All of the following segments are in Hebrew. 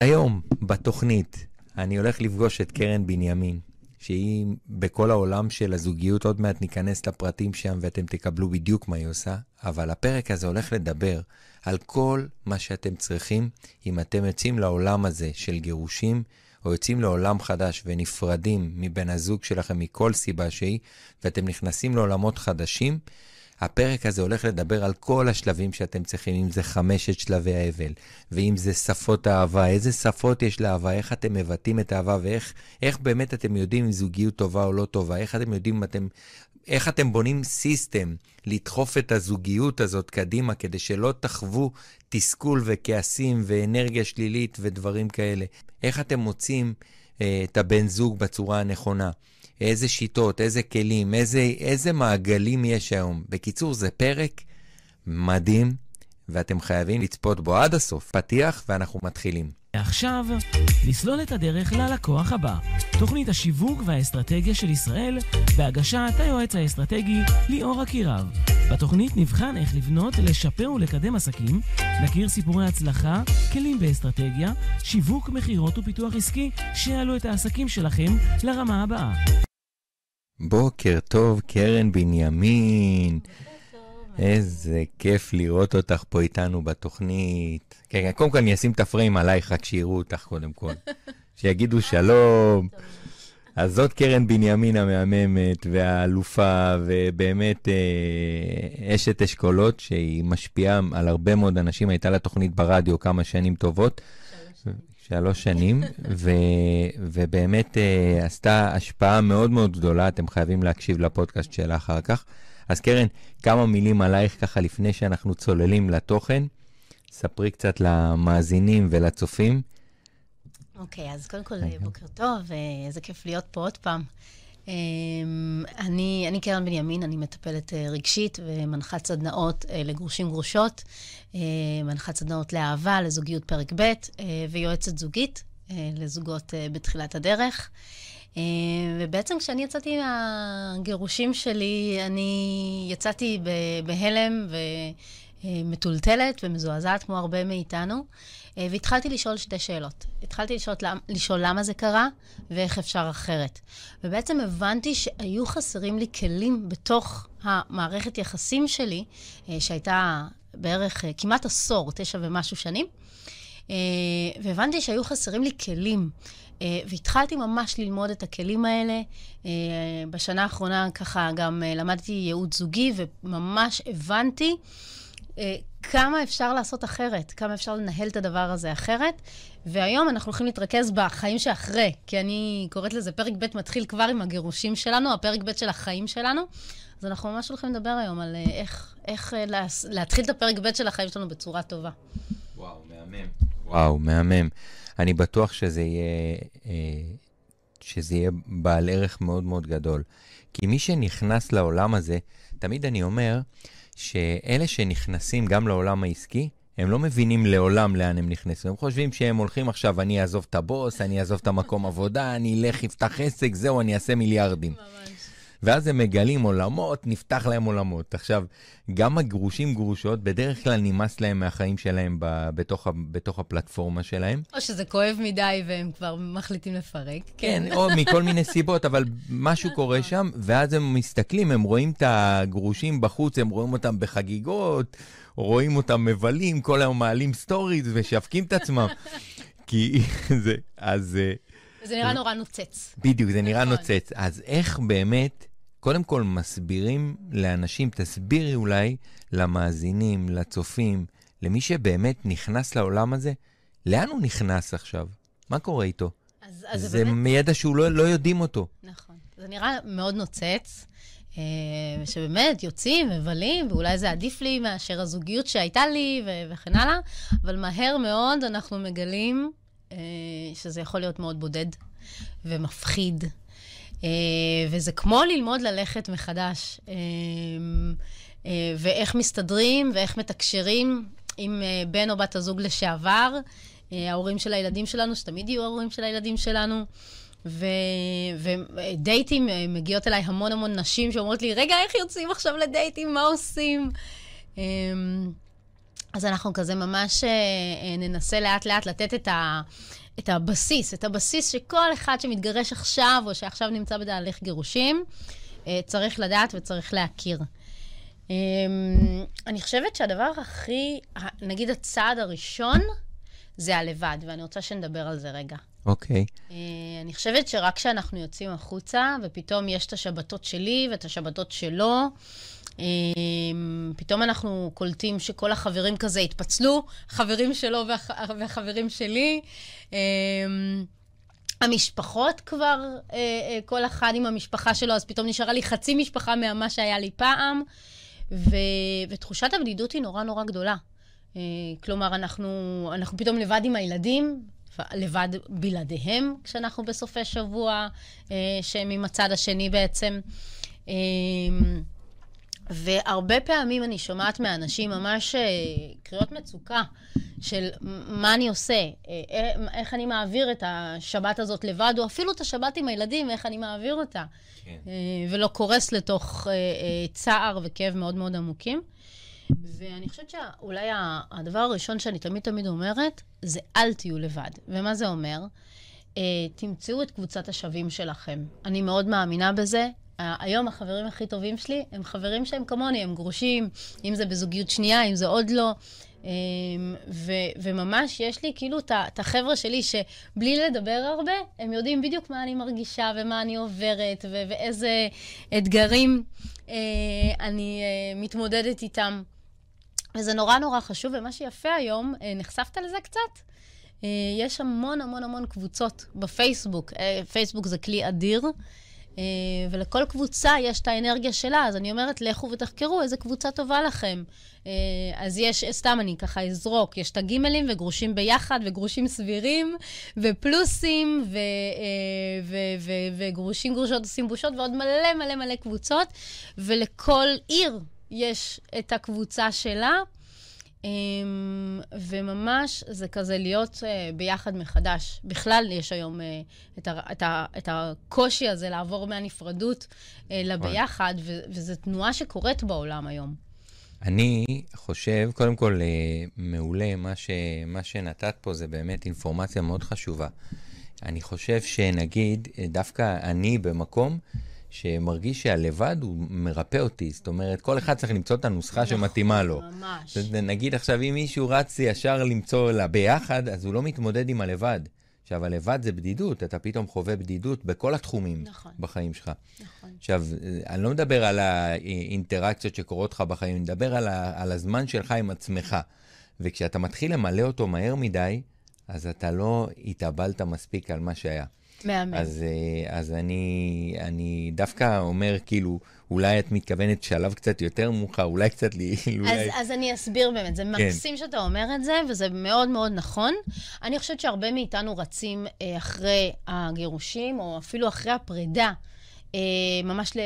היום, בתוכנית, אני הולך לפגוש את קרן בנימין, שהיא בכל העולם של הזוגיות, עוד מעט ניכנס לפרטים שם ואתם תקבלו בדיוק מה היא עושה, אבל הפרק הזה הולך לדבר על כל מה שאתם צריכים אם אתם יוצאים לעולם הזה של גירושים, או יוצאים לעולם חדש ונפרדים מבן הזוג שלכם מכל סיבה שהיא, ואתם נכנסים לעולמות חדשים, הפרק הזה הולך לדבר על כל השלבים שאתם צריכים, אם זה חמשת שלבי האבל, ואם זה שפות האהבה, איזה שפות יש לאהבה, איך אתם מבטאים את האהבה, ואיך איך באמת אתם יודעים אם זוגיות טובה או לא טובה, איך אתם יודעים אם אתם, איך אתם בונים סיסטם לדחוף את הזוגיות הזאת קדימה, כדי שלא תחוו תסכול וכעסים ואנרגיה שלילית ודברים כאלה. איך אתם מוצאים אה, את הבן זוג בצורה הנכונה. איזה שיטות, איזה כלים, איזה, איזה מעגלים יש היום. בקיצור, זה פרק מדהים, ואתם חייבים לצפות בו עד הסוף. פתיח, ואנחנו מתחילים. ועכשיו, לסלול את הדרך ללקוח הבא. תוכנית השיווק והאסטרטגיה של ישראל, בהגשת היועץ האסטרטגי ליאור אקירב. בתוכנית נבחן איך לבנות, לשפר ולקדם עסקים, נכיר סיפורי הצלחה, כלים באסטרטגיה, שיווק, מכירות ופיתוח עסקי, שיעלו את העסקים שלכם לרמה הבאה. בוקר טוב, קרן בנימין. איזה כיף לראות אותך פה איתנו בתוכנית. כן, כן, קודם כל אני אשים את הפריים עלייך, רק שיראו אותך קודם כל. שיגידו שלום. אז זאת קרן בנימין המהממת והאלופה, ובאמת אה, אשת אשכולות, שהיא משפיעה על הרבה מאוד אנשים. הייתה לה תוכנית ברדיו כמה שנים טובות. שלוש שנים, ו, ובאמת uh, עשתה השפעה מאוד מאוד גדולה, אתם חייבים להקשיב לפודקאסט שלה אחר כך. אז קרן, כמה מילים עלייך ככה לפני שאנחנו צוללים לתוכן. ספרי קצת למאזינים ולצופים. אוקיי, okay, אז קודם כל, בוקר טוב, איזה כיף להיות פה עוד פעם. אמ, אני, אני קרן בנימין, אני מטפלת אה, רגשית ומנחת סדנאות אה, לגרושים גרושות, אה, מנחת סדנאות לאהבה, לזוגיות פרק ב' ויועצת זוגית לזוגות בתחילת הדרך. ובעצם כשאני יצאתי מהגירושים שלי, אני יצאתי בהלם ומטולטלת ומזועזעת כמו הרבה מאיתנו. אה, והתחלתי לשאול שתי שאלות. התחלתי לשאול, לשאול למה זה קרה ואיך אפשר אחרת. ובעצם הבנתי שהיו חסרים לי כלים בתוך המערכת יחסים שלי, אה, שהייתה בערך אה, כמעט עשור, תשע ומשהו שנים, והבנתי שהיו חסרים לי כלים. והתחלתי ממש ללמוד את הכלים האלה. בשנה האחרונה ככה גם למדתי ייעוד זוגי, וממש הבנתי כמה אפשר לעשות אחרת, כמה אפשר לנהל את הדבר הזה אחרת. והיום אנחנו הולכים להתרכז בחיים שאחרי, כי אני קוראת לזה פרק ב' מתחיל כבר עם הגירושים שלנו, הפרק ב' של החיים שלנו. אז אנחנו ממש הולכים לדבר היום על אה, איך, איך אה, להתחיל את הפרק ב' של החיים שלנו בצורה טובה. וואו, מהמם. וואו, מהמם. אני בטוח שזה יהיה, אה, שזה יהיה בעל ערך מאוד מאוד גדול. כי מי שנכנס לעולם הזה, תמיד אני אומר, שאלה שנכנסים גם לעולם העסקי, הם לא מבינים לעולם לאן הם נכנסו. הם חושבים שהם הולכים עכשיו, אני אעזוב את הבוס, אני אעזוב את המקום עבודה, אני אלך, אפתח עסק, זהו, אני אעשה מיליארדים. ממש. ואז הם מגלים עולמות, נפתח להם עולמות. עכשיו, גם הגרושים גרושות, בדרך כלל נמאס להם מהחיים שלהם ב, בתוך, בתוך הפלטפורמה שלהם. או שזה כואב מדי והם כבר מחליטים לפרק. כן, כן או מכל מיני סיבות, אבל משהו קורה שם, ואז הם מסתכלים, הם רואים את הגרושים בחוץ, הם רואים אותם בחגיגות, רואים אותם מבלים, כל היום מעלים stories ומשווקים את עצמם. כי זה, אז... אה, זה נראה נורא נוצץ. בדיוק, זה נראה נכון. נוצץ. אז איך באמת, קודם כל מסבירים לאנשים, תסבירי אולי למאזינים, לצופים, למי שבאמת נכנס לעולם הזה, לאן הוא נכנס עכשיו? מה קורה איתו? אז, אז זה, באמת... מידע שהוא לא, לא יודעים אותו. נכון. זה נראה מאוד נוצץ. אה, שבאמת יוצאים, מבלים, ואולי זה עדיף לי מאשר הזוגיות שהייתה לי וכן הלאה, אבל מהר מאוד אנחנו מגלים אה, שזה יכול להיות מאוד בודד ומפחיד. אה, וזה כמו ללמוד ללכת מחדש, אה, ואיך מסתדרים ואיך מתקשרים עם בן או בת הזוג לשעבר, ההורים של הילדים שלנו, שתמיד יהיו ההורים של הילדים שלנו. ודייטים, מגיעות אליי המון המון נשים שאומרות לי, רגע, איך יוצאים עכשיו לדייטים? מה עושים? אז אנחנו כזה ממש אה, אה, ננסה לאט-לאט לתת את, ה, את הבסיס, את הבסיס שכל אחד שמתגרש עכשיו, או שעכשיו נמצא בתהליך גירושים, אה, צריך לדעת וצריך להכיר. אה, אני חושבת שהדבר הכי, נגיד הצעד הראשון, זה הלבד, ואני רוצה שנדבר על זה רגע. אוקיי. Okay. אה, אני חושבת שרק כשאנחנו יוצאים החוצה, ופתאום יש את השבתות שלי ואת השבתות שלו, אמ, פתאום אנחנו קולטים שכל החברים כזה התפצלו, חברים שלו והח... והחברים שלי. אמ, המשפחות כבר, אה, אה, כל אחד עם המשפחה שלו, אז פתאום נשארה לי חצי משפחה ממה שהיה לי פעם, ו... ותחושת הבדידות היא נורא נורא גדולה. אה, כלומר, אנחנו, אנחנו פתאום לבד עם הילדים, לבד בלעדיהם כשאנחנו בסופי שבוע, שהם עם הצד השני בעצם. והרבה פעמים אני שומעת מאנשים ממש אה, קריאות מצוקה של מה אני עושה, אה, אה, איך אני מעביר את השבת הזאת לבד, או אפילו את השבת עם הילדים, איך אני מעביר אותה. כן. ולא קורס לתוך צער וכאב מאוד מאוד עמוקים. ואני חושבת שאולי הדבר הראשון שאני תמיד תמיד אומרת, זה אל תהיו לבד. ומה זה אומר? תמצאו את קבוצת השווים שלכם. אני מאוד מאמינה בזה. היום החברים הכי טובים שלי הם חברים שהם כמוני, הם גרושים, אם זה בזוגיות שנייה, אם זה עוד לא. אמ, ו, וממש יש לי כאילו את החבר'ה שלי שבלי לדבר הרבה, הם יודעים בדיוק מה אני מרגישה ומה אני עוברת ו, ואיזה אתגרים אה, אני אה, מתמודדת איתם. וזה נורא נורא חשוב, ומה שיפה היום, אה, נחשפת לזה קצת? יש המון המון המון קבוצות בפייסבוק. פייסבוק זה כלי אדיר. אה, ולכל קבוצה יש את האנרגיה שלה, אז אני אומרת, לכו ותחקרו איזה קבוצה טובה לכם. אה, אז יש, סתם אני ככה אזרוק, יש את הגימלים וגרושים ביחד, וגרושים סבירים, ופלוסים, ו, אה, ו, ו, וגרושים גרושות עושים בושות, ועוד מלא מלא מלא קבוצות, ולכל עיר יש את הקבוצה שלה. אמ, וממש זה כזה להיות uh, ביחד מחדש. בכלל יש היום uh, את, ה, את, ה, את הקושי הזה לעבור מהנפרדות uh, לביחד, וזו תנועה שקורית בעולם היום. אני חושב, קודם כל, מעולה, מה, ש, מה שנתת פה זה באמת אינפורמציה מאוד חשובה. אני חושב שנגיד, דווקא אני במקום שמרגיש שהלבד הוא מרפא אותי. זאת אומרת, כל אחד צריך למצוא את הנוסחה נכון, שמתאימה לו. ממש. נגיד עכשיו, אם מישהו רץ ישר למצוא לה ביחד, אז הוא לא מתמודד עם הלבד. עכשיו, הלבד זה בדידות, אתה פתאום חווה בדידות בכל התחומים נכון. בחיים שלך. נכון. עכשיו, אני לא מדבר על האינטראקציות שקורות לך בחיים, אני מדבר על, ה, על הזמן שלך עם עצמך. וכשאתה מתחיל למלא אותו מהר מדי, אז אתה לא התאבלת מספיק על מה שהיה. מהמם. אז, אה, אז אני, אני דווקא אומר, כאילו, אולי את מתכוונת שלב קצת יותר מאוחר, אולי קצת לי... אולי... אז, אז אני אסביר באמת, זה כן. מקסים שאתה אומר את זה, וזה מאוד מאוד נכון. אני חושבת שהרבה מאיתנו רצים אה, אחרי הגירושים, או אפילו אחרי הפרידה, אה, ממש ל,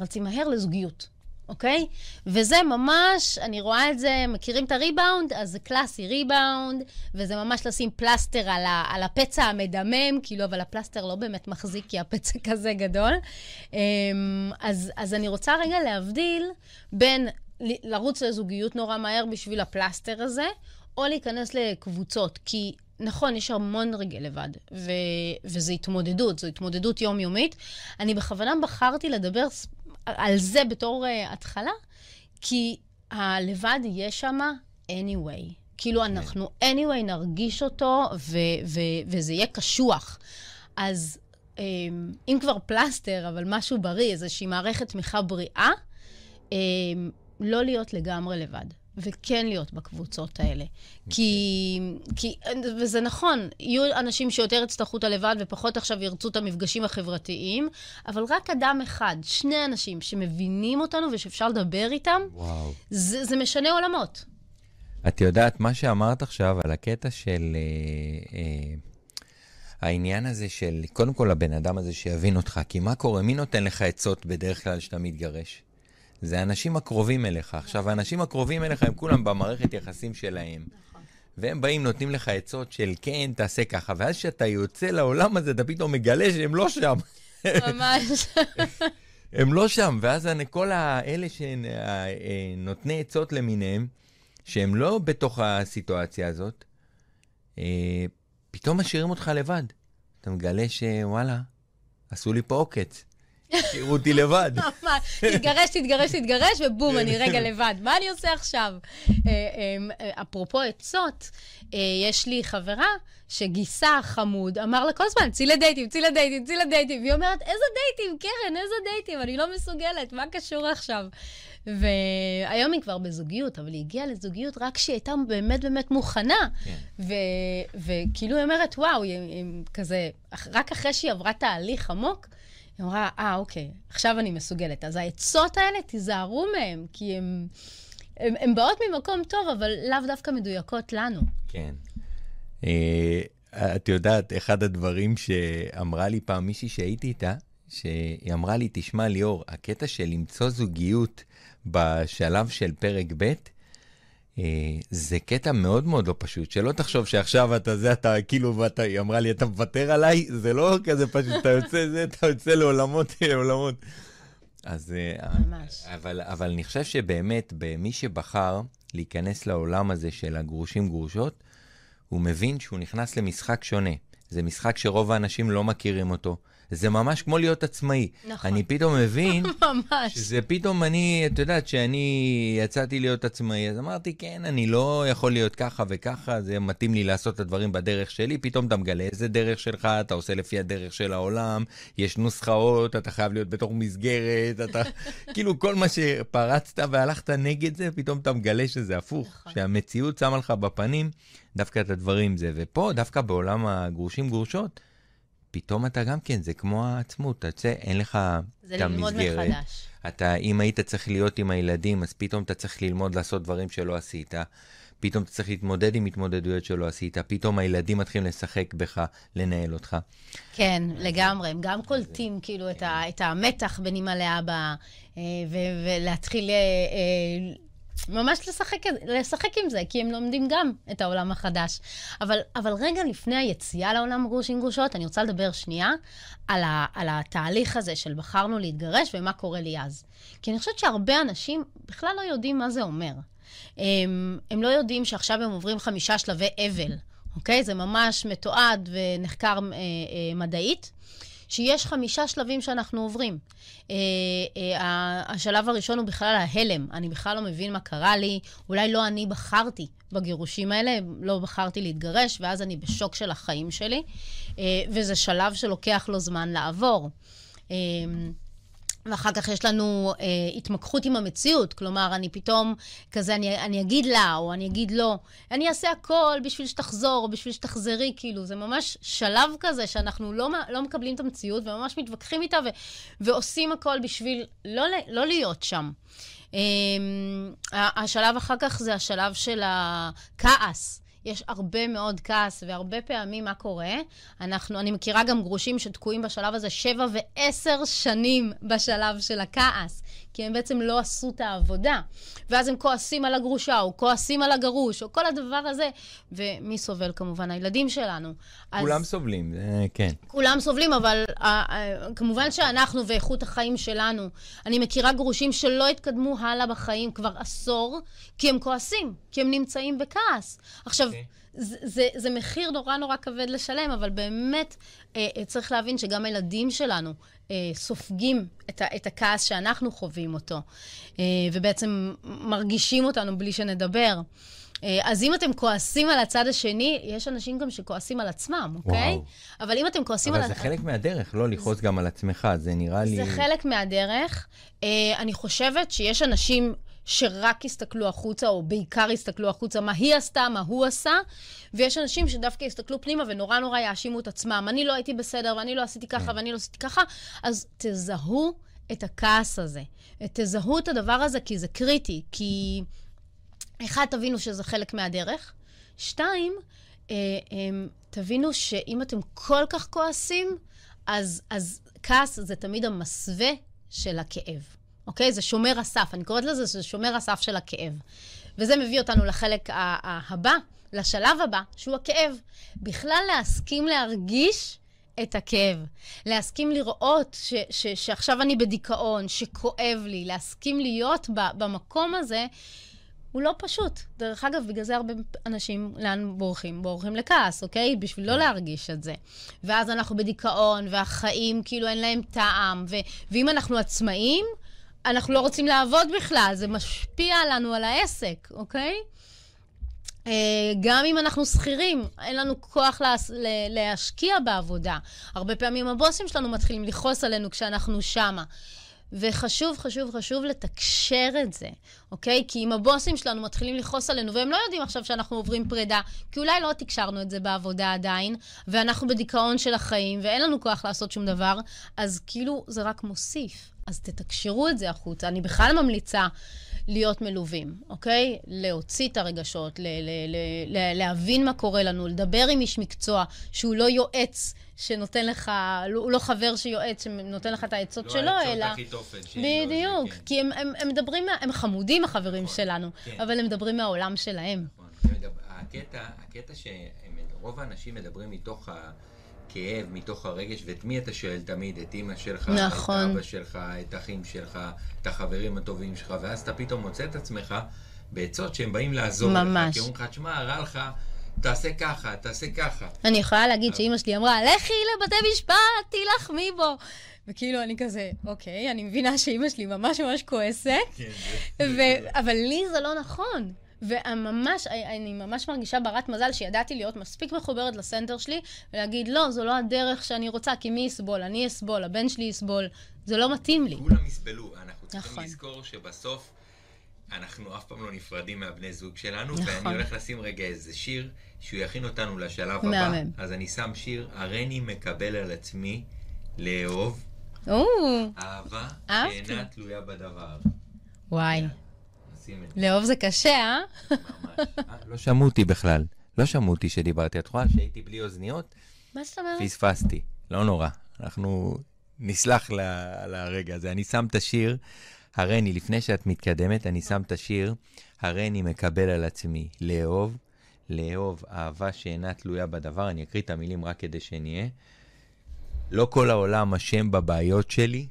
רצים מהר לזוגיות. אוקיי? וזה ממש, אני רואה את זה, מכירים את הריבאונד? אז זה קלאסי ריבאונד, וזה ממש לשים פלסטר על, ה, על הפצע המדמם, כאילו, אבל הפלסטר לא באמת מחזיק, כי הפצע כזה גדול. אמ, אז, אז אני רוצה רגע להבדיל בין לרוץ לזוגיות נורא מהר בשביל הפלסטר הזה, או להיכנס לקבוצות, כי נכון, יש המון רגעי לבד, ו- וזו התמודדות, זו התמודדות יומיומית. אני בכוונה בחרתי לדבר על זה בתור uh, התחלה, כי הלבד יהיה שם anyway. כאילו, כן. אנחנו anyway נרגיש אותו, ו- ו- וזה יהיה קשוח. אז um, אם כבר פלסטר, אבל משהו בריא, איזושהי מערכת תמיכה בריאה, um, לא להיות לגמרי לבד. וכן להיות בקבוצות האלה. Okay. כי, כי, וזה נכון, יהיו אנשים שיותר יצטרכו את הלבד ופחות עכשיו ירצו את המפגשים החברתיים, אבל רק אדם אחד, שני אנשים שמבינים אותנו ושאפשר לדבר איתם, וואו. זה, זה משנה עולמות. את יודעת, מה שאמרת עכשיו על הקטע של... אה, אה, העניין הזה של, קודם כל הבן אדם הזה שיבין אותך, כי מה קורה? מי נותן לך עצות בדרך כלל כשאתה מתגרש? זה האנשים הקרובים אליך. עכשיו, האנשים הקרובים אליך הם כולם במערכת יחסים שלהם. והם באים, נותנים לך עצות של כן, תעשה ככה, ואז כשאתה יוצא לעולם הזה, אתה פתאום מגלה שהם לא שם. ממש. הם לא שם, ואז כל האלה שנותני עצות למיניהם, שהם לא בתוך הסיטואציה הזאת, אה, פתאום משאירים אותך לבד. אתה מגלה שוואלה, עשו לי פה עוקץ. השאירו אותי לבד. תתגרש, תתגרש, תתגרש, ובום, אני רגע לבד. מה אני עושה עכשיו? אה, אה, אפרופו עצות, אה, יש לי חברה שגיסה חמוד, אמר לה כל הזמן, צאי לדייטים, צאי לדייטים, צאי לדייטים. והיא אומרת, איזה דייטים, קרן, איזה דייטים? אני לא מסוגלת, מה קשור עכשיו? והיום היא כבר בזוגיות, אבל היא הגיעה לזוגיות רק כשהיא הייתה באמת באמת מוכנה. כן. וכאילו היא אומרת, וואו, היא, היא כזה, רק אחרי שהיא עברה תהליך עמוק, היא אמרה, אה, אוקיי, עכשיו אני מסוגלת. אז העצות האלה, תיזהרו מהן, כי הן באות ממקום טוב, אבל לאו דווקא מדויקות לנו. כן. אה, את יודעת, אחד הדברים שאמרה לי פעם מישהי שהייתי איתה, שהיא אמרה לי, תשמע, ליאור, הקטע של למצוא זוגיות בשלב של פרק ב', זה קטע מאוד מאוד לא פשוט, שלא תחשוב שעכשיו אתה זה, אתה כאילו, ואתה, היא אמרה לי, אתה מוותר עליי, זה לא כזה פשוט, אתה יוצא זה, אתה יוצא לעולמות, לעולמות. אז... אה, ממש. אבל, אבל אני חושב שבאמת, במי שבחר להיכנס לעולם הזה של הגרושים גרושות, הוא מבין שהוא נכנס למשחק שונה. זה משחק שרוב האנשים לא מכירים אותו. זה ממש כמו להיות עצמאי. נכון. אני פתאום מבין, ממש. שזה פתאום אני, את יודעת, שאני יצאתי להיות עצמאי, אז אמרתי, כן, אני לא יכול להיות ככה וככה, זה מתאים לי לעשות את הדברים בדרך שלי, פתאום אתה מגלה איזה דרך שלך, אתה עושה לפי הדרך של העולם, יש נוסחאות, אתה חייב להיות בתוך מסגרת, אתה, כאילו כל מה שפרצת והלכת נגד זה, פתאום אתה מגלה שזה הפוך, נכון. שהמציאות שמה לך בפנים דווקא את הדברים זה, ופה, דווקא בעולם הגרושים גרושות, פתאום אתה גם כן, זה כמו העצמות, אתה יוצא, אין לך את המסגרת. זה ללמוד מחדש. אתה, אם היית צריך להיות עם הילדים, אז פתאום אתה צריך ללמוד לעשות דברים שלא עשית. פתאום אתה צריך להתמודד עם התמודדויות שלא עשית, פתאום הילדים מתחילים לשחק בך, לנהל אותך. כן, לגמרי, הם גם קולטים כאילו את, ה, את המתח בין אמא לאבא, אה, ולהתחיל אה, אה, ממש לשחק, לשחק עם זה, כי הם לומדים גם את העולם החדש. אבל, אבל רגע לפני היציאה לעולם גרושים גרושות, אני רוצה לדבר שנייה על, ה, על התהליך הזה של בחרנו להתגרש ומה קורה לי אז. כי אני חושבת שהרבה אנשים בכלל לא יודעים מה זה אומר. הם, הם לא יודעים שעכשיו הם עוברים חמישה שלבי אבל, אוקיי? זה ממש מתועד ונחקר אה, אה, מדעית. שיש חמישה שלבים שאנחנו עוברים. אה, אה, השלב הראשון הוא בכלל ההלם. אני בכלל לא מבין מה קרה לי, אולי לא אני בחרתי בגירושים האלה, לא בחרתי להתגרש, ואז אני בשוק של החיים שלי, אה, וזה שלב שלוקח לו זמן לעבור. ואחר כך יש לנו אה, התמקחות עם המציאות, כלומר, אני פתאום כזה, אני, אני אגיד לה, או אני אגיד לא, אני אעשה הכל בשביל שתחזור, או בשביל שתחזרי, כאילו, זה ממש שלב כזה שאנחנו לא, לא מקבלים את המציאות, וממש מתווכחים איתה, ו, ועושים הכל בשביל לא, לא להיות שם. אה, השלב אחר כך זה השלב של הכעס. יש הרבה מאוד כעס, והרבה פעמים מה קורה? אנחנו, אני מכירה גם גרושים שתקועים בשלב הזה שבע ועשר שנים בשלב של הכעס, כי הם בעצם לא עשו את העבודה. ואז הם כועסים על הגרושה, או כועסים על הגרוש, או כל הדבר הזה. ומי סובל כמובן? הילדים שלנו. כולם אז... סובלים, כן. כולם סובלים, אבל uh, uh, כמובן שאנחנו ואיכות החיים שלנו, אני מכירה גרושים שלא התקדמו הלאה בחיים כבר עשור, כי הם כועסים, כי הם נמצאים בכעס. עכשיו... Okay. זה, זה, זה מחיר נורא נורא כבד לשלם, אבל באמת אה, אה, צריך להבין שגם הילדים שלנו אה, סופגים את, ה, את הכעס שאנחנו חווים אותו, אה, ובעצם מרגישים אותנו בלי שנדבר. אה, אז אם אתם כועסים על הצד השני, יש אנשים גם שכועסים על עצמם, אוקיי? וואו. אבל אם אתם כועסים אבל על... אבל זה חלק מהדרך, לא לכעוס גם על עצמך, זה נראה לי... זה חלק מהדרך. אה, אני חושבת שיש אנשים... שרק יסתכלו החוצה, או בעיקר יסתכלו החוצה, מה היא עשתה, מה הוא עשה, ויש אנשים שדווקא יסתכלו פנימה ונורא נורא יאשימו את עצמם. אני לא הייתי בסדר, ואני לא עשיתי ככה, כן. ואני לא עשיתי ככה, אז תזהו את הכעס הזה. תזהו את הדבר הזה, כי זה קריטי, כי... אחד, תבינו שזה חלק מהדרך. שתיים, אה, אה, תבינו שאם אתם כל כך כועסים, אז, אז כעס זה תמיד המסווה של הכאב. אוקיי? זה שומר הסף. אני קוראת לזה, זה שומר הסף של הכאב. וזה מביא אותנו לחלק הבא, לשלב הבא, שהוא הכאב. בכלל להסכים להרגיש את הכאב. להסכים לראות ש, ש, שעכשיו אני בדיכאון, שכואב לי, להסכים להיות ב, במקום הזה, הוא לא פשוט. דרך אגב, בגלל זה הרבה אנשים, לאן בורחים? בורחים לכעס, אוקיי? בשביל לא להרגיש את זה. ואז אנחנו בדיכאון, והחיים כאילו אין להם טעם. ו- ואם אנחנו עצמאים, אנחנו לא רוצים לעבוד בכלל, זה משפיע לנו על העסק, אוקיי? אה, גם אם אנחנו שכירים, אין לנו כוח להש... להשקיע בעבודה. הרבה פעמים הבוסים שלנו מתחילים לכעוס עלינו כשאנחנו שמה. וחשוב, חשוב, חשוב לתקשר את זה, אוקיי? כי אם הבוסים שלנו מתחילים לכעוס עלינו, והם לא יודעים עכשיו שאנחנו עוברים פרידה, כי אולי לא תקשרנו את זה בעבודה עדיין, ואנחנו בדיכאון של החיים, ואין לנו כוח לעשות שום דבר, אז כאילו זה רק מוסיף. אז תתקשרו את זה החוצה. אני בכלל ממליצה להיות מלווים, אוקיי? להוציא את הרגשות, ל- ל- ל- להבין מה קורה לנו, לדבר עם איש מקצוע שהוא לא יועץ שנותן לך, הוא לא חבר שיועץ שנותן לך את העצות לא שלו, אלא... לא העצות הכי תופן. בדיוק, כן. כי הם, הם, הם מדברים, מה- הם חמודים החברים נכון, שלנו, כן. אבל הם מדברים מהעולם שלהם. נכון. הקטע, הקטע שרוב האנשים מדברים מתוך הכאב, מתוך הרגש, ואת מי אתה שואל תמיד? את אימא שלך, נכון. את אבא שלך, את האחים שלך, את החברים הטובים שלך, ואז אתה פתאום מוצא את עצמך בעצות שהם באים לעזור לך. ממש. כי אומרים לך, תשמע, רע לך, תעשה ככה, תעשה ככה. אני יכולה להגיד שאימא שלי אמרה, לכי לבתי משפט, תילחמי בו. וכאילו, אני כזה, אוקיי, אני מבינה שאימא שלי ממש ממש כועסת, ו- אבל לי זה לא נכון. וממש, אני ממש מרגישה ברת מזל שידעתי להיות מספיק מחוברת לסנטר שלי, ולהגיד, לא, זו לא הדרך שאני רוצה, כי מי יסבול? אני אסבול, הבן שלי יסבול. זה לא מתאים לי. כולם יסבלו. אנחנו צריכים נכון. לזכור שבסוף אנחנו אף פעם לא נפרדים מהבני זוג שלנו, נכון. ואני הולך לשים רגע איזה שיר שהוא יכין אותנו לשלב הבא. מהמם. אז אני שם שיר, הריני מקבל על עצמי לאהוב או, אהבה אהבתי. שאינה תלויה בדבר. וואי. לאהוב זה קשה, אה? ממש. לא שמעו אותי בכלל. לא שמעו אותי שדיברתי. את רואה שהייתי בלי אוזניות? מה זאת אומרת? פספסתי. לא נורא. אנחנו נסלח ל- על הרגע הזה. אני שם את השיר, הרני, לפני שאת מתקדמת, אני שם את השיר, הרני מקבל על עצמי לאהוב, לאהוב אהבה שאינה תלויה בדבר. אני אקריא את המילים רק כדי שנהיה. לא כל העולם אשם בבעיות שלי,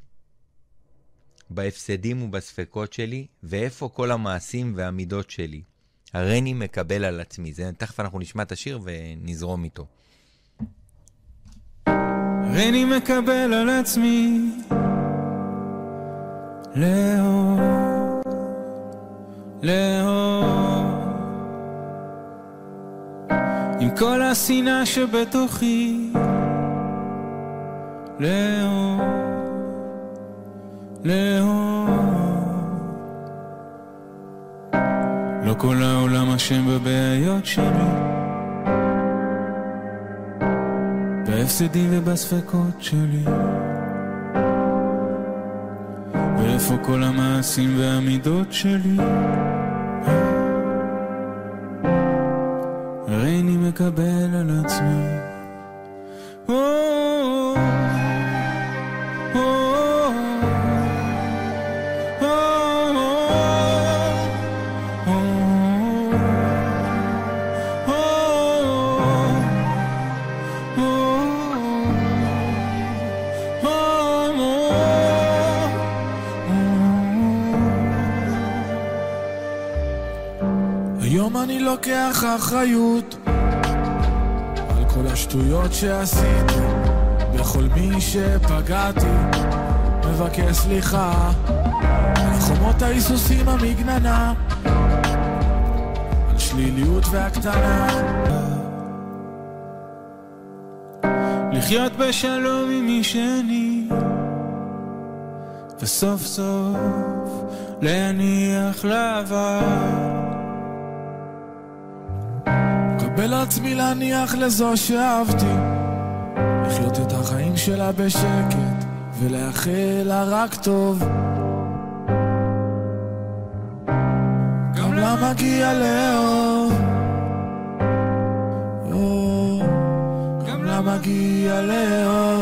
בהפסדים ובספקות שלי, ואיפה כל המעשים והמידות שלי. הריני מקבל על עצמי. זה, תכף אנחנו נשמע את השיר ונזרום איתו. הריני מקבל על עצמי לאהוב, לאהוב עם כל השנאה שבתוכי לאהוב, לאהוב לא כל העולם אשם בבעיות שלי. בהפסדים ובספקות שלי. ואיפה כל המעשים והמידות שלי? הריני מקבל על עצמי לוקח אחריות על כל השטויות שעשיתי, בכל מי שפגעתי, מבקש סליחה על חומות ההיסוסים המגננה, על שליליות והקטנה. לחיות בשלום עם מי שאני, וסוף סוף להניח לעבר. עצמי להניח לזו שאהבתי, לחיות את החיים שלה בשקט, ולאחל לה רק טוב. גם לה מגיע לאהוב. גם לה מגיע לאהוב.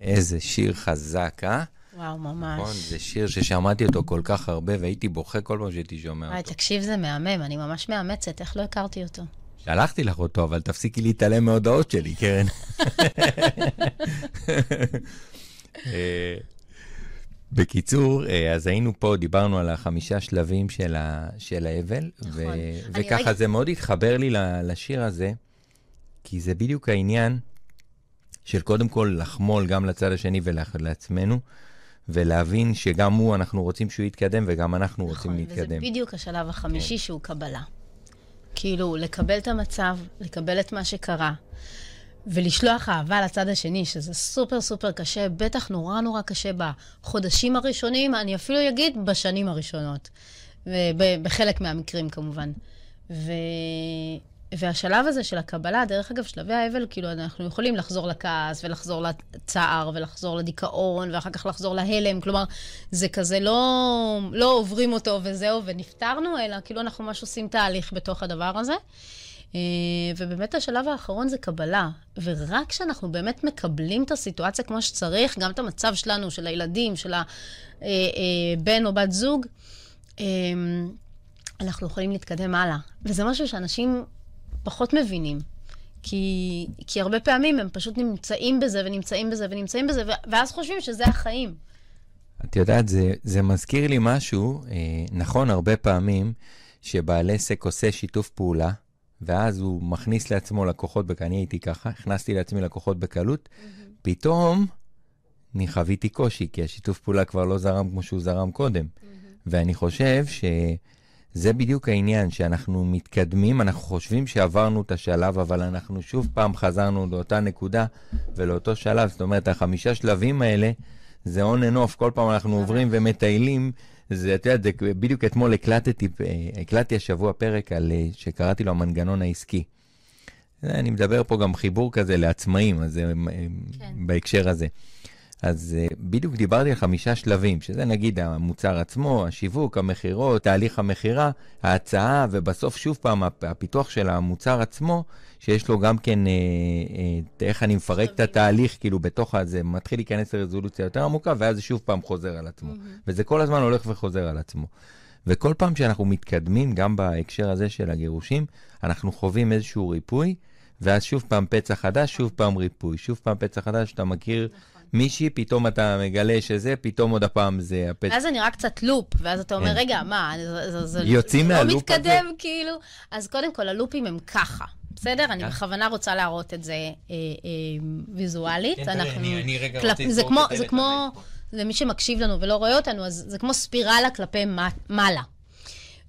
איזה שיר חזק, אה? וואו, נכון, ממש. זה שיר ששמעתי אותו כל כך הרבה והייתי בוכה כל פעם שהייתי שומע אותו. תקשיב, זה מהמם, אני ממש מאמצת, איך לא הכרתי אותו? שלחתי לך אותו, אבל תפסיקי להתעלם מהודעות שלי, קרן. אה, בקיצור, אה, אז היינו פה, דיברנו על החמישה שלבים של, ה, של האבל, נכון. ו, וככה רגע- זה מאוד התחבר לי לשיר הזה, כי זה בדיוק העניין של קודם כל לחמול גם לצד השני ולעצמנו, ולהבין שגם הוא, אנחנו רוצים שהוא יתקדם וגם אנחנו רוצים נכון, וזה להתקדם. בדיוק השלב החמישי שהוא קבלה. כאילו, לקבל את המצב, לקבל את מה שקרה, ולשלוח אהבה לצד השני, שזה סופר סופר קשה, בטח נורא נורא קשה בחודשים הראשונים, אני אפילו אגיד בשנים הראשונות. בחלק מהמקרים כמובן. ו... והשלב הזה של הקבלה, דרך אגב, שלבי האבל, כאילו, אנחנו יכולים לחזור לכעס, ולחזור לצער, ולחזור לדיכאון, ואחר כך לחזור להלם. כלומר, זה כזה לא, לא עוברים אותו וזהו, ונפטרנו, אלא כאילו אנחנו ממש עושים תהליך בתוך הדבר הזה. אה, ובאמת השלב האחרון זה קבלה. ורק כשאנחנו באמת מקבלים את הסיטואציה כמו שצריך, גם את המצב שלנו, של הילדים, של הבן או בת זוג, אה, אנחנו יכולים להתקדם הלאה. וזה משהו שאנשים פחות מבינים. כי, כי הרבה פעמים הם פשוט נמצאים בזה ונמצאים בזה ונמצאים בזה, ואז חושבים שזה החיים. את יודעת, זה, זה מזכיר לי משהו, אה, נכון, הרבה פעמים שבעל עסק עושה שיתוף פעולה, ואז הוא מכניס לעצמו לקוחות, בק- אני הייתי ככה, הכנסתי לעצמי לקוחות בקלות, פתאום אני חוויתי קושי, כי השיתוף פעולה כבר לא זרם כמו שהוא זרם קודם. ואני חושב שזה בדיוק העניין, שאנחנו מתקדמים, אנחנו חושבים שעברנו את השלב, אבל אנחנו שוב פעם חזרנו לאותה נקודה ולאותו שלב. זאת אומרת, החמישה שלבים האלה, זה on and off, כל פעם אנחנו עוברים ומטיילים. זה, את יודעת, זה בדיוק אתמול הקלטתי, הקלטתי השבוע פרק על, שקראתי לו המנגנון העסקי. אני מדבר פה גם חיבור כזה לעצמאים, אז זה כן. בהקשר הזה. אז uh, בדיוק דיברתי על חמישה שלבים, שזה נגיד המוצר עצמו, השיווק, המכירות, תהליך המכירה, ההצעה, ובסוף שוב פעם הפ- הפיתוח של המוצר עצמו, שיש לו גם כן, uh, uh, איך אני מפרק את התהליך, כאילו בתוך הזה, מתחיל להיכנס לרזולוציה יותר עמוקה, ואז זה שוב פעם חוזר על עצמו. וזה כל הזמן הולך וחוזר על עצמו. וכל פעם שאנחנו מתקדמים, גם בהקשר הזה של הגירושים, אנחנו חווים איזשהו ריפוי, ואז שוב פעם פצע חדש, שוב פעם ריפוי, שוב פעם פצע חדש, אתה מכיר מישהי, פתאום אתה מגלה שזה, פתאום עוד הפעם זה הפצע. ואז זה נראה קצת לופ, ואז אתה אומר, כן. רגע, מה, זה, זה, זה, יוצאים זה מהלופ לא מתקדם, כאילו? אז קודם כל, הלופים הם ככה, בסדר? אני ככה? בכוונה רוצה להראות את זה אה, אה, ויזואלית. כן, אני- רגע כלפ- רוצה זה כמו, את זה כמו, למי שמקשיב לנו ולא רואה אותנו, אז זה כמו ספירלה כלפי מעלה.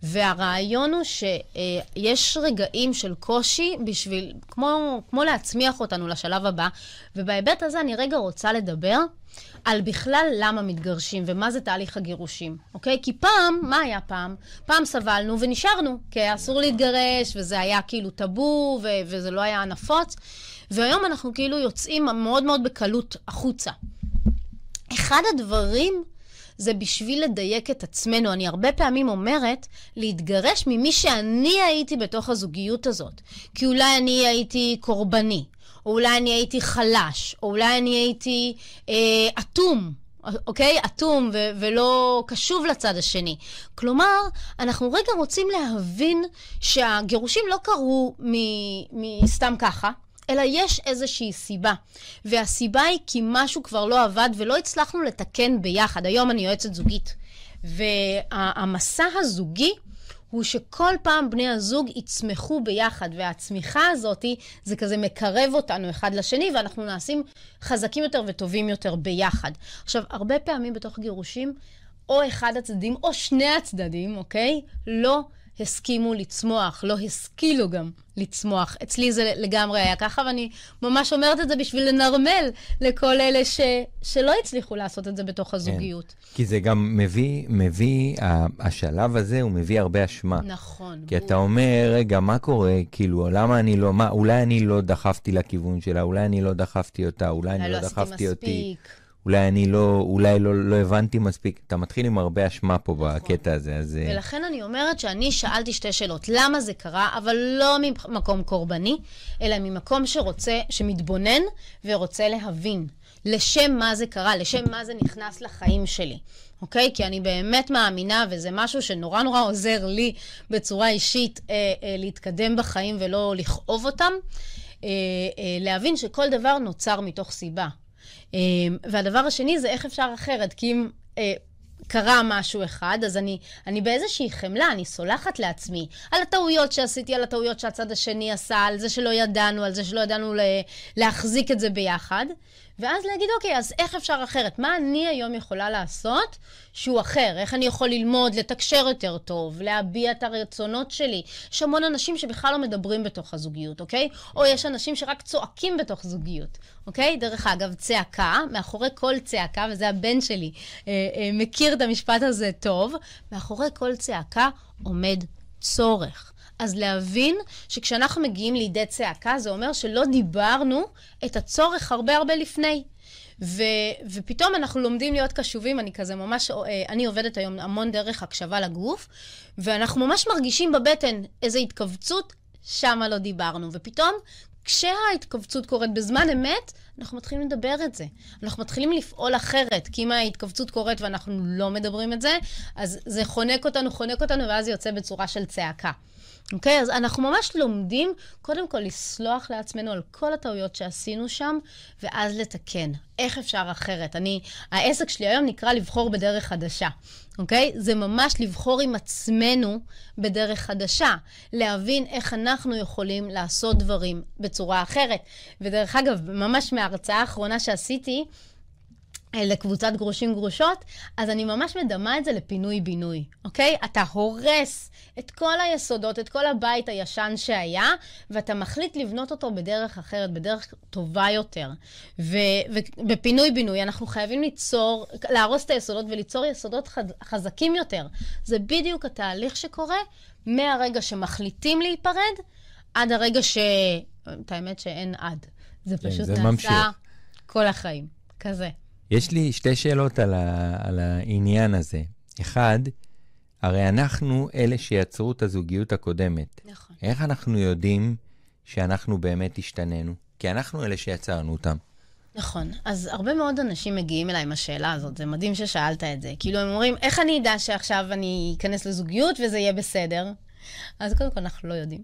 והרעיון הוא שיש רגעים של קושי בשביל, כמו, כמו להצמיח אותנו לשלב הבא, ובהיבט הזה אני רגע רוצה לדבר על בכלל למה מתגרשים ומה זה תהליך הגירושים, אוקיי? כי פעם, מה היה פעם? פעם סבלנו ונשארנו, כי אסור להתגרש, וזה היה כאילו טאבו, ו- וזה לא היה נפוץ, והיום אנחנו כאילו יוצאים מאוד מאוד בקלות החוצה. אחד הדברים זה בשביל לדייק את עצמנו. אני הרבה פעמים אומרת, להתגרש ממי שאני הייתי בתוך הזוגיות הזאת. כי אולי אני הייתי קורבני, או אולי אני הייתי חלש, או אולי אני הייתי אה, אטום. אוקיי? אטום ו- ולא קשוב לצד השני. כלומר, אנחנו רגע רוצים להבין שהגירושים לא קרו מ- מסתם ככה, אלא יש איזושהי סיבה. והסיבה היא כי משהו כבר לא עבד ולא הצלחנו לתקן ביחד. היום אני יועצת זוגית. והמסע הזוגי הוא שכל פעם בני הזוג יצמחו ביחד, והצמיחה הזאת זה כזה מקרב אותנו אחד לשני, ואנחנו נעשים חזקים יותר וטובים יותר ביחד. עכשיו, הרבה פעמים בתוך גירושים, או אחד הצדדים או שני הצדדים, אוקיי? לא הסכימו לצמוח, לא השכילו גם לצמוח. אצלי זה לגמרי היה ככה, ואני ממש אומרת את זה בשביל לנרמל לכל אלה ש... שלא הצליחו לעשות את זה בתוך הזוגיות. כן. כי זה גם מביא, מביא, השלב הזה הוא מביא הרבה אשמה. נכון. כי אתה אומר, רגע, מה קורה? כאילו, למה אני לא, מה, אולי אני לא דחפתי לכיוון שלה, אולי אני לא דחפתי אותה, אולי אני לא לא דחפתי אותי, מספיק. אולי אני לא, אולי לא, לא הבנתי מספיק. אתה מתחיל עם הרבה אשמה פה בקטע הזה, אז... אה, ולכן אני אומרת שאני שאלתי שתי שאלות. למה זה קרה, אבל לא ממקום קורבני, אלא ממקום שרוצה, שמתבונן ורוצה להבין. לשם מה זה קרה, לשם מה זה נכנס לחיים שלי. אוקיי? כי אני באמת מאמינה, וזה משהו שנורא נורא עוזר לי בצורה אישית אה, אה, להתקדם בחיים ולא לכאוב אותם, אה, אה, להבין שכל דבר נוצר מתוך סיבה. והדבר השני זה איך אפשר אחרת, כי אם... קרה משהו אחד, אז אני, אני באיזושהי חמלה, אני סולחת לעצמי על הטעויות שעשיתי, על הטעויות שהצד השני עשה, על זה שלא ידענו, על זה שלא ידענו להחזיק את זה ביחד. ואז להגיד, אוקיי, אז איך אפשר אחרת? מה אני היום יכולה לעשות שהוא אחר? איך אני יכול ללמוד, לתקשר יותר טוב, להביע את הרצונות שלי? יש המון אנשים שבכלל לא מדברים בתוך הזוגיות, אוקיי? או יש אנשים שרק צועקים בתוך זוגיות, אוקיי? דרך אגב, צעקה, מאחורי כל צעקה, וזה הבן שלי, אה, אה, מכיר את המשפט הזה טוב, מאחורי כל צעקה עומד צורך. אז להבין שכשאנחנו מגיעים לידי צעקה, זה אומר שלא דיברנו את הצורך הרבה הרבה לפני. ו, ופתאום אנחנו לומדים להיות קשובים, אני כזה ממש, אה, אני עובדת היום המון דרך הקשבה לגוף, ואנחנו ממש מרגישים בבטן איזו התכווצות, שמה לא דיברנו. ופתאום, כשההתכווצות קורית בזמן אמת, אנחנו מתחילים לדבר את זה. אנחנו מתחילים לפעול אחרת, כי אם ההתכווצות קורית ואנחנו לא מדברים את זה, אז זה חונק אותנו, חונק אותנו, ואז זה יוצא בצורה של צעקה. אוקיי? Okay, אז אנחנו ממש לומדים, קודם כל, לסלוח לעצמנו על כל הטעויות שעשינו שם, ואז לתקן. איך אפשר אחרת? אני, העסק שלי היום נקרא לבחור בדרך חדשה, אוקיי? Okay? זה ממש לבחור עם עצמנו בדרך חדשה. להבין איך אנחנו יכולים לעשות דברים בצורה אחרת. ודרך אגב, ממש מההרצאה האחרונה שעשיתי, לקבוצת גרושים גרושות, אז אני ממש מדמה את זה לפינוי-בינוי, אוקיי? אתה הורס את כל היסודות, את כל הבית הישן שהיה, ואתה מחליט לבנות אותו בדרך אחרת, בדרך טובה יותר. ובפינוי-בינוי אנחנו חייבים ליצור, להרוס את היסודות וליצור יסודות חזקים יותר. זה בדיוק התהליך שקורה מהרגע שמחליטים להיפרד, עד הרגע ש... את האמת שאין עד. זה כן, פשוט כן, זה נעשה ממשיך. כל החיים. כזה. יש לי שתי שאלות על, ה, על העניין הזה. אחד, הרי אנחנו אלה שיצרו את הזוגיות הקודמת. נכון. איך אנחנו יודעים שאנחנו באמת השתננו? כי אנחנו אלה שיצרנו אותם. נכון. אז הרבה מאוד אנשים מגיעים אליי עם השאלה הזאת, זה מדהים ששאלת את זה. כאילו, הם אומרים, איך אני אדע שעכשיו אני אכנס לזוגיות וזה יהיה בסדר? אז קודם כל, אנחנו לא יודעים.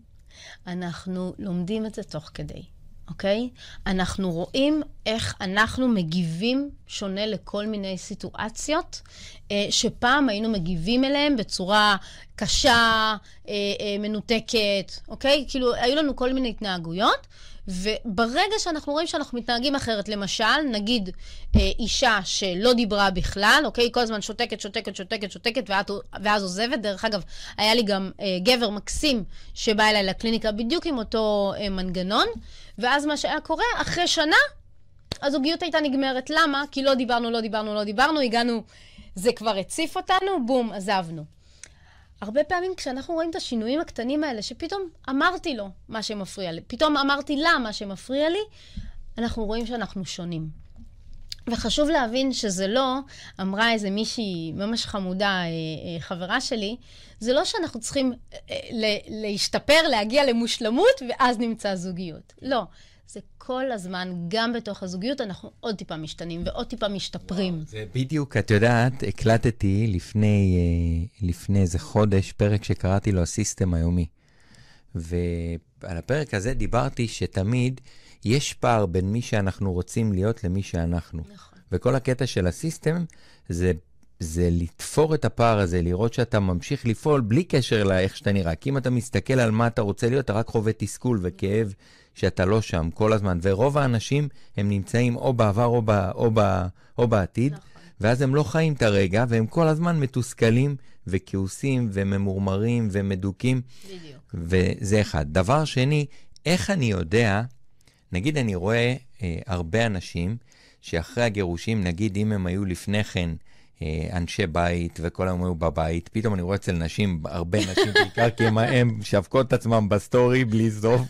אנחנו לומדים את זה תוך כדי. אוקיי? אנחנו רואים איך אנחנו מגיבים שונה לכל מיני סיטואציות, אה, שפעם היינו מגיבים אליהם בצורה קשה, אה, אה, מנותקת, אוקיי? כאילו, היו לנו כל מיני התנהגויות, וברגע שאנחנו רואים שאנחנו מתנהגים אחרת, למשל, נגיד אה, אישה שלא דיברה בכלל, אוקיי? כל הזמן שותקת, שותקת, שותקת, שותקת, ואת, ואז עוזבת. דרך אגב, היה לי גם אה, גבר מקסים שבא אליי לקליניקה בדיוק עם אותו אה, מנגנון, ואז מה שהיה קורה, אחרי שנה, הזוגיות הייתה נגמרת. למה? כי לא דיברנו, לא דיברנו, לא דיברנו, הגענו, זה כבר הציף אותנו, בום, עזבנו. הרבה פעמים כשאנחנו רואים את השינויים הקטנים האלה, שפתאום אמרתי לו מה שמפריע לי, פתאום אמרתי לה מה שמפריע לי, אנחנו רואים שאנחנו שונים. וחשוב להבין שזה לא, אמרה איזה מישהי ממש חמודה, אה, אה, חברה שלי, זה לא שאנחנו צריכים אה, להשתפר, להגיע למושלמות, ואז נמצא זוגיות. לא. כל הזמן, גם בתוך הזוגיות, אנחנו עוד טיפה משתנים ועוד טיפה משתפרים. וואו, זה בדיוק, את יודעת, הקלטתי לפני, אה, לפני איזה חודש פרק שקראתי לו הסיסטם היומי. ועל הפרק הזה דיברתי שתמיד יש פער בין מי שאנחנו רוצים להיות למי שאנחנו. נכון. וכל הקטע של הסיסטם זה זה לתפור את הפער הזה, לראות שאתה ממשיך לפעול בלי קשר לאיך שאתה נראה. כי אם אתה מסתכל על מה אתה רוצה להיות, אתה רק חווה תסכול וכאב שאתה לא שם כל הזמן. ורוב האנשים, הם נמצאים או בעבר או, ב, או, ב, או בעתיד, נכון. ואז הם לא חיים את הרגע, והם כל הזמן מתוסכלים וכעוסים וממורמרים ומדוכים. בדיוק. וזה אחד. דבר שני, איך אני יודע, נגיד אני רואה אה, הרבה אנשים שאחרי הגירושים, נגיד אם הם היו לפני כן, אה, אנשי בית, וכל היום היו בבית. פתאום אני רואה אצל נשים, הרבה נשים בעיקר, כי הם משווקות את עצמם ב story בלי סוף.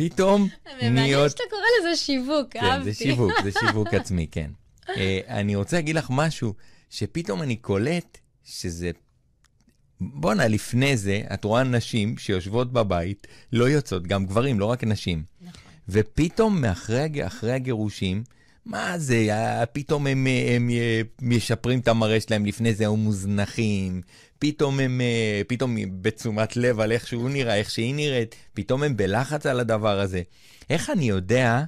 פתאום נהיות... מעניין שאתה קורא לזה שיווק, אהבתי. כן, זה שיווק, זה שיווק עצמי, כן. אה, אני רוצה להגיד לך משהו, שפתאום אני קולט שזה... בואנה, לפני זה, את רואה נשים שיושבות בבית, לא יוצאות, גם גברים, לא רק נשים. נכון. ופתאום, מאחרי הגירושים, מה זה, פתאום הם, הם, הם משפרים את המראה שלהם, לפני זה היו מוזנחים, פתאום הם, פתאום בתשומת לב על איך שהוא נראה, איך שהיא נראית, פתאום הם בלחץ על הדבר הזה. איך אני יודע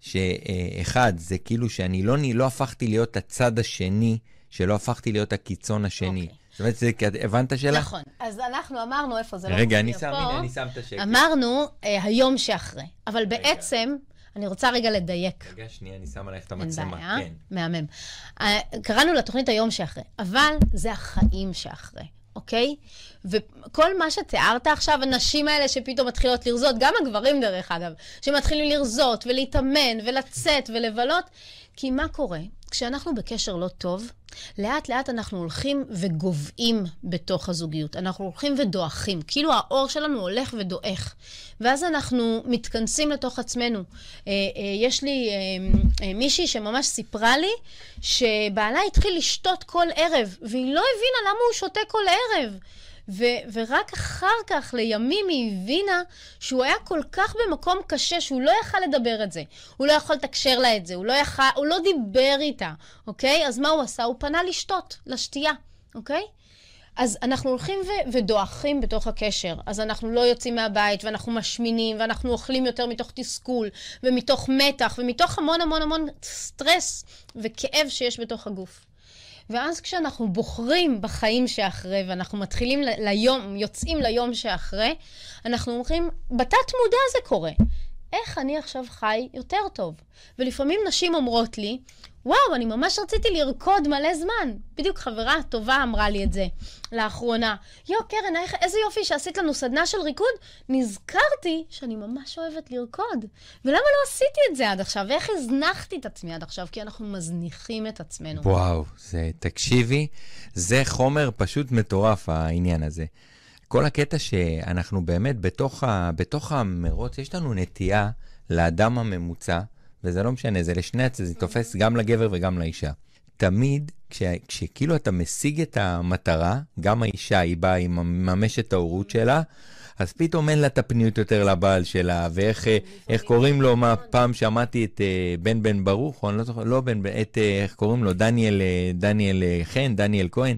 שאחד, זה כאילו שאני לא, לא הפכתי להיות הצד השני, שלא הפכתי להיות הקיצון השני. אוקיי. זאת אומרת, זה, הבנת שאלה? נכון. אז אנחנו אמרנו, איפה זה לא רגע, אני שם, פה? הנה, אני שם את השקט. אמרנו אה, היום שאחרי. אבל בעצם, אני רוצה רגע לדייק. רגע, שנייה, אני שם עלייך את אין המצלמה. בעיה, כן. מהמם. אה, קראנו לתוכנית היום שאחרי, אבל זה החיים שאחרי, אוקיי? וכל מה שתיארת עכשיו, הנשים האלה שפתאום מתחילות לרזות, גם הגברים דרך אגב, שמתחילים לרזות ולהתאמן ולצאת ולבלות, כי מה קורה? כשאנחנו בקשר לא טוב, לאט לאט אנחנו הולכים וגוועים בתוך הזוגיות. אנחנו הולכים ודועכים, כאילו האור שלנו הולך ודועך. ואז אנחנו מתכנסים לתוך עצמנו. אה, אה, יש לי אה, מישהי שממש סיפרה לי שבעלה התחיל לשתות כל ערב, והיא לא הבינה למה הוא שותה כל ערב. ו- ורק אחר כך, לימים, היא הבינה שהוא היה כל כך במקום קשה שהוא לא יכל לדבר את זה. הוא לא יכול לתקשר לה את זה, הוא לא, יכל, הוא לא דיבר איתה, אוקיי? אז מה הוא עשה? הוא פנה לשתות, לשתייה, אוקיי? אז אנחנו הולכים ו- ודועכים בתוך הקשר. אז אנחנו לא יוצאים מהבית, ואנחנו משמינים, ואנחנו אוכלים יותר מתוך תסכול, ומתוך מתח, ומתוך המון המון המון סטרס וכאב שיש בתוך הגוף. ואז כשאנחנו בוחרים בחיים שאחרי, ואנחנו מתחילים ל- ליום, יוצאים ליום שאחרי, אנחנו אומרים, בתת מודע זה קורה. איך אני עכשיו חי יותר טוב? ולפעמים נשים אומרות לי, וואו, אני ממש רציתי לרקוד מלא זמן. בדיוק חברה טובה אמרה לי את זה לאחרונה. יו, קרן, איך, איזה יופי שעשית לנו סדנה של ריקוד. נזכרתי שאני ממש אוהבת לרקוד. ולמה לא עשיתי את זה עד עכשיו? ואיך הזנחתי את עצמי עד עכשיו? כי אנחנו מזניחים את עצמנו. וואו, זה, תקשיבי, זה חומר פשוט מטורף, העניין הזה. כל הקטע שאנחנו באמת בתוך, בתוך המרוץ, יש לנו נטייה לאדם הממוצע, וזה לא משנה, זה לשני הצדדים, זה תופס גם לגבר וגם לאישה. תמיד, כש, כשכאילו אתה משיג את המטרה, גם האישה, היא באה, היא מממשת את ההורות שלה, אז פתאום אין לה את הפניות יותר לבעל שלה, ואיך אה, איך קוראים לו, מה, פעם שמעתי את אה, בן בן ברוך, או אני לא זוכר, לא בן את, אה, איך קוראים לו, דניאל, דניאל חן, דניאל כהן,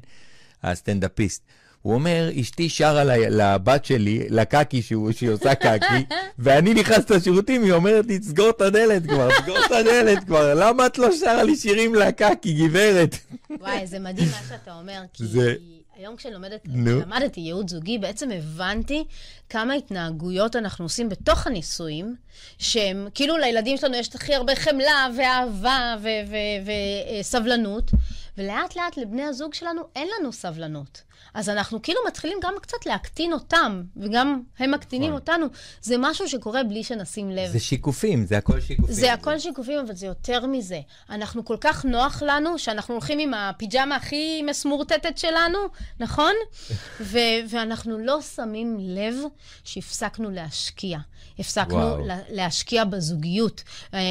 הסטנדאפיסט. הוא אומר, אשתי שרה לבת שלי, לקקי שהוא, שהיא עושה קקי, ואני נכנס לשירותים, היא אומרת לי, תסגור את הדלת כבר, תסגור את הדלת כבר, למה את לא שרה לי שירים לקקי, גברת? וואי, זה מדהים מה שאתה אומר, כי זה- היום כשלמדתי נו. למדתי ייעוד זוגי, בעצם הבנתי כמה התנהגויות אנחנו עושים בתוך הנישואים, שהם, כאילו לילדים שלנו יש הכי הרבה חמלה ואהבה וסבלנות, ולאט לאט לבני הזוג שלנו אין לנו סבלנות. אז אנחנו כאילו מתחילים גם קצת להקטין אותם, וגם הם מקטינים נכון. אותנו. זה משהו שקורה בלי שנשים לב. זה שיקופים, זה הכל שיקופים. זה הכל שיקופים, אבל זה יותר מזה. אנחנו כל כך נוח לנו, שאנחנו הולכים עם הפיג'מה הכי מסמורטטת שלנו, נכון? ו- ואנחנו לא שמים לב שהפסקנו להשקיע. הפסקנו וואו. לה- להשקיע בזוגיות. אה, אה,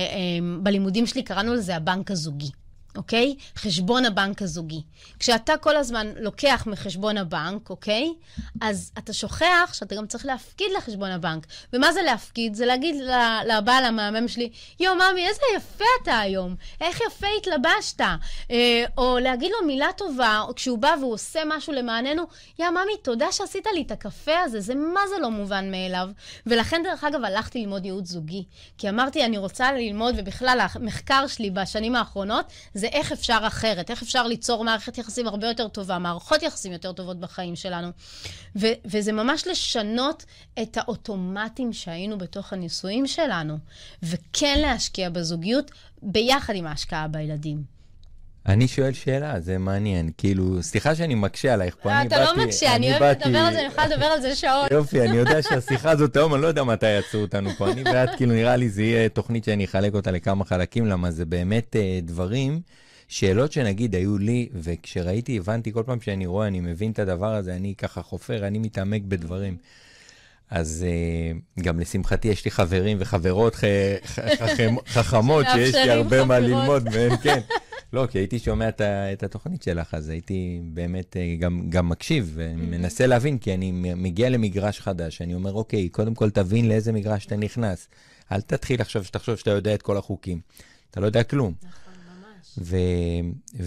בלימודים שלי קראנו לזה הבנק הזוגי. אוקיי? חשבון הבנק הזוגי. כשאתה כל הזמן לוקח מחשבון הבנק, אוקיי? אז אתה שוכח שאתה גם צריך להפקיד לחשבון הבנק. ומה זה להפקיד? זה להגיד לבעל המהמם שלי, יו, ממי, איזה יפה אתה היום. איך יפה התלבשת. אה, או להגיד לו מילה טובה, או כשהוא בא והוא עושה משהו למעננו, יא, ממי, תודה שעשית לי את הקפה הזה, זה מה זה לא מובן מאליו. ולכן, דרך אגב, הלכתי ללמוד ייעוץ זוגי. כי אמרתי, אני רוצה ללמוד, ובכלל, המחקר שלי בשנים האחרונות, זה איך אפשר אחרת, איך אפשר ליצור מערכת יחסים הרבה יותר טובה, מערכות יחסים יותר טובות בחיים שלנו. ו- וזה ממש לשנות את האוטומטים שהיינו בתוך הנישואים שלנו, וכן להשקיע בזוגיות ביחד עם ההשקעה בילדים. אני שואל שאלה, זה מעניין. כאילו, סליחה שאני מקשה עלייך פה, לא, אני אתה באתי... לא מקשה, אני אוהבת לדבר על זה, אני יכולה לדבר על זה שעות. יופי, אני יודע שהשיחה הזאת היום, אני לא יודע מתי יעצרו אותנו פה. אני ואת, כאילו, נראה לי זה יהיה תוכנית שאני אחלק אותה לכמה חלקים, למה זה באמת אה, דברים, שאלות שנגיד היו לי, וכשראיתי, הבנתי, כל פעם שאני רואה, אני מבין את הדבר הזה, אני ככה חופר, אני מתעמק בדברים. אז אה, גם לשמחתי יש לי חברים וחברות חכמות, שיש לי הרבה מה. ללמוד מהן, כן. לא, כי הייתי שומע את, את התוכנית שלך, אז הייתי באמת אה, גם, גם מקשיב ומנסה להבין, כי אני מגיע למגרש חדש, אני אומר, אוקיי, קודם כל תבין לאיזה מגרש אתה נכנס. אל תתחיל עכשיו שתחשוב שאתה יודע את כל החוקים. אתה לא יודע כלום. ו,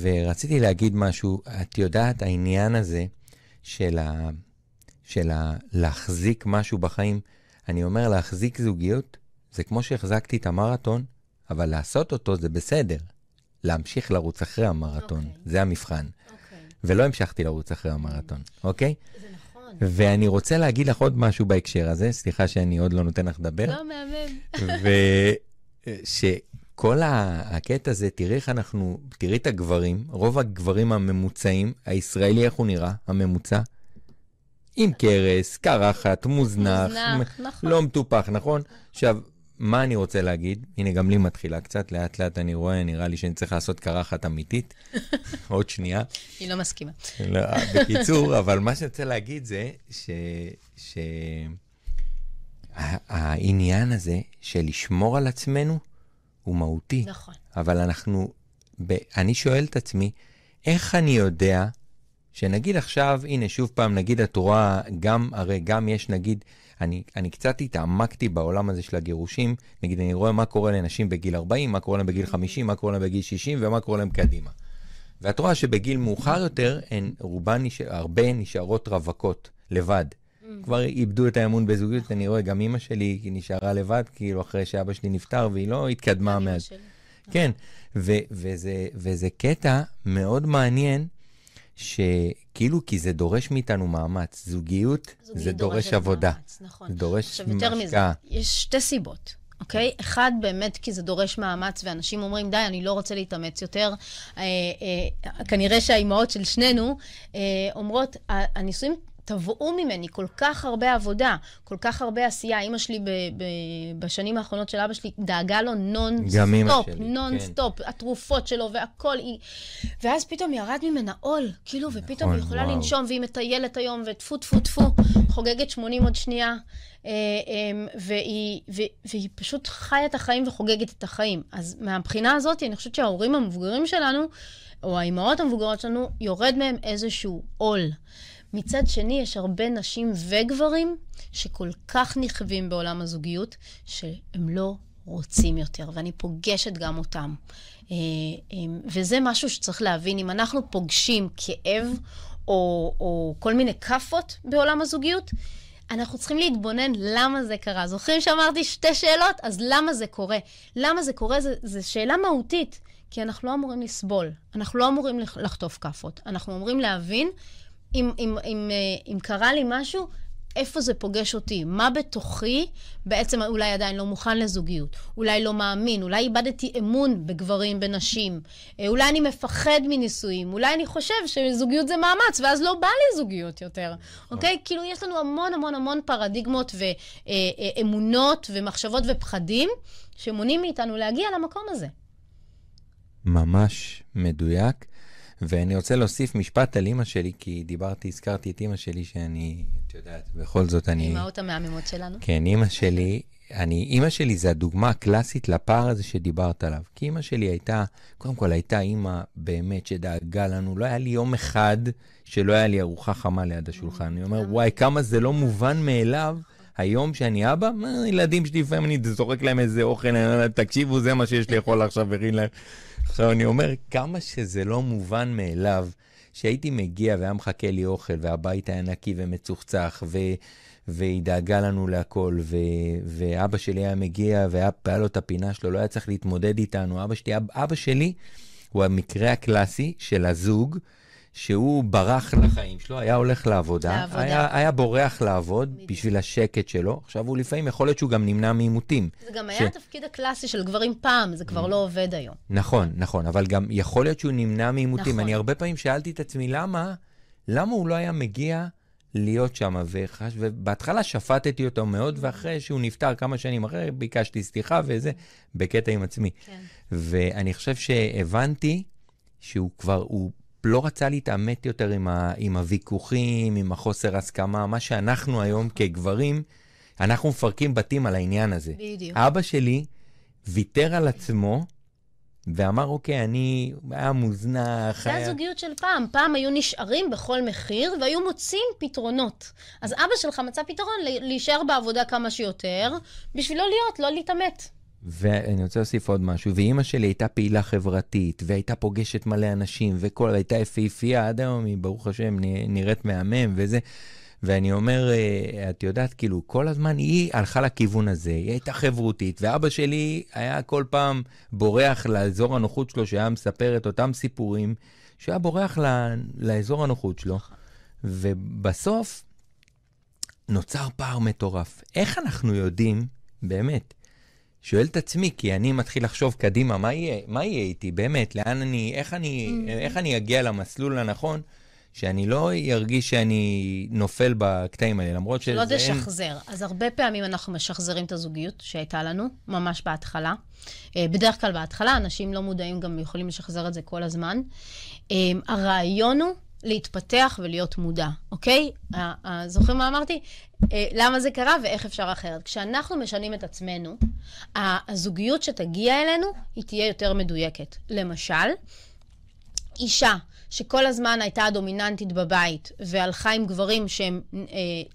ורציתי להגיד משהו, את יודעת, העניין הזה של, ה, של ה, להחזיק משהו בחיים, אני אומר, להחזיק זוגיות, זה כמו שהחזקתי את המרתון, אבל לעשות אותו זה בסדר. להמשיך לרוץ אחרי המרתון, okay. אוקיי. זה המבחן. אוקיי. ולא המשכתי לרוץ אחרי המרתון, אוקיי? זה נכון. ואני רוצה להגיד לך עוד משהו בהקשר הזה, סליחה שאני עוד לא נותן לך לדבר. לא, מהמם. ושכל ה- הקטע הזה, תראי איך אנחנו, תראי את הגברים, רוב הגברים הממוצעים, הישראלי, איך הוא נראה, הממוצע? עם קרס, קרחת, מוזנח, מוזנח, נכון. לא מטופח, נכון? עכשיו, מה אני רוצה להגיד? הנה, גם לי מתחילה קצת, לאט לאט אני רואה, נראה לי שאני צריך לעשות קרחת אמיתית. עוד שנייה. היא לא מסכימה. לא, בקיצור, אבל מה שאני רוצה להגיד זה ש... ש... העניין הזה של לשמור על עצמנו הוא מהותי. נכון. אבל אנחנו, ב... אני שואל את עצמי, איך אני יודע שנגיד עכשיו, הנה, שוב פעם, נגיד את רואה, גם, הרי גם יש, נגיד, אני, אני קצת התעמקתי בעולם הזה של הגירושים, נגיד, אני רואה מה קורה לנשים בגיל 40, מה קורה להם בגיל 50, מה קורה להם בגיל 60 ומה קורה להם קדימה. ואת רואה שבגיל מאוחר יותר, הן רובן, נש... הרבה נשארות רווקות, לבד. כבר איבדו את האמון בזוגיות, אני רואה, גם אימא שלי נשארה לבד, כאילו, אחרי שאבא שלי נפטר, והיא לא התקדמה מאז. כן, ו- וזה, וזה קטע מאוד מעניין, שכאילו, כי זה דורש מאיתנו מאמץ. זוגיות, זוגיות זה דורש עבודה. מאמץ, נכון. זה דורש עכשיו, יותר מזה. יש שתי סיבות. אוקיי? אחד, באמת כי זה דורש מאמץ, ואנשים אומרים, די, אני לא רוצה להתאמץ יותר. אה, אה, כנראה שהאימהות של שנינו אה, אומרות, "ה- הנישואים תבעו ממני כל כך הרבה עבודה, כל כך הרבה עשייה. אימא שלי ב, ב, בשנים האחרונות של אבא שלי דאגה לו non גם אימא stop, שלי, non כן. התרופות שלו והכל. היא... ואז פתאום ירד ממנה עול, כאילו, ופתאום היא נכון, יכולה וואו. לנשום, והיא מטיילת היום, וטפו טפו טפו, חוגגת 80 עוד שנייה. אה, אה, והיא, ו- והיא פשוט חיה את החיים וחוגגת את החיים. אז מהבחינה הזאת, אני חושבת שההורים המבוגרים שלנו, או האימהות המבוגרות שלנו, יורד מהם איזשהו עול. מצד שני, יש הרבה נשים וגברים שכל כך נכווים בעולם הזוגיות, שהם לא רוצים יותר, ואני פוגשת גם אותם. אה, אה, וזה משהו שצריך להבין, אם אנחנו פוגשים כאב או, או כל מיני כאפות בעולם הזוגיות, אנחנו צריכים להתבונן למה זה קרה. זוכרים שאמרתי שתי שאלות? אז למה זה קורה? למה זה קורה? זו שאלה מהותית, כי אנחנו לא אמורים לסבול. אנחנו לא אמורים לח- לחטוף כאפות. אנחנו אמורים להבין אם, אם, אם, אה, אם קרה לי משהו, איפה זה פוגש אותי? מה בתוכי בעצם אולי עדיין לא מוכן לזוגיות? אולי לא מאמין? אולי איבדתי אמון בגברים, בנשים? אה, אולי אני מפחד מנישואים? אולי אני חושב שזוגיות זה מאמץ, ואז לא בא לי זוגיות יותר, אוקיי? כאילו, יש לנו המון המון המון פרדיגמות ואמונות ומחשבות ופחדים שמונעים מאיתנו להגיע למקום הזה. ממש מדויק. ואני רוצה להוסיף משפט על אימא שלי, כי דיברתי, הזכרתי את אימא שלי, שאני, את יודעת, בכל זאת אני... האימהות המהממות שלנו. כן, אימא שלי, אני, אימא שלי זה הדוגמה הקלאסית לפער הזה שדיברת עליו. כי אימא שלי הייתה, קודם כל הייתה אימא באמת שדאגה לנו, לא היה לי יום אחד שלא היה לי ארוחה חמה ליד השולחן. אני אומר, וואי, כמה זה לא מובן מאליו. היום שאני אבא, מה, הילדים שלי לפעמים אני זורק להם איזה אוכל, אני אומר להם, תקשיבו, זה מה שיש לאכול עכשיו, וריד להם. עכשיו אני אומר, כמה שזה לא מובן מאליו, שהייתי מגיע והיה מחכה לי אוכל, והבית היה נקי ומצוחצח, ו... והיא דאגה לנו להכל, ו... ואבא שלי היה מגיע והיה היה לו את הפינה שלו, לא היה צריך להתמודד איתנו. אבא שלי, אבא שלי הוא המקרה הקלאסי של הזוג, שהוא ברח לחיים שלו, היה הולך לעבודה, לעבודה. היה, היה בורח לעבוד בדיוק. בשביל השקט שלו. עכשיו הוא לפעמים, יכול להיות שהוא גם נמנע מעימותים. זה גם ש- היה התפקיד הקלאסי של גברים פעם, זה כבר לא עובד היום. נכון, נכון, אבל גם יכול להיות שהוא נמנע מעימותים. נכון. אני הרבה פעמים שאלתי את עצמי, למה, למה הוא לא היה מגיע להיות שם? וחש... ובהתחלה שפטתי אותו מאוד, ואחרי שהוא נפטר כמה שנים אחרי, ביקשתי סליחה וזה, בקטע עם עצמי. כן. ואני חושב שהבנתי שהוא כבר, הוא לא רצה להתעמת יותר עם, ה... עם הוויכוחים, עם החוסר הסכמה, מה שאנחנו היום כגברים, אנחנו מפרקים בתים על העניין הזה. בדיוק. אבא שלי ויתר על עצמו ואמר, אוקיי, אני, היה מוזנח. זה היה... הזוגיות של פעם. פעם היו נשארים בכל מחיר והיו מוצאים פתרונות. אז אבא שלך מצא פתרון להישאר בעבודה כמה שיותר, בשביל לא להיות, לא להתעמת. ואני רוצה להוסיף עוד משהו, ואימא שלי הייתה פעילה חברתית, והייתה פוגשת מלא אנשים, וכל, הייתה יפהפייה, עד היום היא, ברוך השם, נראית מהמם וזה. ואני אומר, אה, את יודעת, כאילו, כל הזמן היא הלכה לכיוון הזה, היא הייתה חברותית, ואבא שלי היה כל פעם בורח לאזור הנוחות שלו, שהיה מספר את אותם סיפורים, שהיה בורח ל, לאזור הנוחות שלו, ובסוף נוצר פער מטורף. איך אנחנו יודעים, באמת, שואל את עצמי, כי אני מתחיל לחשוב קדימה, מה יהיה, מה יהיה איתי, באמת, לאן אני, איך אני, mm. איך אני אגיע למסלול הנכון, שאני לא ארגיש שאני נופל בקטעים האלה, למרות שזה... לא תשחזר. אין... אז הרבה פעמים אנחנו משחזרים את הזוגיות שהייתה לנו, ממש בהתחלה. אה, בדרך כלל בהתחלה, אנשים לא מודעים גם יכולים לשחזר את זה כל הזמן. אה, הרעיון הוא להתפתח ולהיות מודע, אוקיי? זוכרים מה אמרתי? אה, למה זה קרה ואיך אפשר אחרת. כשאנחנו משנים את עצמנו, הזוגיות שתגיע אלינו, היא תהיה יותר מדויקת. למשל, אישה שכל הזמן הייתה דומיננטית בבית והלכה עם גברים שהם אה,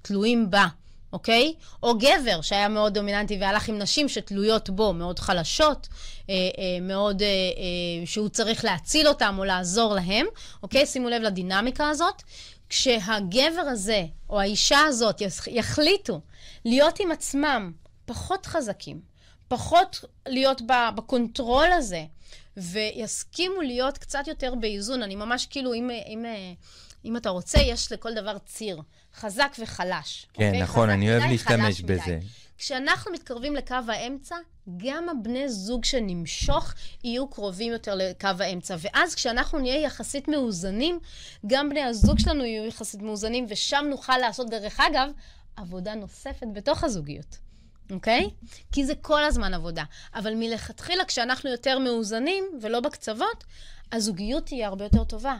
תלויים בה, אוקיי? או גבר שהיה מאוד דומיננטי והלך עם נשים שתלויות בו, מאוד חלשות, אה, אה, מאוד, אה, אה, שהוא צריך להציל אותם או לעזור להם, אוקיי? שימו לב לדינמיקה הזאת. כשהגבר הזה או האישה הזאת יחליטו להיות עם עצמם פחות חזקים, פחות להיות ב control הזה, ויסכימו להיות קצת יותר באיזון. אני ממש כאילו, אם, אם, אם אתה רוצה, יש לכל דבר ציר, חזק וחלש. כן, אוקיי? נכון, אני אוהב להשתמש בזה. כשאנחנו מתקרבים לקו האמצע, גם הבני זוג שנמשוך יהיו קרובים יותר לקו האמצע. ואז כשאנחנו נהיה יחסית מאוזנים, גם בני הזוג שלנו יהיו יחסית מאוזנים, ושם נוכל לעשות, דרך אגב, עבודה נוספת בתוך הזוגיות. אוקיי? Okay? כי זה כל הזמן עבודה. אבל מלכתחילה, כשאנחנו יותר מאוזנים ולא בקצוות, הזוגיות תהיה הרבה יותר טובה.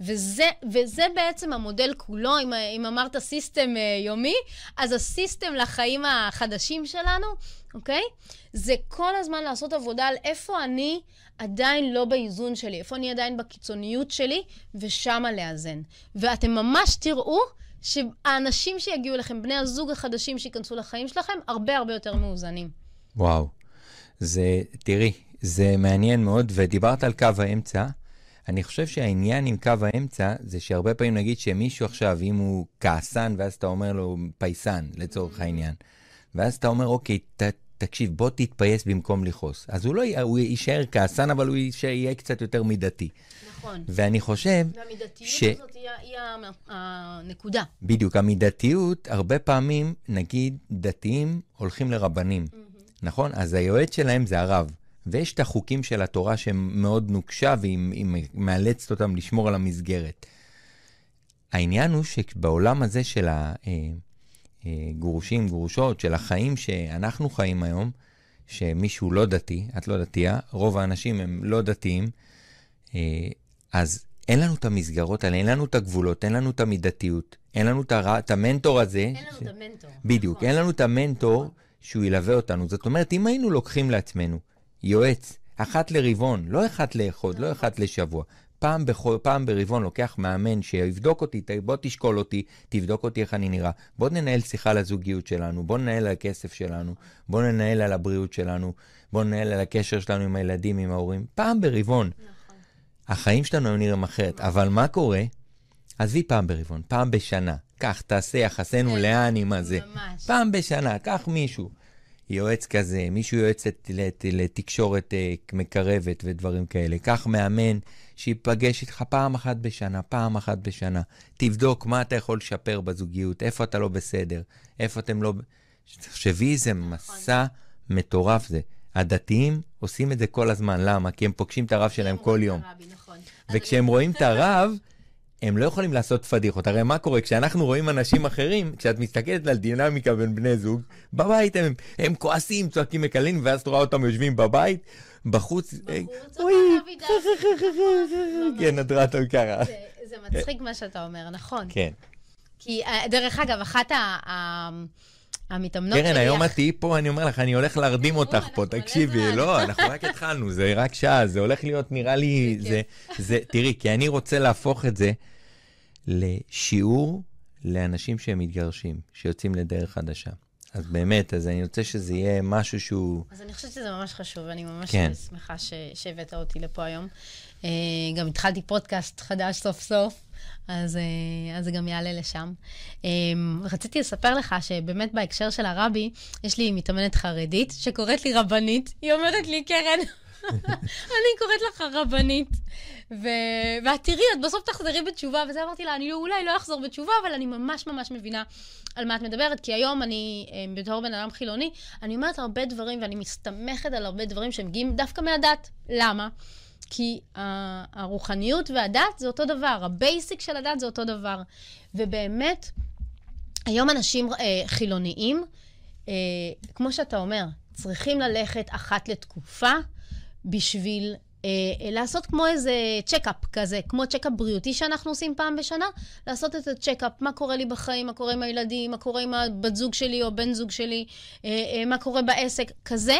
וזה, וזה בעצם המודל כולו, אם, אם אמרת סיסטם uh, יומי, אז הסיסטם לחיים החדשים שלנו, אוקיי? זה כל הזמן לעשות עבודה על איפה אני עדיין לא באיזון שלי, איפה אני עדיין בקיצוניות שלי, ושמה לאזן. ואתם ממש תראו שהאנשים שיגיעו אליכם, בני הזוג החדשים שייכנסו לחיים שלכם, הרבה הרבה יותר מאוזנים. וואו. זה, תראי, זה מעניין מאוד, ודיברת על קו האמצע. אני חושב שהעניין עם קו האמצע זה שהרבה פעמים נגיד שמישהו עכשיו, אם הוא כעסן, ואז אתה אומר לו פייסן, לצורך העניין, ואז אתה אומר, אוקיי, ת, תקשיב, בוא תתפייס במקום לכעוס. אז הוא לא, הוא יישאר כעסן, אבל הוא יישאר, יהיה קצת יותר מידתי. נכון. ואני חושב... והמידתיות ש... הזאת היא, היא הנקודה. בדיוק, המידתיות, הרבה פעמים, נגיד, דתיים הולכים לרבנים, mm-hmm. נכון? אז היועץ שלהם זה הרב. ויש את החוקים של התורה שהם מאוד נוקשה, והיא מאלצת אותם לשמור על המסגרת. העניין הוא שבעולם הזה של הגרושים, אה, גרושות, של החיים שאנחנו חיים היום, שמישהו לא דתי, את לא דתייה, רוב האנשים הם לא דתיים, אה, אז אין לנו את המסגרות האלה, אין לנו את הגבולות, אין לנו את המידתיות, אין לנו את, הר... את המנטור הזה. אין לנו ש... את המנטור. בדיוק, נכון. אין לנו את המנטור נכון. שהוא ילווה אותנו. זאת אומרת, אם היינו לוקחים לעצמנו יועץ, אחת לרבעון, לא אחת לאחוד, לא אחת לשבוע, פעם, בכל, פעם ברבעון לוקח מאמן שיבדוק אותי, בוא תשקול אותי, תבדוק אותי איך אני נראה. בוא ננהל שיחה על הזוגיות שלנו, בוא ננהל על הכסף שלנו, בוא ננהל על הבריאות שלנו, בוא ננהל על הקשר שלנו עם הילדים, עם ההורים. פעם ברבעון. נכון. החיים שלנו היו נראים אחרת. אבל מה קורה? עזבי פעם ברבעון, פעם בשנה. קח, תעשה יחסינו כן, לאן עם הזה. ממש. פעם בשנה, קח מישהו. יועץ כזה, מישהו יועץ לתקשורת אה, מקרבת ודברים כאלה. קח מאמן שיפגש איתך פעם אחת בשנה, פעם אחת בשנה. תבדוק מה אתה יכול לשפר בזוגיות, איפה אתה לא בסדר, איפה אתם לא... תחשבי איזה מסע מטורף זה. הדתיים עושים את זה כל הזמן, למה? כי הם פוגשים את הרב שלהם כל יום. נכון. וכשהם רואים את הרב, הם לא יכולים לעשות פדיחות. הרי מה קורה? כשאנחנו רואים אנשים אחרים, כשאת מסתכלת על דינמיקה בין בני זוג, בבית הם, הם כועסים, צועקים, מקללים, ואז את רואה אותם יושבים בבית, בחוץ, אוי, כן, הדרת ככה. זה מצחיק מה שאתה אומר, נכון. כן. כי, אה, דרך אגב, אחת ה... המתאמנות שלי... קרן, היום את תהיי פה, אני אומר לך, אני הולך להרדים אותך פה, תקשיבי. לא, אנחנו רק התחלנו, זה רק שעה, זה הולך להיות, נראה לי, זה... תראי, כי אני רוצה להפוך את זה לשיעור לאנשים שהם מתגרשים, שיוצאים לדרך חדשה. אז באמת, אז אני רוצה שזה יהיה משהו שהוא... אז אני חושבת שזה ממש חשוב, ואני ממש כן. שמחה שהבאת אותי לפה היום. אה, גם התחלתי פודקאסט חדש סוף סוף, אז, אה, אז זה גם יעלה לשם. אה, רציתי לספר לך שבאמת בהקשר של הרבי, יש לי מתאמנת חרדית שקוראת לי רבנית. היא אומרת לי, קרן, אני קוראת לך רבנית. ו... ואת תראי, את בסוף תחזרי בתשובה, וזה אמרתי לה, אני אולי לא אחזור בתשובה, אבל אני ממש ממש מבינה על מה את מדברת, כי היום אני, בתור בן אדם חילוני, אני אומרת הרבה דברים, ואני מסתמכת על הרבה דברים שמגיעים דווקא מהדת. למה? כי הרוחניות והדת זה אותו דבר, ה basic של הדת זה אותו דבר. ובאמת, היום אנשים אה, חילוניים, אה, כמו שאתה אומר, צריכים ללכת אחת לתקופה בשביל אה, לעשות כמו איזה צ'קאפ כזה, כמו צ'קאפ בריאותי שאנחנו עושים פעם בשנה, לעשות את הצ'קאפ, מה קורה לי בחיים, מה קורה עם הילדים, מה קורה עם הבת זוג שלי או בן זוג שלי, אה, אה, מה קורה בעסק, כזה.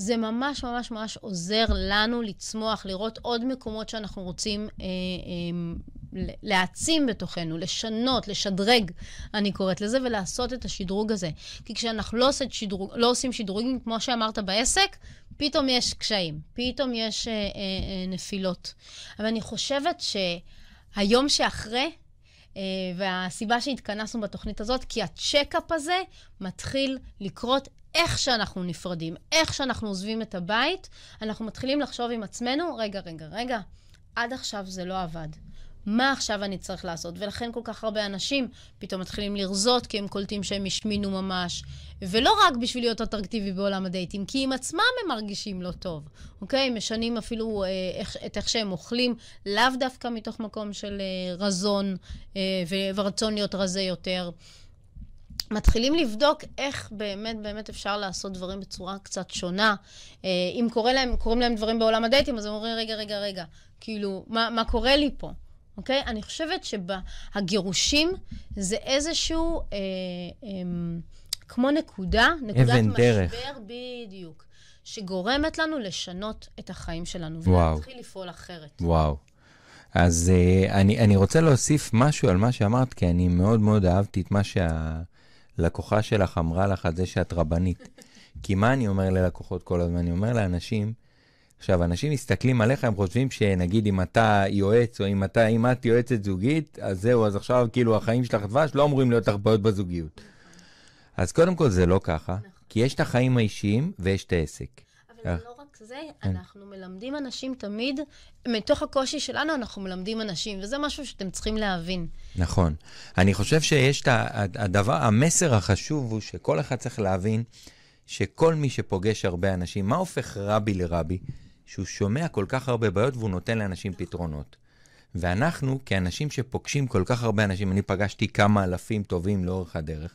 זה ממש ממש ממש עוזר לנו לצמוח, לראות עוד מקומות שאנחנו רוצים אה, אה, להעצים בתוכנו, לשנות, לשדרג, אני קוראת לזה, ולעשות את השדרוג הזה. כי כשאנחנו לא, עושים, שדרוג, לא עושים שדרוגים, כמו שאמרת בעסק, פתאום יש קשיים, פתאום יש אה, אה, אה, נפילות. אבל אני חושבת שהיום שאחרי, Uh, והסיבה שהתכנסנו בתוכנית הזאת, כי הצ'קאפ הזה מתחיל לקרות איך שאנחנו נפרדים, איך שאנחנו עוזבים את הבית, אנחנו מתחילים לחשוב עם עצמנו, רגע, רגע, רגע, עד עכשיו זה לא עבד. מה עכשיו אני צריך לעשות? ולכן כל כך הרבה אנשים פתאום מתחילים לרזות כי הם קולטים שהם השמינו ממש. ולא רק בשביל להיות אטרקטיבי בעולם הדייטים, כי עם עצמם הם מרגישים לא טוב, אוקיי? הם משנים אפילו אה, איך, את איך שהם אוכלים, לאו דווקא מתוך מקום של אה, רזון אה, ורצון להיות רזה יותר. מתחילים לבדוק איך באמת באמת אפשר לעשות דברים בצורה קצת שונה. אה, אם קורא להם, קוראים להם דברים בעולם הדייטים, אז הם אומרים, רגע, רגע, רגע, כאילו, מה, מה קורה לי פה? אוקיי? אני חושבת שהגירושים זה איזשהו, אה, אה, כמו נקודה, נקודת משבר, דרך. בדיוק, שגורמת לנו לשנות את החיים שלנו. ולהתחיל לפעול אחרת. וואו. אז uh, אני, אני רוצה להוסיף משהו על מה שאמרת, כי אני מאוד מאוד אהבתי את מה שהלקוחה שלך אמרה לך על זה שאת רבנית. כי מה אני אומר ללקוחות כל הזמן? אני אומר לאנשים, עכשיו, אנשים מסתכלים עליך, הם חושבים שנגיד אם אתה יועץ, או אם, אתה, אם את יועצת זוגית, אז זהו, אז עכשיו כאילו החיים שלך דבש, לא אמורים להיות לך בעיות בזוגיות. אז קודם כל זה לא ככה, כי יש את החיים האישיים ויש את העסק. אבל זה לא רק זה, אנחנו מלמדים אנשים תמיד, מתוך הקושי שלנו אנחנו מלמדים אנשים, וזה משהו שאתם צריכים להבין. נכון. אני חושב שיש את הדבר, המסר החשוב הוא שכל אחד צריך להבין שכל מי שפוגש הרבה אנשים, מה הופך רבי לרבי? שהוא שומע כל כך הרבה בעיות והוא נותן לאנשים פתרונות. ואנחנו, כאנשים שפוגשים כל כך הרבה אנשים, אני פגשתי כמה אלפים טובים לאורך הדרך,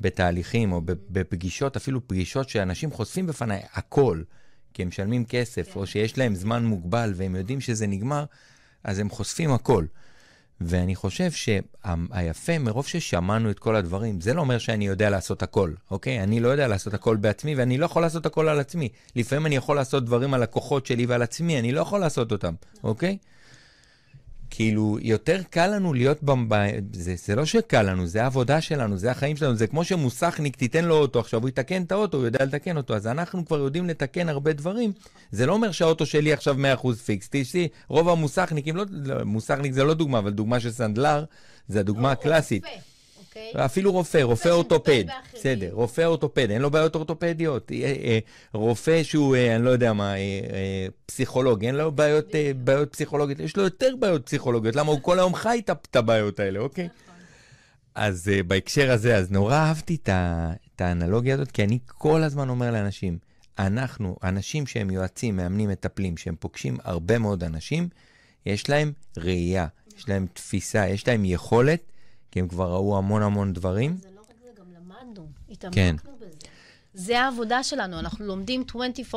בתהליכים או בפגישות, אפילו פגישות שאנשים חושפים בפניי הכל, כי הם משלמים כסף, כן. או שיש להם זמן מוגבל והם יודעים שזה נגמר, אז הם חושפים הכל. ואני חושב שהיפה, מרוב ששמענו את כל הדברים, זה לא אומר שאני יודע לעשות הכל, אוקיי? אני לא יודע לעשות הכל בעצמי, ואני לא יכול לעשות הכל על עצמי. לפעמים אני יכול לעשות דברים על הכוחות שלי ועל עצמי, אני לא יכול לעשות אותם, אוקיי? כאילו, יותר קל לנו להיות, במב... זה, זה לא שקל לנו, זה העבודה שלנו, זה החיים שלנו, זה כמו שמוסכניק תיתן לו אוטו, עכשיו הוא יתקן את האוטו, הוא יודע לתקן אותו, אז אנחנו כבר יודעים לתקן הרבה דברים. זה לא אומר שהאוטו שלי עכשיו 100% פיקס, תשתי, רוב המוסכניקים, לא, לא, מוסכניק זה לא דוגמה, אבל דוגמה של סנדלר, זה הדוגמה הקלאסית. רופא. אוקיי? אפילו רופא, רופא אורתופד. בסדר, רופא אורתופד, אין לו בעיות אורתופדיות. אה, אה, רופא שהוא, אה, אני לא יודע מה, פסיכולוג, אין לו בעיות, בעיות פסיכולוגיות, יש לו יותר בעיות פסיכולוגיות. למה הוא כל היום חי את הבעיות האלה, אוקיי? נכון. אז בהקשר הזה, אז נורא אהבתי את האנלוגיה הזאת, כי אני כל הזמן אומר לאנשים, אנחנו, אנשים שהם יועצים, מאמנים, מטפלים, שהם פוגשים הרבה מאוד אנשים, יש להם ראייה, יש להם תפיסה, יש להם יכולת כי הם כבר ראו המון המון דברים. זה לא רק זה, גם למדנו, התעמקנו כן. בזה. זה העבודה שלנו, אנחנו לומדים 24/7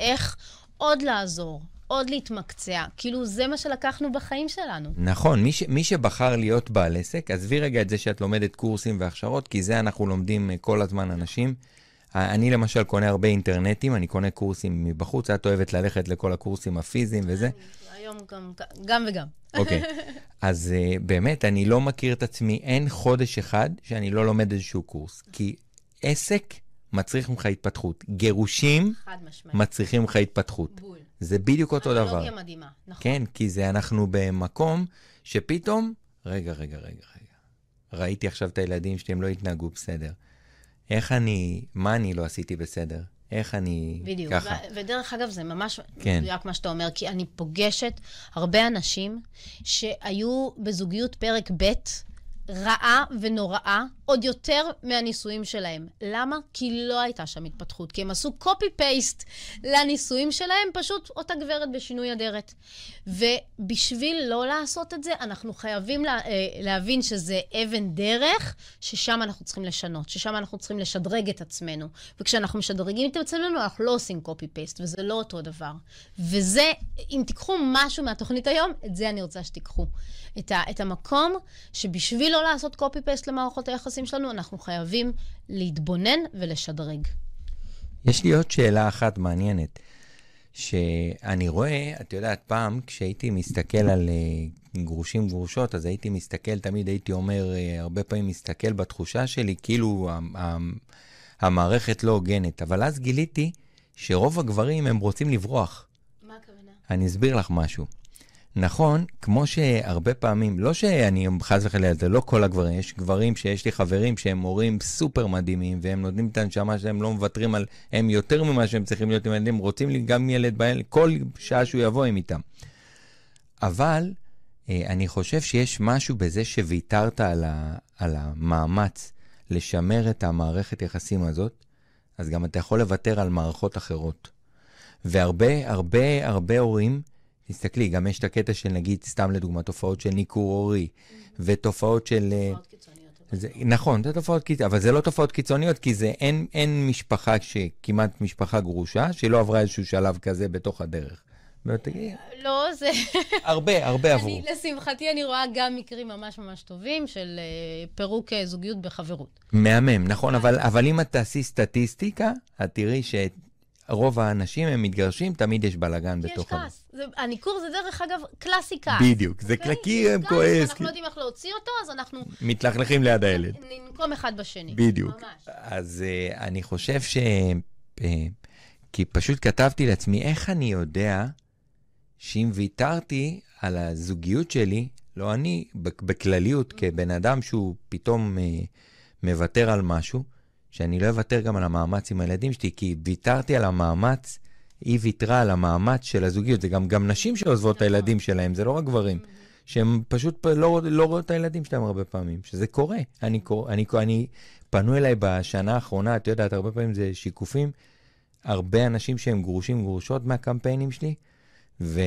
איך עוד לעזור, עוד להתמקצע. כאילו, זה מה שלקחנו בחיים שלנו. נכון, מי, ש, מי שבחר להיות בעל עסק, עזבי רגע את זה שאת לומדת קורסים והכשרות, כי זה אנחנו לומדים אה, כל הזמן אנשים. אני למשל קונה הרבה אינטרנטים, אני קונה קורסים מבחוץ, את אוהבת ללכת לכל הקורסים הפיזיים וזה. היום גם, גם וגם. אוקיי, okay. אז uh, באמת, אני לא מכיר את עצמי, אין חודש אחד שאני לא לומד איזשהו קורס. כי עסק מצריך ממך התפתחות. גירושים. מצריכים ממך התפתחות. בול. זה בדיוק אותו דבר. אנלוגיה מדהימה, נכון. כן, כי זה אנחנו במקום שפתאום, רגע, רגע, רגע, רגע. ראיתי עכשיו את הילדים שלי, הם לא התנהגו בסדר. איך אני, מה אני לא עשיתי בסדר? איך אני בדיוק. ככה? ו- ודרך אגב, זה ממש כן. מדויק מה שאתה אומר, כי אני פוגשת הרבה אנשים שהיו בזוגיות פרק ב', רעה ונוראה, עוד יותר מהנישואים שלהם. למה? כי לא הייתה שם התפתחות. כי הם עשו copy-paste לנישואים שלהם, פשוט אותה גברת בשינוי אדרת. ובשביל לא לעשות את זה, אנחנו חייבים לה, אה, להבין שזה אבן דרך, ששם אנחנו צריכים לשנות, ששם אנחנו צריכים לשדרג את עצמנו. וכשאנחנו משדרגים את עצמנו, אנחנו לא עושים copy-paste, וזה לא אותו דבר. וזה, אם תיקחו משהו מהתוכנית היום, את זה אני רוצה שתיקחו. את, ה, את המקום שבשביל לא לעשות copy-paste למערכות היחסים שלנו, אנחנו חייבים להתבונן ולשדרג. יש לי עוד שאלה אחת מעניינת, שאני רואה, את יודעת, פעם כשהייתי מסתכל על uh, גרושים גרושות, אז הייתי מסתכל, תמיד הייתי אומר, uh, הרבה פעמים מסתכל בתחושה שלי, כאילו המערכת לא הוגנת. אבל אז גיליתי שרוב הגברים הם רוצים לברוח. מה הכוונה? אני אסביר לך משהו. נכון, כמו שהרבה פעמים, לא שאני חס וחלילה, זה לא כל הגברים, יש גברים שיש לי חברים שהם הורים סופר מדהימים, והם נותנים את הנשמה שלהם, לא מוותרים על, הם יותר ממה שהם צריכים להיות עם הילדים, רוצים לי גם ילד בילד, כל שעה שהוא יבוא הם איתם. אבל אה, אני חושב שיש משהו בזה שוויתרת על, ה, על המאמץ לשמר את המערכת יחסים הזאת, אז גם אתה יכול לוותר על מערכות אחרות. והרבה, הרבה, הרבה הורים, תסתכלי, גם יש את הקטע של נגיד, סתם לדוגמה, תופעות של ניכור הורי, ותופעות של... אה, זה, נכון, זה תופעות קיצוניות, אבל זה לא תופעות קיצוניות, כי זה אין, אין משפחה שכמעט משפחה גרושה, שלא עברה איזשהו שלב כזה בתוך הדרך. ותגיד, לא, זה... הרבה, הרבה עברו. אני, לשמחתי, אני רואה גם מקרים ממש ממש טובים של אה, פירוק אה, זוגיות בחברות. מהמם, נכון, אבל, אבל אם את תעשי סטטיסטיקה, את תראי שרוב האנשים הם מתגרשים, תמיד יש בלאגן כי יש בתוך. כעס. זה, הניכור זה דרך אגב קלאסי כעס. בדיוק, זה אוקיי? קלקי, הם כועס. אנחנו לא יודעים איך להוציא אותו, אז אנחנו מתלכלכים ליד הילד. ננקום אחד בשני. בדיוק. ממש. אז uh, אני חושב ש... Uh, כי פשוט כתבתי לעצמי, איך אני יודע שאם ויתרתי על הזוגיות שלי, לא אני, בכלליות, כבן אדם שהוא פתאום uh, מוותר על משהו, שאני לא אוותר גם על המאמץ עם הילדים שלי, כי ויתרתי על המאמץ, היא ויתרה על המאמץ של הזוגיות. זה גם, גם נשים שעוזבות את הילדים שלהם, זה לא רק גברים. שהם פשוט לא, לא רואות את הילדים שלהם הרבה פעמים, שזה קורה. אני, קור- אני, אני, פנו אליי בשנה האחרונה, את יודעת, הרבה פעמים זה שיקופים, הרבה אנשים שהם גרושים גרושות מהקמפיינים שלי, ו,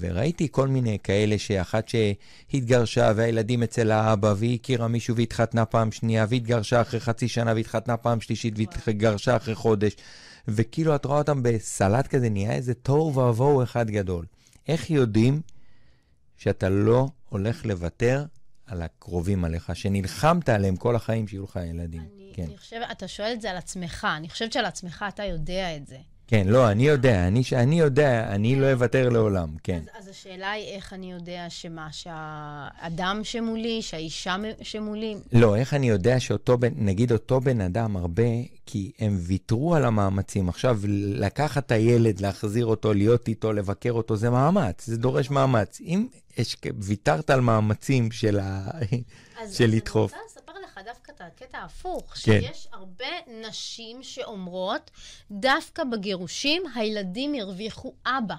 וראיתי כל מיני כאלה שאחת שהתגרשה והילדים אצל האבא, והיא הכירה מישהו והתחתנה פעם שנייה, והתגרשה אחרי חצי שנה והתחתנה פעם שלישית והתגרשה אחרי חודש, וכאילו את רואה אותם בסלט כזה, נהיה איזה תוהו ובוהו אחד גדול. איך יודעים שאתה לא הולך לוותר על הקרובים עליך, שנלחמת עליהם כל החיים שיהיו לך ילדים? אני, כן. אני חושבת, אתה שואל את זה על עצמך, אני חושבת שעל עצמך אתה יודע את זה. כן, לא, אני יודע, אני, אני יודע, אני לא אוותר לעולם, כן. אז, אז השאלה היא איך אני יודע שמה, שהאדם שמולי, שהאישה שמולי, לא, איך אני יודע שאותו בן, נגיד אותו בן אדם הרבה, כי הם ויתרו על המאמצים. עכשיו, לקחת את הילד, להחזיר אותו, להיות איתו, לבקר אותו, זה מאמץ, זה דורש מאמץ. אם יש, ויתרת על מאמצים של, ה... אז, של אז לדחוף. אני רוצה לספר לך דווקא את הקטע ההפוך, כן. שיש הרבה נשים שאומרות, דווקא בגירושים הילדים ירוויחו אבא.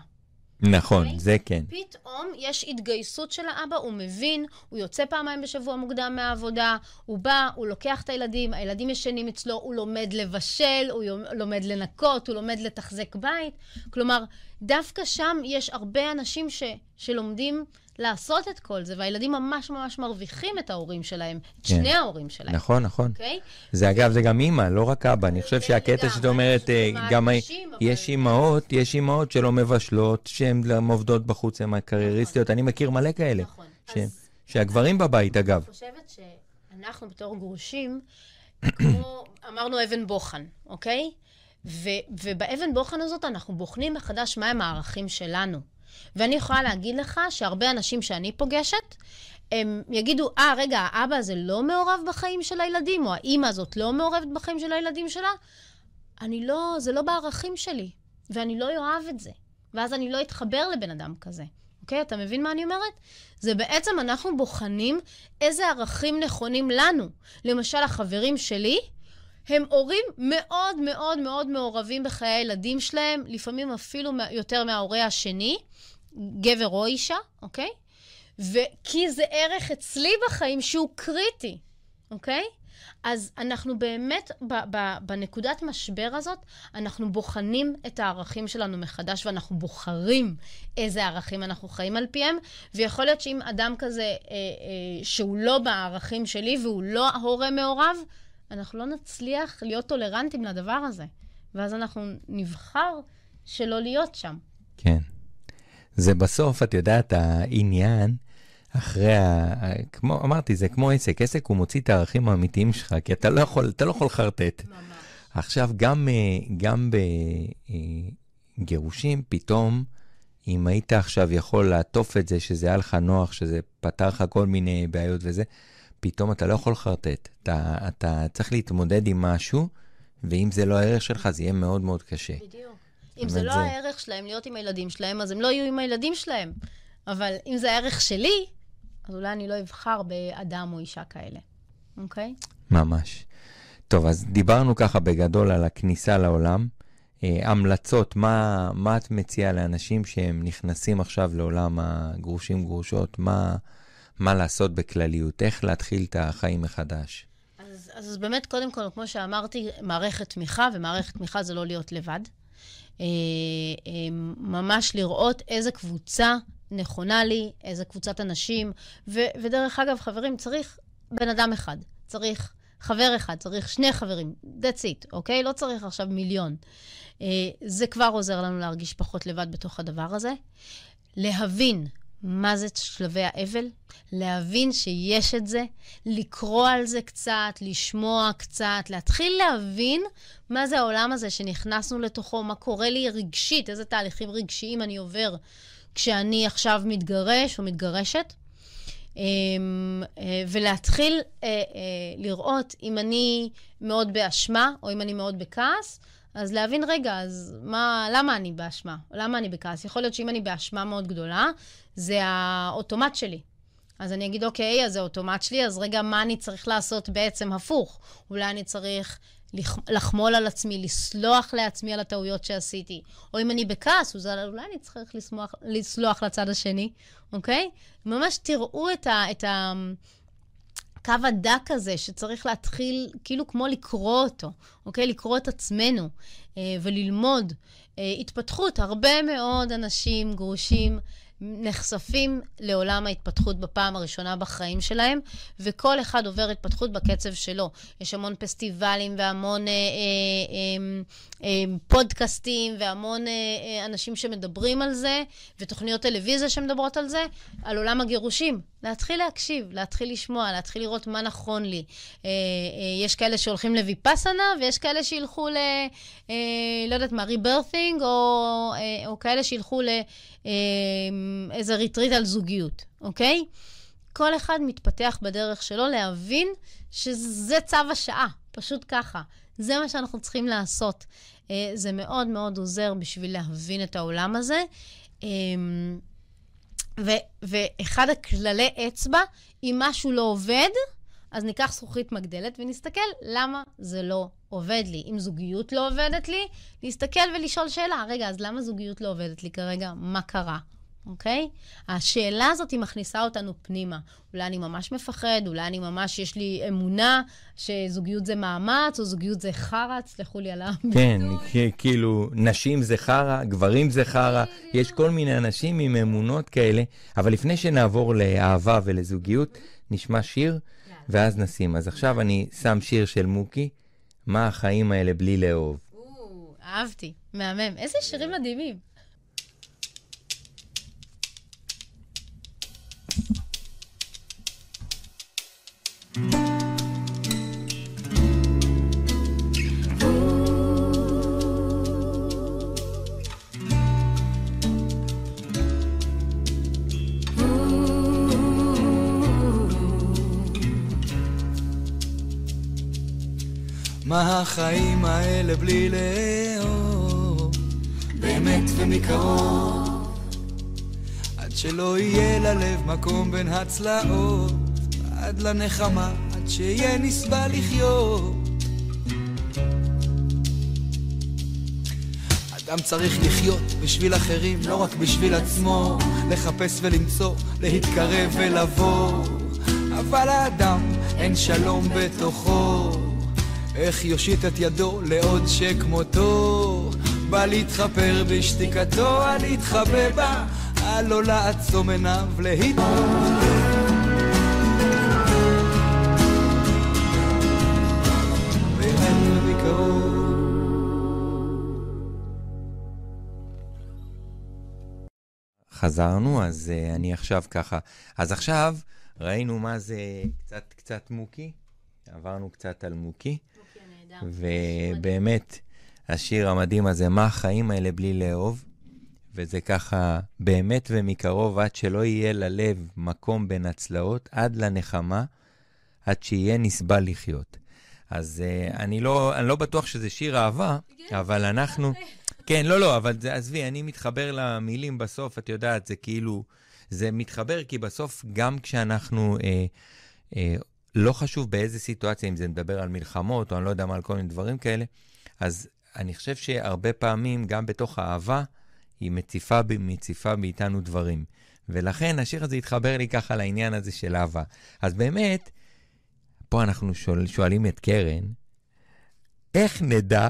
נכון, אוקיי? זה כן. פתאום יש התגייסות של האבא, הוא מבין, הוא יוצא פעמיים בשבוע מוקדם מהעבודה, הוא בא, הוא לוקח את הילדים, הילדים ישנים אצלו, הוא לומד לבשל, הוא לומד לנקות, הוא לומד לתחזק בית. כלומר, דווקא שם יש הרבה אנשים ש, שלומדים לעשות את כל זה, והילדים ממש ממש מרוויחים את ההורים שלהם, את כן. שני ההורים שלהם, נכון, נכון. אוקיי? זה אגב, זה גם אימא, לא רק אבא. אני חושב שהקטע שאת אומרת, אה, גם ה- יש אימהות, יש אימהות שלא מבשלות, שהן עובדות בחוץ, הן הקרייריסטיות. אני מכיר מלא כאלה. נכון. שהגברים בבית, אגב. אני חושבת שאנחנו בתור גרושים, כמו, אמרנו אבן בוחן, אוקיי? ובאבן בוחן הזאת אנחנו בוחנים מחדש מהם הערכים שלנו. ואני יכולה להגיד לך שהרבה אנשים שאני פוגשת, הם יגידו, אה, רגע, האבא הזה לא מעורב בחיים של הילדים, או האימא הזאת לא מעורבת בחיים של הילדים שלה, אני לא, זה לא בערכים שלי, ואני לא אוהב את זה. ואז אני לא אתחבר לבן אדם כזה. אוקיי? אתה מבין מה אני אומרת? זה בעצם אנחנו בוחנים איזה ערכים נכונים לנו. למשל, החברים שלי, הם הורים מאוד מאוד מאוד מעורבים בחיי הילדים שלהם, לפעמים אפילו יותר מההורה השני, גבר או אישה, אוקיי? וכי זה ערך אצלי בחיים שהוא קריטי, אוקיי? אז אנחנו באמת, ב- ב- בנקודת משבר הזאת, אנחנו בוחנים את הערכים שלנו מחדש, ואנחנו בוחרים איזה ערכים אנחנו חיים על פיהם, ויכול להיות שאם אדם כזה, אה, אה, שהוא לא בערכים שלי והוא לא הורה מעורב, אנחנו לא נצליח להיות טולרנטים לדבר הזה. ואז אנחנו נבחר שלא להיות שם. כן. זה בסוף, את יודעת, העניין, אחרי ה... כמו, אמרתי, זה כמו עסק. עסק הוא מוציא את הערכים האמיתיים שלך, כי אתה לא יכול, אתה לא יכול לחרטט. ממש. עכשיו, גם, אה, גם בגירושים, פתאום, אם היית עכשיו יכול לעטוף את זה, שזה היה לך נוח, שזה פתר לך כל מיני בעיות וזה, פתאום אתה לא יכול לחרטט. אתה, אתה צריך להתמודד עם משהו, ואם זה לא הערך שלך, זה יהיה מאוד מאוד קשה. בדיוק. אם זה לא זה... הערך שלהם להיות עם הילדים שלהם, אז הם לא יהיו עם הילדים שלהם. אבל אם זה הערך שלי, אז אולי אני לא אבחר באדם או אישה כאלה, אוקיי? ממש. טוב, אז דיברנו ככה בגדול על הכניסה לעולם. אה, המלצות, מה, מה את מציעה לאנשים שהם נכנסים עכשיו לעולם הגרושים גרושות? מה, מה לעשות בכלליות? איך להתחיל את החיים מחדש? אז, אז באמת, קודם כל, כמו שאמרתי, מערכת תמיכה, ומערכת תמיכה זה לא להיות לבד. אה, אה, ממש לראות איזה קבוצה נכונה לי, איזה קבוצת אנשים. ו, ודרך אגב, חברים, צריך בן אדם אחד. צריך חבר אחד, צריך שני חברים. That's it, אוקיי? לא צריך עכשיו מיליון. אה, זה כבר עוזר לנו להרגיש פחות לבד בתוך הדבר הזה. להבין מה זה שלבי האבל, להבין שיש את זה, לקרוא על זה קצת, לשמוע קצת, להתחיל להבין מה זה העולם הזה שנכנסנו לתוכו, מה קורה לי רגשית, איזה תהליכים רגשיים אני עובר כשאני עכשיו מתגרש או מתגרשת. אמ, אה, ולהתחיל אה, אה, לראות אם אני מאוד באשמה או אם אני מאוד בכעס, אז להבין, רגע, אז מה, למה אני באשמה? למה אני בכעס? יכול להיות שאם אני באשמה מאוד גדולה, זה האוטומט שלי. אז אני אגיד, אוקיי, אז זה האוטומט שלי, אז רגע, מה אני צריך לעשות בעצם הפוך? אולי אני צריך לחמול על עצמי, לסלוח לעצמי על הטעויות שעשיתי. או אם אני בכעס, אולי אני צריך לסמוח, לסלוח לצד השני, אוקיי? ממש תראו את ה... את ה הקו הדק הזה, שצריך להתחיל כאילו כמו לקרוא אותו, אוקיי? לקרוא את עצמנו אה, וללמוד. אה, התפתחות, הרבה מאוד אנשים גרושים נחשפים לעולם ההתפתחות בפעם הראשונה בחיים שלהם, וכל אחד עובר התפתחות בקצב שלו. יש המון פסטיבלים והמון אה, אה, אה, אה, פודקאסטים והמון אה, אה, אנשים שמדברים על זה, ותוכניות טלוויזיה שמדברות על זה, על עולם הגירושים. להתחיל להקשיב, להתחיל לשמוע, להתחיל לראות מה נכון לי. אה, אה, יש כאלה שהולכים לויפאסנה, ויש כאלה שילכו ל... אה, לא יודעת מה, ריברת'ינג, או, אה, או כאלה שילכו ל... אה, איזה ריטריט על זוגיות, אוקיי? כל אחד מתפתח בדרך שלו להבין שזה צו השעה, פשוט ככה. זה מה שאנחנו צריכים לעשות. אה, זה מאוד מאוד עוזר בשביל להבין את העולם הזה. אה, ו- ואחד הכללי אצבע, אם משהו לא עובד, אז ניקח זכוכית מגדלת ונסתכל למה זה לא עובד לי. אם זוגיות לא עובדת לי, להסתכל ולשאול שאלה, רגע, אז למה זוגיות לא עובדת לי כרגע? מה קרה? אוקיי? השאלה הזאת היא מכניסה אותנו פנימה. אולי אני ממש מפחד, אולי אני ממש, יש לי אמונה שזוגיות זה מאמץ, או זוגיות זה חרא, תסלחו לי על הביטוי. כן, כאילו, נשים זה חרא, גברים זה חרא, יש כל מיני אנשים עם אמונות כאלה, אבל לפני שנעבור לאהבה ולזוגיות, נשמע שיר, ואז נשים. אז עכשיו אני שם שיר של מוקי, מה החיים האלה בלי לאהוב. אהבתי, מהמם. איזה שירים מדהימים. מה החיים האלה בלי לאהוב? באמת ומקרוב. עד שלא יהיה ללב מקום בין הצלעות, עד לנחמה, עד שיהיה נסבל לחיות. אדם צריך לחיות בשביל אחרים, לא רק בשביל עצמו, לחפש ולמצוא, להתקרב ולבוא. אבל האדם אין שלום בתוכו, איך יושיט את ידו לעוד שכמותו? בא להתחפר בשתיקתו, על להתחבא בה, על לא לעצום עיניו להתמודד. חזרנו, אז uh, אני עכשיו ככה. אז עכשיו ראינו מה זה קצת קצת מוקי, עברנו קצת על מוקי, ובאמת, השיר המדהים. הזה, מה החיים האלה בלי לאהוב, וזה ככה באמת ומקרוב, עד שלא יהיה ללב מקום בין הצלעות, עד לנחמה, עד שיהיה נסבל לחיות. אז uh, אני, לא, אני לא בטוח שזה שיר אהבה, כן, אבל אנחנו... כן, לא, לא, אבל עזבי, אני מתחבר למילים בסוף, את יודעת, זה כאילו, זה מתחבר כי בסוף, גם כשאנחנו, אה, אה, לא חשוב באיזה סיטואציה, אם זה מדבר על מלחמות, או אני לא יודע מה, על כל מיני דברים כאלה, אז אני חושב שהרבה פעמים, גם בתוך האהבה, היא מציפה, מציפה מאיתנו דברים. ולכן השיר הזה התחבר לי ככה לעניין הזה של אהבה. אז באמת, פה אנחנו שואל, שואלים את קרן, איך נדע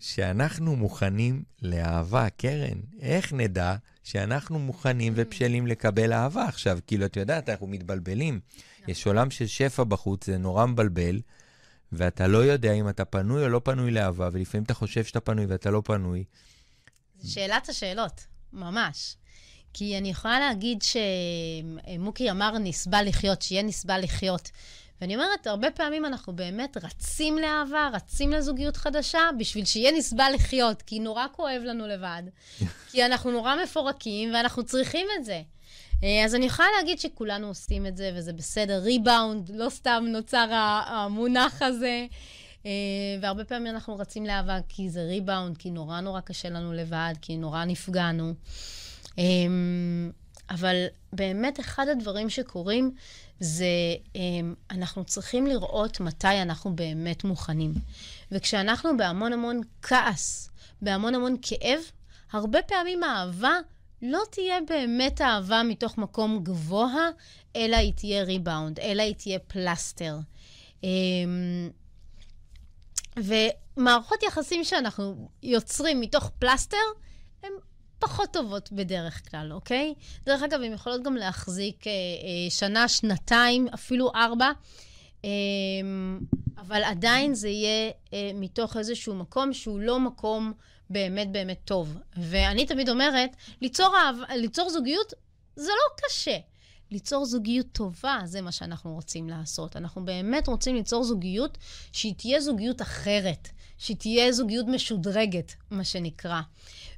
שאנחנו מוכנים לאהבה, קרן. איך נדע שאנחנו מוכנים ובשלים לקבל אהבה עכשיו? כאילו, את יודעת, אנחנו מתבלבלים. יש עולם של שפע בחוץ, זה נורא מבלבל, ואתה לא יודע אם אתה פנוי או לא פנוי לאהבה, ולפעמים אתה חושב שאתה פנוי ואתה לא פנוי. שאלת השאלות, ממש. כי אני יכולה להגיד שמוקי אמר נסבל לחיות, שיהיה נסבל לחיות. ואני אומרת, הרבה פעמים אנחנו באמת רצים לאהבה, רצים לזוגיות חדשה, בשביל שיהיה נסבל לחיות, כי נורא כואב לנו לבד. כי אנחנו נורא מפורקים, ואנחנו צריכים את זה. אה, אז אני יכולה להגיד שכולנו עושים את זה, וזה בסדר. ריבאונד, לא סתם נוצר המונח הזה. אה, והרבה פעמים אנחנו רצים לאהבה כי זה ריבאונד, כי נורא נורא קשה לנו לבד, כי נורא נפגענו. אבל באמת אחד הדברים שקורים זה אמ, אנחנו צריכים לראות מתי אנחנו באמת מוכנים. וכשאנחנו בהמון המון כעס, בהמון המון כאב, הרבה פעמים האהבה לא תהיה באמת אהבה מתוך מקום גבוה, אלא היא תהיה ריבאונד, אלא היא תהיה פלסטר. אמ, ומערכות יחסים שאנחנו יוצרים מתוך פלסטר, פחות טובות בדרך כלל, אוקיי? דרך אגב, הן יכולות גם להחזיק אה, אה, שנה, שנתיים, אפילו ארבע, אה, אבל עדיין זה יהיה אה, מתוך איזשהו מקום שהוא לא מקום באמת באמת טוב. ואני תמיד אומרת, ליצור, ליצור זוגיות זה לא קשה. ליצור זוגיות טובה, זה מה שאנחנו רוצים לעשות. אנחנו באמת רוצים ליצור זוגיות שהיא תהיה זוגיות אחרת, שהיא תהיה זוגיות משודרגת, מה שנקרא.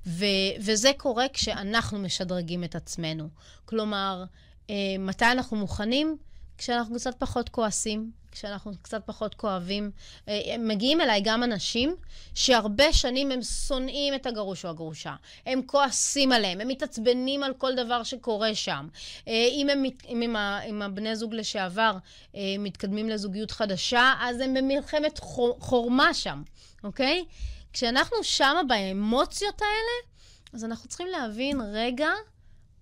ו- וזה קורה כשאנחנו משדרגים את עצמנו. כלומר, אה, מתי אנחנו מוכנים? כשאנחנו קצת פחות כועסים, כשאנחנו קצת פחות כואבים. אה, מגיעים אליי גם אנשים שהרבה שנים הם שונאים את הגרוש או הגרושה. הם כועסים עליהם, הם מתעצבנים על כל דבר שקורה שם. אה, אם הם, אם עם, הבני זוג לשעבר אה, מתקדמים לזוגיות חדשה, אז הם במלחמת חורמה שם, אוקיי? כשאנחנו שמה באמוציות האלה, אז אנחנו צריכים להבין, רגע,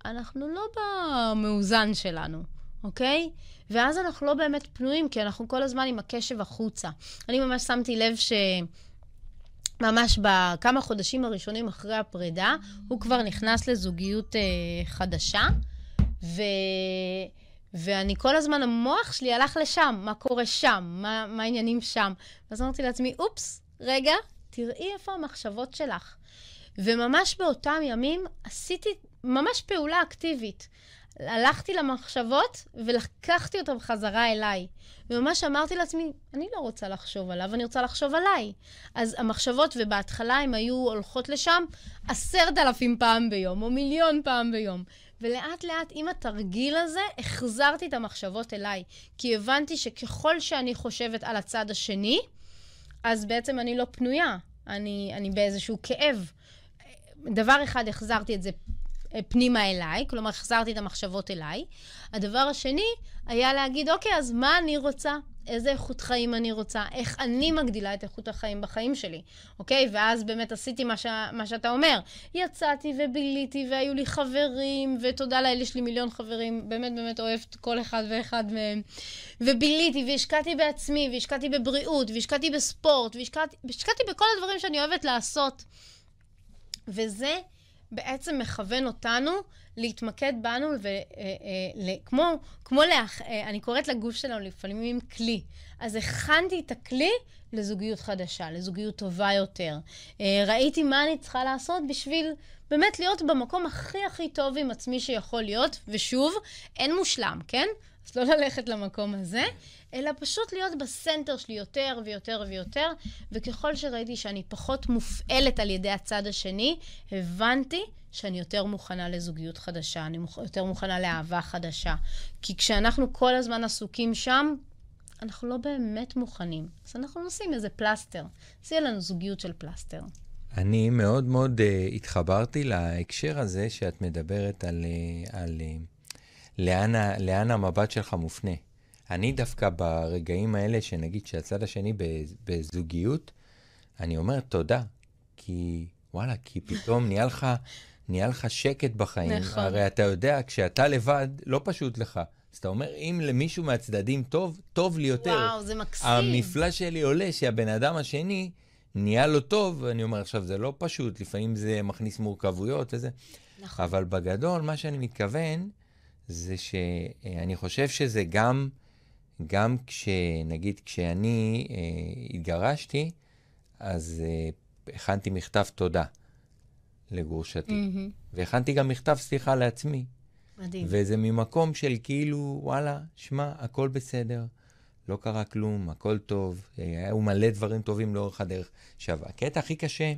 אנחנו לא במאוזן שלנו, אוקיי? ואז אנחנו לא באמת פנויים, כי אנחנו כל הזמן עם הקשב החוצה. אני ממש שמתי לב ש... ממש בכמה חודשים הראשונים אחרי הפרידה, הוא כבר נכנס לזוגיות אה, חדשה, ו... ואני כל הזמן, המוח שלי הלך לשם, מה קורה שם, מה, מה העניינים שם. ואז אמרתי לעצמי, אופס, רגע, תראי איפה המחשבות שלך. וממש באותם ימים עשיתי ממש פעולה אקטיבית. הלכתי למחשבות ולקחתי אותן חזרה אליי. וממש אמרתי לעצמי, אני לא רוצה לחשוב עליו, אני רוצה לחשוב עליי. אז המחשבות, ובהתחלה הן היו הולכות לשם עשרת אלפים פעם ביום, או מיליון פעם ביום. ולאט לאט, עם התרגיל הזה, החזרתי את המחשבות אליי. כי הבנתי שככל שאני חושבת על הצד השני, אז בעצם אני לא פנויה, אני, אני באיזשהו כאב. דבר אחד, החזרתי את זה פנימה אליי, כלומר, החזרתי את המחשבות אליי. הדבר השני היה להגיד, אוקיי, אז מה אני רוצה? איזה איכות חיים אני רוצה? איך אני מגדילה את איכות החיים בחיים שלי, אוקיי? ואז באמת עשיתי מה, ש... מה שאתה אומר. יצאתי וביליתי, והיו לי חברים, ותודה לאל, יש לי מיליון חברים, באמת באמת אוהבת כל אחד ואחד מהם. וביליתי, והשקעתי בעצמי, והשקעתי בבריאות, והשקעתי בספורט, והשקעתי בכל הדברים שאני אוהבת לעשות. וזה... בעצם מכוון אותנו להתמקד בנו, וכמו, אה, כמו, לאח, אה, אני קוראת לגוף שלנו לפעמים כלי. אז הכנתי את הכלי לזוגיות חדשה, לזוגיות טובה יותר. אה, ראיתי מה אני צריכה לעשות בשביל באמת להיות במקום הכי הכי טוב עם עצמי שיכול להיות, ושוב, אין מושלם, כן? אז לא ללכת למקום הזה, אלא פשוט להיות בסנטר שלי יותר ויותר ויותר, וככל שראיתי שאני פחות מופעלת על ידי הצד השני, הבנתי שאני יותר מוכנה לזוגיות חדשה, אני יותר מוכנה לאהבה חדשה. כי כשאנחנו כל הזמן עסוקים שם, אנחנו לא באמת מוכנים. אז אנחנו נשים איזה פלסטר. אז יהיה לנו זוגיות של פלסטר. אני מאוד מאוד uh, התחברתי להקשר הזה שאת מדברת על, uh, על uh, לאן, לאן המבט שלך מופנה. אני דווקא ברגעים האלה, שנגיד שהצד השני בזוגיות, אני אומר תודה, כי וואלה, כי פתאום נהיה לך, נהיה לך שקט בחיים. נכון. הרי אתה יודע, כשאתה לבד, לא פשוט לך. אז אתה אומר, אם למישהו מהצדדים טוב, טוב לי יותר. וואו, זה מקסים. המפלט שלי עולה שהבן אדם השני נהיה לו טוב, ואני אומר, עכשיו, זה לא פשוט, לפעמים זה מכניס מורכבויות וזה. נכון. אבל בגדול, מה שאני מתכוון, זה שאני חושב שזה גם, גם כשנגיד, כשאני אה, התגרשתי, אז אה, הכנתי מכתב תודה לגרושתי. Mm-hmm. והכנתי גם מכתב סליחה לעצמי. מדהים. וזה ממקום של כאילו, וואלה, שמע, הכל בסדר, לא קרה כלום, הכל טוב, היו מלא דברים טובים לאורך הדרך. עכשיו, הקטע הכי קשה,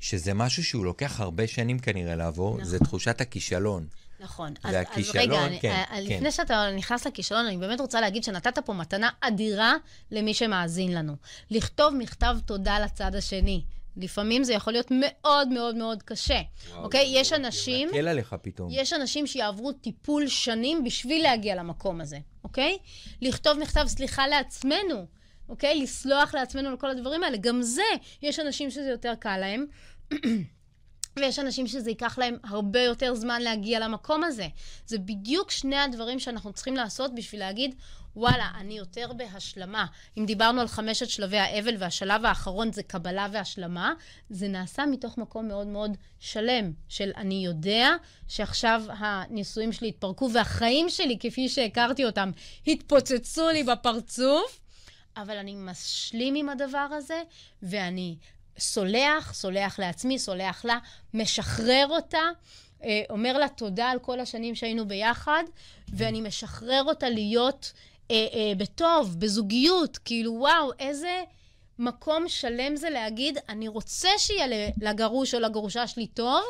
שזה משהו שהוא לוקח הרבה שנים כנראה לעבור, נכון. זה תחושת הכישלון. נכון. אז, אז רגע, כן, אני, כן. לפני שאתה נכנס לכישלון, אני באמת רוצה להגיד שנתת פה מתנה אדירה למי שמאזין לנו. לכתוב מכתב תודה לצד השני. לפעמים זה יכול להיות מאוד מאוד מאוד קשה, וואו, אוקיי? יש אנשים... מקל עליך פתאום. יש אנשים שיעברו טיפול שנים בשביל להגיע למקום הזה, אוקיי? לכתוב מכתב סליחה לעצמנו, אוקיי? לסלוח לעצמנו על כל הדברים האלה. גם זה, יש אנשים שזה יותר קל להם. ויש אנשים שזה ייקח להם הרבה יותר זמן להגיע למקום הזה. זה בדיוק שני הדברים שאנחנו צריכים לעשות בשביל להגיד, וואלה, אני יותר בהשלמה. אם דיברנו על חמשת שלבי האבל והשלב האחרון זה קבלה והשלמה, זה נעשה מתוך מקום מאוד מאוד שלם, של אני יודע שעכשיו הנישואים שלי התפרקו והחיים שלי, כפי שהכרתי אותם, התפוצצו לי בפרצוף. אבל אני משלים עם הדבר הזה, ואני סולח, סולח לעצמי, סולח לה, משחרר אותה, אה, אומר לה תודה על כל השנים שהיינו ביחד, ואני משחרר אותה להיות אה, אה, בטוב, בזוגיות, כאילו, וואו, איזה מקום שלם זה להגיד, אני רוצה שיהיה לגרוש או לגרושה שלי טוב,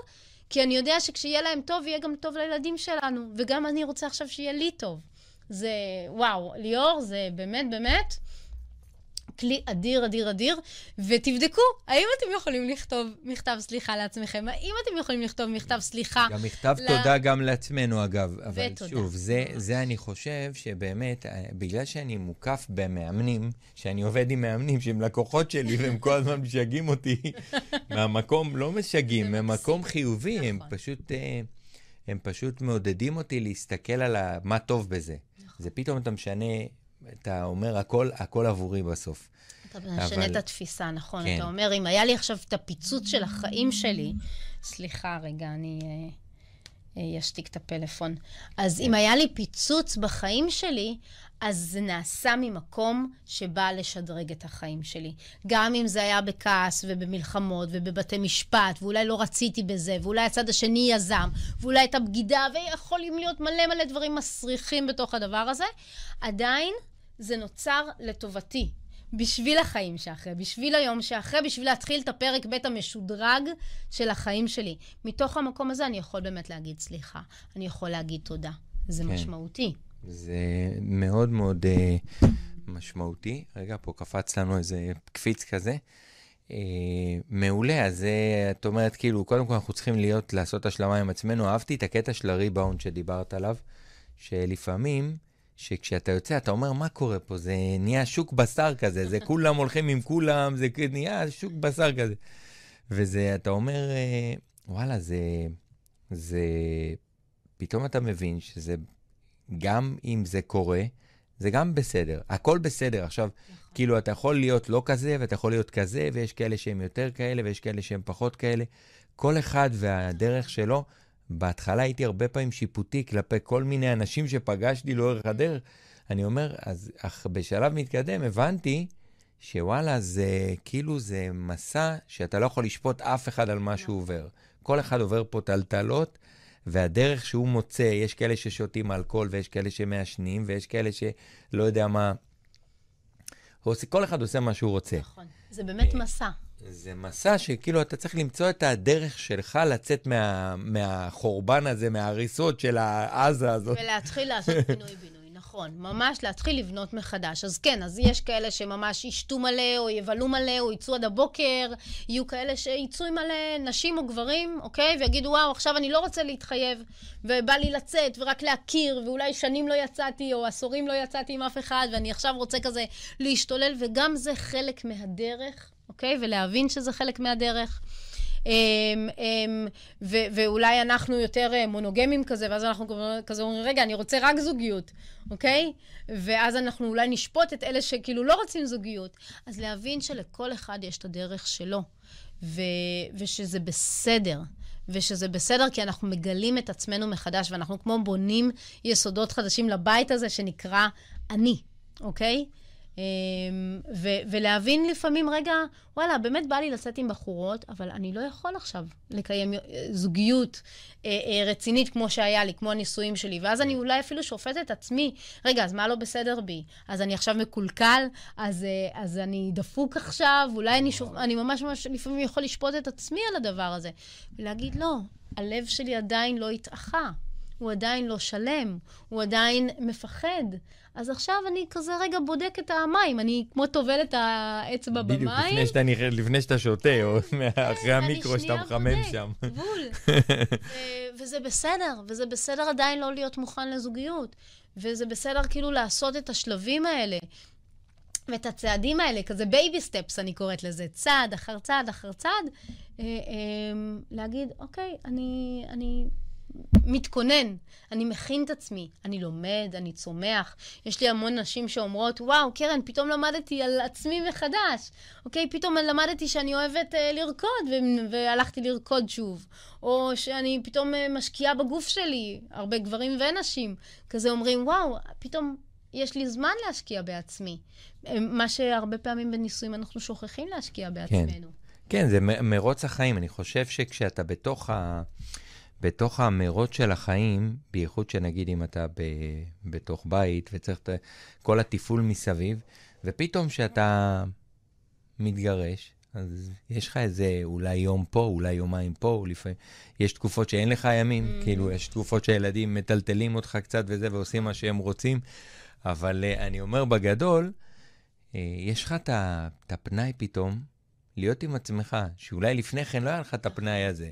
כי אני יודע שכשיהיה להם טוב, יהיה גם טוב לילדים שלנו, וגם אני רוצה עכשיו שיהיה לי טוב. זה, וואו, ליאור, זה באמת, באמת, כלי אדיר, אדיר, אדיר, ותבדקו, האם אתם יכולים לכתוב מכתב סליחה לעצמכם? האם אתם יכולים לכתוב מכתב סליחה? גם מכתב ל... תודה גם לעצמנו, אגב. אבל ותודה. שוב, זה, זה אני חושב שבאמת, אה, בגלל שאני מוקף במאמנים, שאני עובד עם מאמנים שהם לקוחות שלי, והם כל הזמן משגעים אותי, מהמקום, לא משגעים, ממקום חיובי, נכון. הם פשוט... אה, הם פשוט מעודדים אותי להסתכל על מה טוב בזה. נכון. זה פתאום אתה משנה אתה אומר, הכל, הכל עבורי בסוף. אתה משנה אבל... את התפיסה, נכון. כן. אתה אומר, אם היה לי עכשיו את הפיצוץ של החיים שלי, סליחה, רגע, אני אשתיק אה, את הפלאפון. אז אם היה לי פיצוץ בחיים שלי, אז זה נעשה ממקום שבא לשדרג את החיים שלי. גם אם זה היה בכעס ובמלחמות ובבתי משפט, ואולי לא רציתי בזה, ואולי הצד השני יזם, ואולי הייתה בגידה, ויכולים להיות מלא מלא דברים מסריחים בתוך הדבר הזה, עדיין זה נוצר לטובתי. בשביל החיים שאחרי, בשביל היום שאחרי, בשביל להתחיל את הפרק ב' המשודרג של החיים שלי. מתוך המקום הזה אני יכול באמת להגיד סליחה, אני יכול להגיד תודה. זה כן. משמעותי. זה מאוד מאוד uh, משמעותי. רגע, פה קפץ לנו איזה קפיץ כזה. אה, מעולה, אז אה, את אומרת, כאילו, קודם כל אנחנו צריכים להיות, לעשות השלמה עם עצמנו. אהבתי את הקטע של הריבאונד שדיברת עליו, שלפעמים, שכשאתה יוצא, אתה אומר, מה קורה פה? זה נהיה שוק בשר כזה, זה כולם הולכים עם כולם, זה נהיה שוק בשר כזה. וזה, אתה אומר, אה, וואלה, זה, זה, פתאום אתה מבין שזה, גם אם זה קורה, זה גם בסדר, הכל בסדר. עכשיו, נכון. כאילו, אתה יכול להיות לא כזה, ואתה יכול להיות כזה, ויש כאלה שהם יותר כאלה, ויש כאלה שהם פחות כאלה. כל אחד והדרך שלו. בהתחלה הייתי הרבה פעמים שיפוטי כלפי כל מיני אנשים שפגשתי לאורך הדרך. אני אומר, אז אך בשלב מתקדם הבנתי שוואלה, זה כאילו זה מסע שאתה לא יכול לשפוט אף אחד על מה שהוא עובר. כל אחד עובר פה טלטלות, והדרך שהוא מוצא, יש כאלה ששותים אלכוהול, ויש כאלה שמעשנים, ויש כאלה שלא יודע מה. כל אחד עושה מה שהוא רוצה. נכון. זה באמת מסע. זה מסע שכאילו אתה צריך למצוא את הדרך שלך לצאת מה, מהחורבן הזה, מההריסות של העזה הזאת. ולהתחיל לעשות פינוי-בינוי. נכון, ממש להתחיל לבנות מחדש. אז כן, אז יש כאלה שממש ישתו מלא, או יבלו מלא, או יצאו עד הבוקר, יהיו כאלה שיצאו מלא, נשים או גברים, אוקיי? ויגידו, וואו, עכשיו אני לא רוצה להתחייב, ובא לי לצאת, ורק להכיר, ואולי שנים לא יצאתי, או עשורים לא יצאתי עם אף אחד, ואני עכשיו רוצה כזה להשתולל, וגם זה חלק מהדרך, אוקיי? ולהבין שזה חלק מהדרך. אמ, אמ, ו- ואולי אנחנו יותר אה, מונוגמים כזה, ואז אנחנו כזה אומרים, רגע, אני רוצה רק זוגיות, אוקיי? ואז אנחנו אולי נשפוט את אלה שכאילו לא רוצים זוגיות. אז להבין שלכל אחד יש את הדרך שלו, ו- ושזה בסדר. ושזה בסדר, כי אנחנו מגלים את עצמנו מחדש, ואנחנו כמו בונים יסודות חדשים לבית הזה שנקרא אני, אוקיי? אמ, ו- ולהבין לפעמים, רגע, וואלה, באמת בא לי לצאת עם בחורות, אבל אני לא יכול עכשיו לקיים זוגיות אה, אה, רצינית כמו שהיה לי, כמו הנישואים שלי. ואז אני אולי אפילו שופטת את עצמי, רגע, אז מה לא בסדר בי? אז אני עכשיו מקולקל? אז, אה, אז אני דפוק עכשיו? אולי אני, שופ... אני ממש ממש לפעמים יכול לשפוט את עצמי על הדבר הזה. ולהגיד, לא, הלב שלי עדיין לא התאחה. הוא עדיין לא שלם, הוא עדיין מפחד. אז עכשיו אני כזה רגע בודק את המים, אני כמו טובל את האצבע במים. בדיוק, לפני שאתה, לפני שאתה שותה, או כן, אחרי המיקרו שאתה מחמם שם. בול. וזה בסדר, וזה בסדר עדיין לא להיות מוכן לזוגיות. וזה בסדר כאילו לעשות את השלבים האלה. ואת הצעדים האלה, כזה baby steps, אני קוראת לזה, צעד אחר צעד אחר צעד, אה, אה, להגיד, אוקיי, אני, אני מתכונן, אני מכין את עצמי, אני לומד, אני צומח. יש לי המון נשים שאומרות, וואו, קרן, פתאום למדתי על עצמי מחדש. אוקיי, פתאום למדתי שאני אוהבת אה, לרקוד, ו- והלכתי לרקוד שוב. או שאני פתאום אה, משקיעה בגוף שלי, הרבה גברים ונשים. כזה אומרים, וואו, פתאום יש לי זמן להשקיע בעצמי. אה, מה שהרבה פעמים בנישואים אנחנו שוכחים להשקיע כן. בעצמנו. כן, כן זה מרוץ החיים. אני חושב שכשאתה בתוך ה... בתוך המרוץ של החיים, בייחוד שנגיד אם אתה ב, בתוך בית וצריך את כל התפעול מסביב, ופתאום כשאתה מתגרש, אז יש לך איזה אולי יום פה, אולי יומיים פה, לפעמים, יש תקופות שאין לך ימים, mm. כאילו, יש תקופות שילדים מטלטלים אותך קצת וזה, ועושים מה שהם רוצים, אבל uh, אני אומר בגדול, uh, יש לך את הפנאי פתאום להיות עם עצמך, שאולי לפני כן לא היה לך את הפנאי הזה.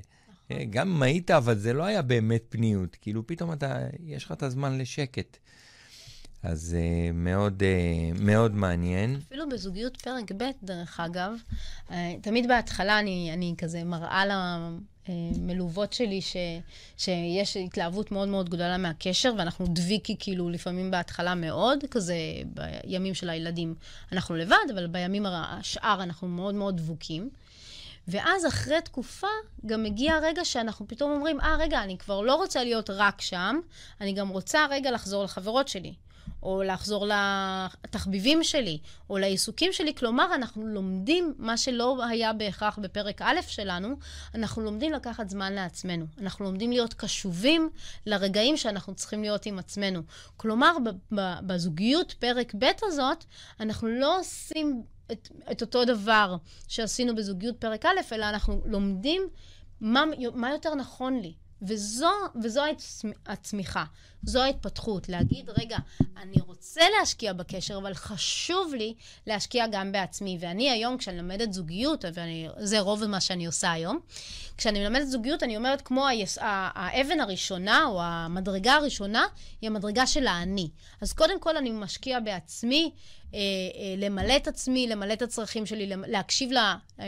אה, גם אם היית, אבל זה לא היה באמת פניות. כאילו, פתאום אתה, יש לך את הזמן לשקט. אז uh, מאוד, uh, מאוד מעניין. אפילו בזוגיות פרק ב', דרך אגב, uh, תמיד בהתחלה אני, אני כזה מראה למלוות שלי ש, שיש התלהבות מאוד מאוד גדולה מהקשר, ואנחנו דביקי כאילו לפעמים בהתחלה מאוד, כזה בימים של הילדים אנחנו לבד, אבל בימים השאר אנחנו מאוד מאוד דבוקים. ואז אחרי תקופה גם מגיע הרגע שאנחנו פתאום אומרים, אה, רגע, אני כבר לא רוצה להיות רק שם, אני גם רוצה רגע לחזור לחברות שלי, או לחזור לתחביבים שלי, או לעיסוקים שלי. כלומר, אנחנו לומדים מה שלא היה בהכרח בפרק א' שלנו, אנחנו לומדים לקחת זמן לעצמנו. אנחנו לומדים להיות קשובים לרגעים שאנחנו צריכים להיות עם עצמנו. כלומר, בזוגיות פרק ב' הזאת, אנחנו לא עושים את, את אותו דבר שעשינו בזוגיות פרק א', אלא אנחנו לומדים מה, מה יותר נכון לי. וזו, וזו הצמיחה, זו ההתפתחות. להגיד, רגע, אני רוצה להשקיע בקשר, אבל חשוב לי להשקיע גם בעצמי. ואני היום, כשאני לומדת זוגיות, וזה רוב מה שאני עושה היום, כשאני מלמדת זוגיות, אני אומרת, כמו היס, האבן הראשונה, או המדרגה הראשונה, היא המדרגה של האני. אז קודם כל אני משקיע בעצמי, למלא את עצמי, למלא את הצרכים שלי, להקשיב לה, אה,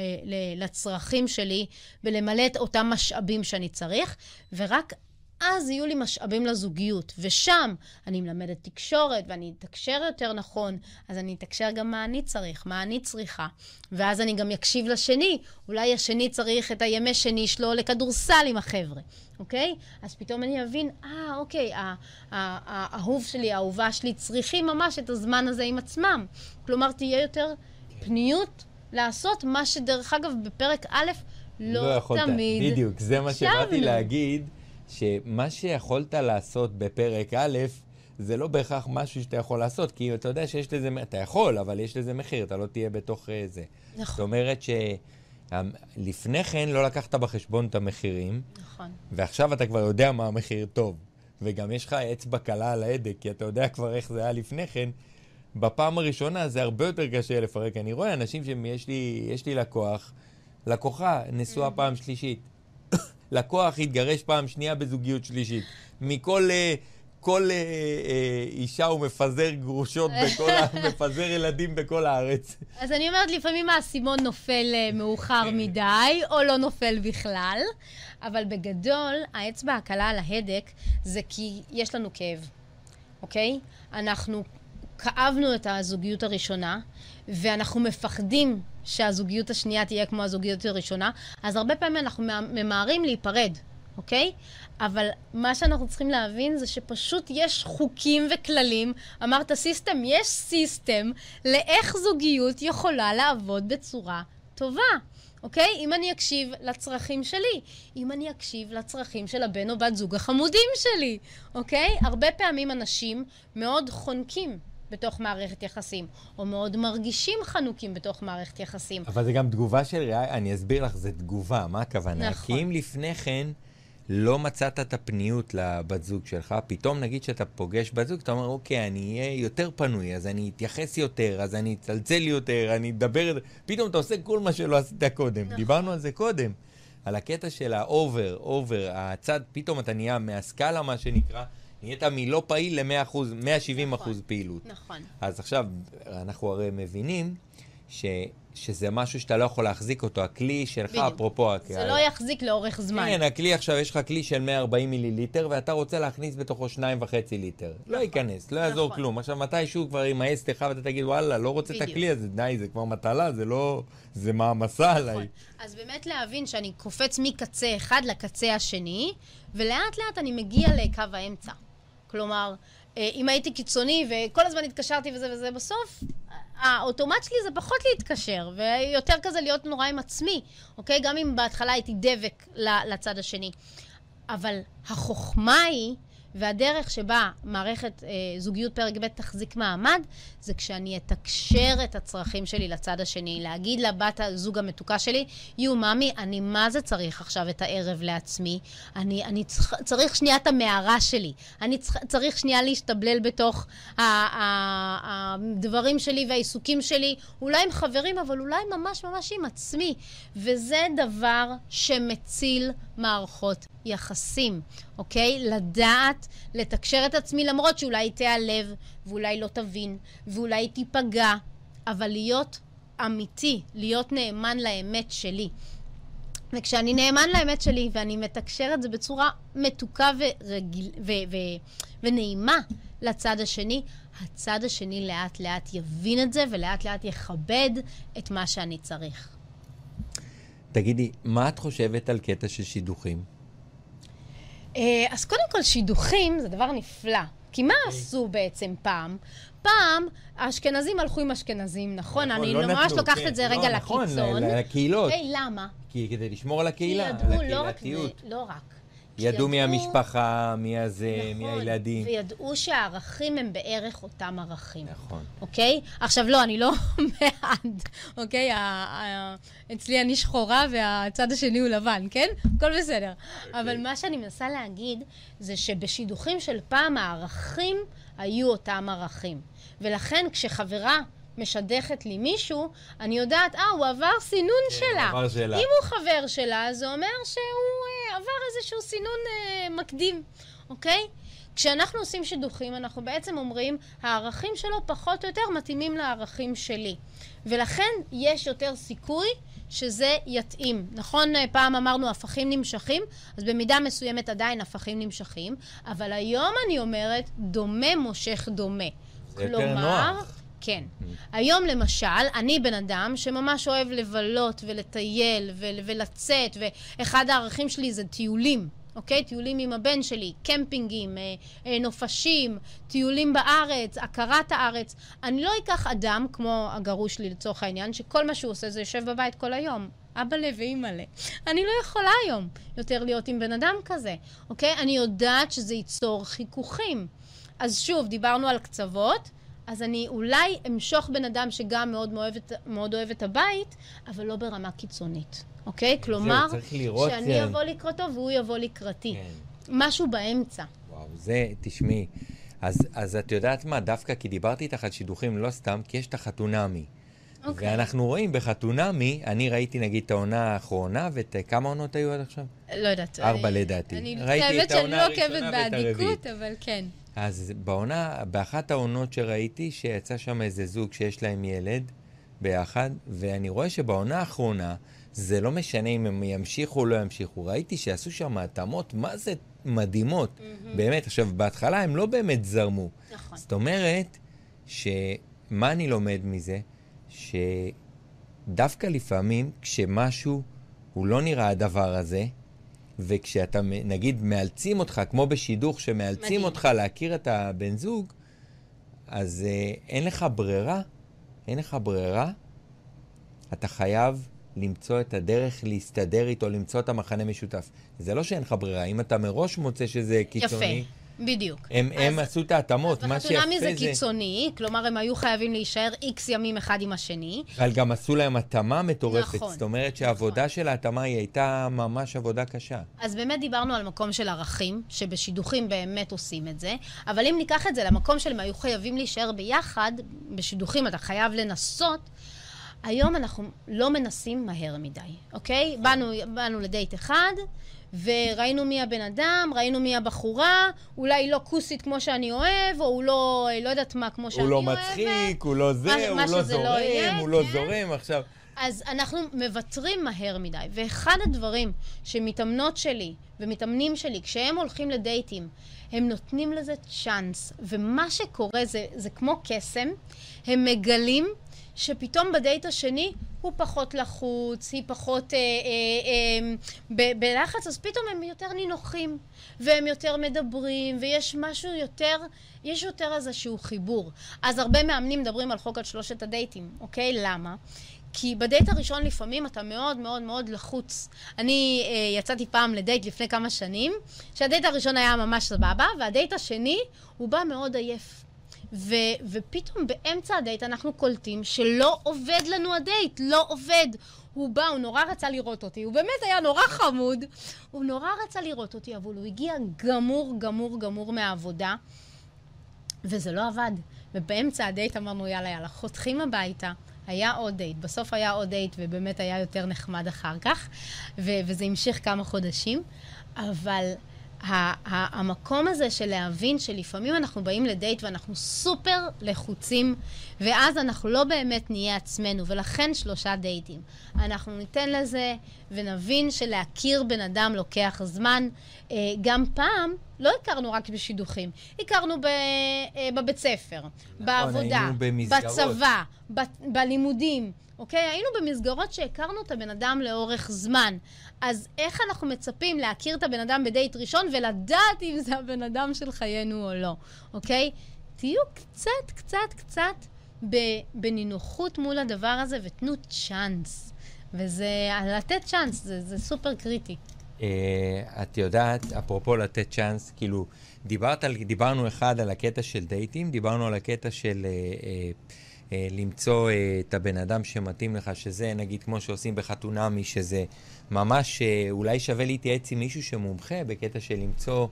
לצרכים שלי ולמלא את אותם משאבים שאני צריך, ורק אז יהיו לי משאבים לזוגיות. ושם אני מלמדת תקשורת ואני אתקשר יותר נכון, אז אני אתקשר גם מה אני צריך, מה אני צריכה. ואז אני גם אקשיב לשני. אולי השני צריך את הימי שני שלו לכדורסל עם החבר'ה, אוקיי? אז פתאום אני אבין, אה, אוקיי, האהוב שלי, האהובה שלי, צריכים ממש את הזמן הזה עם עצמם. כלומר, תהיה יותר פניות לעשות מה שדרך אגב בפרק א' לא, לא תמיד. בדיוק, זה מה שבאתי להגיד. שמה שיכולת לעשות בפרק א', זה לא בהכרח משהו שאתה יכול לעשות, כי אתה יודע שיש לזה, אתה יכול, אבל יש לזה מחיר, אתה לא תהיה בתוך uh, זה. נכון. זאת אומרת שלפני כן לא לקחת בחשבון את המחירים, נכון. ועכשיו אתה כבר יודע מה המחיר טוב. וגם יש לך אצבע קלה על ההדק, כי אתה יודע כבר איך זה היה לפני כן. בפעם הראשונה זה הרבה יותר קשה לפרק. אני רואה אנשים שיש לי, לי לקוח, לקוחה נשואה mm. פעם שלישית. לקוח התגרש פעם שנייה בזוגיות שלישית. מכל... uh, כל uh, uh, אישה הוא מפזר גרושות בכל. מפזר ילדים בכל הארץ. אז אני אומרת, לפעמים האסימון נופל מאוחר מדי, או לא נופל בכלל, אבל בגדול, האצבע הקלה על ההדק זה כי יש לנו כאב, אוקיי? אנחנו כאבנו את הזוגיות הראשונה, ואנחנו מפחדים שהזוגיות השנייה תהיה כמו הזוגיות הראשונה, אז הרבה פעמים אנחנו ממהרים להיפרד, אוקיי? אבל מה שאנחנו צריכים להבין זה שפשוט יש חוקים וכללים. אמרת system, יש system לאיך זוגיות יכולה לעבוד בצורה טובה. אוקיי? אם אני אקשיב לצרכים שלי, אם אני אקשיב לצרכים של הבן או בת זוג החמודים שלי, אוקיי? הרבה פעמים אנשים מאוד חונקים בתוך מערכת יחסים, או מאוד מרגישים חנוקים בתוך מערכת יחסים. אבל זה גם תגובה של ריאי, אני אסביר לך, זה תגובה, מה הכוונה? נכון. כי אם לפני כן לא מצאת את הפניות לבת זוג שלך, פתאום נגיד שאתה פוגש בת זוג, אתה אומר, אוקיי, אני אהיה יותר פנוי, אז אני אתייחס יותר, אז אני אצלצל יותר, אני אדבר, פתאום אתה עושה כל מה שלא עשית קודם. נכון. דיברנו על זה קודם. על הקטע של ה over, over, הצד, פתאום אתה נהיה מהסקאלה, מה שנקרא. נהיית מלא פעיל ל-100 170 נכון, אחוז פעילות. נכון. אז עכשיו, אנחנו הרי מבינים ש, שזה משהו שאתה לא יכול להחזיק אותו, הכלי שלך, בדיוק. אפרופו... זה הכ... לא יחזיק לאורך זמן. כן, הכלי עכשיו, יש לך כלי של 140 מיליליטר, ואתה רוצה להכניס בתוכו 2.5 ליטר. לא נכון. לא ייכנס, לא יעזור נכון. כלום. עכשיו, מתישהו כבר ימאס לך ואתה תגיד, וואלה, לא רוצה בדיוק. את הכלי הזה, די, זה כבר מטלה, זה לא... זה מעמסה נכון. עליי. אז באמת להבין שאני קופץ מקצה אחד לקצה השני, ולאט לאט אני מגיע לקו האמצע. כלומר, אה, אם הייתי קיצוני וכל הזמן התקשרתי וזה וזה, בסוף האוטומט שלי זה פחות להתקשר, ויותר כזה להיות נורא עם עצמי, אוקיי? גם אם בהתחלה הייתי דבק לצד השני. אבל החוכמה היא והדרך שבה מערכת אה, זוגיות פרק ב' תחזיק מעמד, זה כשאני אתקשר את הצרכים שלי לצד השני. להגיד לבת הזוג המתוקה שלי, יו, ממי, אני מה זה צריך עכשיו את הערב לעצמי? אני, אני צריך, צריך שנייה את המערה שלי. אני צריך, צריך שנייה להשתבלל בתוך הדברים שלי והעיסוקים שלי, אולי עם חברים, אבל אולי ממש ממש עם עצמי. וזה דבר שמציל מערכות יחסים, אוקיי? לדעת לתקשר את עצמי, למרות שאולי תיעלב, ואולי לא תבין, ואולי תיפגע, אבל להיות אמיתי, להיות נאמן לאמת שלי. וכשאני נאמן לאמת שלי ואני מתקשר את זה בצורה מתוקה ורגיל, ו- ו- ונעימה לצד השני, הצד השני לאט לאט יבין את זה ולאט לאט יכבד את מה שאני צריך. תגידי, מה את חושבת על קטע של שידוכים? אה, אז קודם כל, שידוכים זה דבר נפלא. כי מה אוקיי. עשו בעצם פעם? פעם האשכנזים הלכו עם אשכנזים, נכון? נכון אני לא ממש נתנו, לוקחת כן. את זה רגע לא, נכון, לקיצון. נכון, לקהילות. היי, למה? כי כדי לשמור על הקהילה, על הקהילתיות. לא רק, לא רק. ידעו מי המשפחה, מי הזה, נכון, מי הילדים. וידעו שהערכים הם בערך אותם ערכים. נכון. אוקיי? עכשיו, לא, אני לא בעד, אוקיי? אצלי אני שחורה והצד השני הוא לבן, כן? הכל בסדר. אוקיי. אבל מה שאני מנסה להגיד זה שבשידוכים של פעם הערכים היו אותם ערכים. ולכן כשחברה משדכת לי מישהו, אני יודעת, אה, הוא עבר סינון כן, שלה. עבר שלה. אם הוא חבר שלה, זה אומר שהוא אה, עבר איזשהו סינון אה, מקדים, אוקיי? כשאנחנו עושים שידוכים, אנחנו בעצם אומרים, הערכים שלו פחות או יותר מתאימים לערכים שלי. ולכן יש יותר סיכוי שזה יתאים. נכון, אה, פעם אמרנו הפכים נמשכים, אז במידה מסוימת עדיין הפכים נמשכים, אבל היום אני אומרת, דומה מושך דומה. זה כלומר, יותר נוח. כן. Mm. היום למשל, אני בן אדם שממש אוהב לבלות ולטייל ול- ולצאת, ואחד הערכים שלי זה טיולים. אוקיי? טיולים עם הבן שלי, קמפינגים, אה, אה, נופשים, טיולים בארץ, הכרת הארץ. אני לא אקח אדם, כמו הגרוש שלי לצורך העניין, שכל מה שהוא עושה זה יושב בבית כל היום. אבא לב ואימא לב. אני לא יכולה היום יותר להיות עם בן אדם כזה, אוקיי? אני יודעת שזה ייצור חיכוכים. אז שוב, דיברנו על קצוות. אז אני אולי אמשוך בן אדם שגם מאוד, מאוד, מאוד אוהב את הבית, אבל לא ברמה קיצונית, אוקיי? כלומר, לראות, שאני כן. אבוא לקראתו והוא יבוא לקראתי. כן. משהו באמצע. וואו, זה, תשמעי, אז, אז את יודעת מה, דווקא כי דיברתי איתך על שידוכים לא סתם, כי יש את החתונמי. אוקיי. ואנחנו רואים בחתונמי, אני ראיתי נגיד את העונה האחרונה, וכמה עונות היו עד עכשיו? לא יודעת. ארבע לדעתי. אני חייבת שאני לא עוקבת באדיקות, אבל כן. אז בעונה, באחת העונות שראיתי, שיצא שם איזה זוג שיש להם ילד ביחד, ואני רואה שבעונה האחרונה, זה לא משנה אם הם ימשיכו או לא ימשיכו. ראיתי שעשו שם התאמות, מה זה מדהימות. Mm-hmm. באמת, עכשיו, בהתחלה הם לא באמת זרמו. נכון. זאת אומרת, שמה אני לומד מזה? שדווקא לפעמים, כשמשהו הוא לא נראה הדבר הזה, וכשאתה, נגיד, מאלצים אותך, כמו בשידוך, שמאלצים מדהים. אותך להכיר את הבן זוג, אז אה, אין לך ברירה, אין לך ברירה, אתה חייב למצוא את הדרך להסתדר איתו, למצוא את המחנה משותף. זה לא שאין לך ברירה, אם אתה מראש מוצא שזה קיצוני... יפה. בדיוק. הם, אז, הם עשו את ההתאמות, מה שיפה זה... אז בחתונמי זה קיצוני, כלומר, הם היו חייבים להישאר איקס ימים אחד עם השני. אבל גם עשו להם התאמה מטורפת. נכון. זאת אומרת שהעבודה נכון. של ההתאמה היא הייתה ממש עבודה קשה. אז באמת דיברנו על מקום של ערכים, שבשידוכים באמת עושים את זה, אבל אם ניקח את זה למקום שהם היו חייבים להישאר ביחד, בשידוכים אתה חייב לנסות, היום אנחנו לא מנסים מהר מדי, אוקיי? באנו, באנו לדייט אחד, וראינו מי הבן אדם, ראינו מי הבחורה, אולי לא כוסית כמו שאני אוהב, או הוא לא, לא יודעת מה, כמו שאני אוהבת. הוא לא מצחיק, הוא לא זה, מה, הוא מה לא זורם, לא יהיה, הוא לא כן? לא זורם, עכשיו... אז אנחנו מוותרים מהר מדי. ואחד הדברים שמתאמנות שלי ומתאמנים שלי, כשהם הולכים לדייטים, הם נותנים לזה צ'אנס. ומה שקורה זה, זה כמו קסם, הם מגלים שפתאום בדייט השני הוא פחות לחוץ, היא פחות אה, אה, אה, ב- בלחץ, אז פתאום הם יותר נינוחים, והם יותר מדברים, ויש משהו יותר, יש יותר איזשהו חיבור. אז הרבה מאמנים מדברים על חוק על שלושת הדייטים, אוקיי? למה? כי בדייט הראשון לפעמים אתה מאוד מאוד מאוד לחוץ. אני אה, יצאתי פעם לדייט לפני כמה שנים, שהדייט הראשון היה ממש סבבה, והדייט השני הוא בא מאוד עייף. ו, ופתאום באמצע הדייט אנחנו קולטים שלא עובד לנו הדייט, לא עובד. הוא בא, הוא נורא רצה לראות אותי, הוא באמת היה נורא חמוד. הוא נורא רצה לראות אותי, אבל הוא הגיע גמור, גמור, גמור מהעבודה, וזה לא עבד. ובאמצע הדייט אמרנו, יאללה, יאללה, חותכים הביתה. היה עוד דייט, בסוף היה עוד דייט, ובאמת היה יותר נחמד אחר כך, ו- וזה המשיך כמה חודשים, אבל... המקום הזה של להבין שלפעמים אנחנו באים לדייט ואנחנו סופר לחוצים, ואז אנחנו לא באמת נהיה עצמנו, ולכן שלושה דייטים. אנחנו ניתן לזה ונבין שלהכיר בן אדם לוקח זמן. אה, גם פעם לא הכרנו רק בשידוכים, הכרנו ב, אה, בבית ספר, נכון, בעבודה, בצבא, ב, בלימודים. אוקיי? היינו במסגרות שהכרנו את הבן אדם לאורך זמן. אז איך אנחנו מצפים להכיר את הבן אדם בדייט ראשון ולדעת אם זה הבן אדם של חיינו או לא, אוקיי? תהיו קצת, קצת, קצת בנינוחות מול הדבר הזה ותנו צ'אנס. וזה, לתת צ'אנס, זה, זה סופר קריטי. את יודעת, אפרופו לתת צ'אנס, כאילו, דיברת על, דיברנו אחד על הקטע של דייטים, דיברנו על הקטע של... אה, למצוא אה, את הבן אדם שמתאים לך, שזה נגיד כמו שעושים בחתונמי, שזה ממש, אה, אולי שווה להתייעץ עם מישהו שמומחה בקטע של למצוא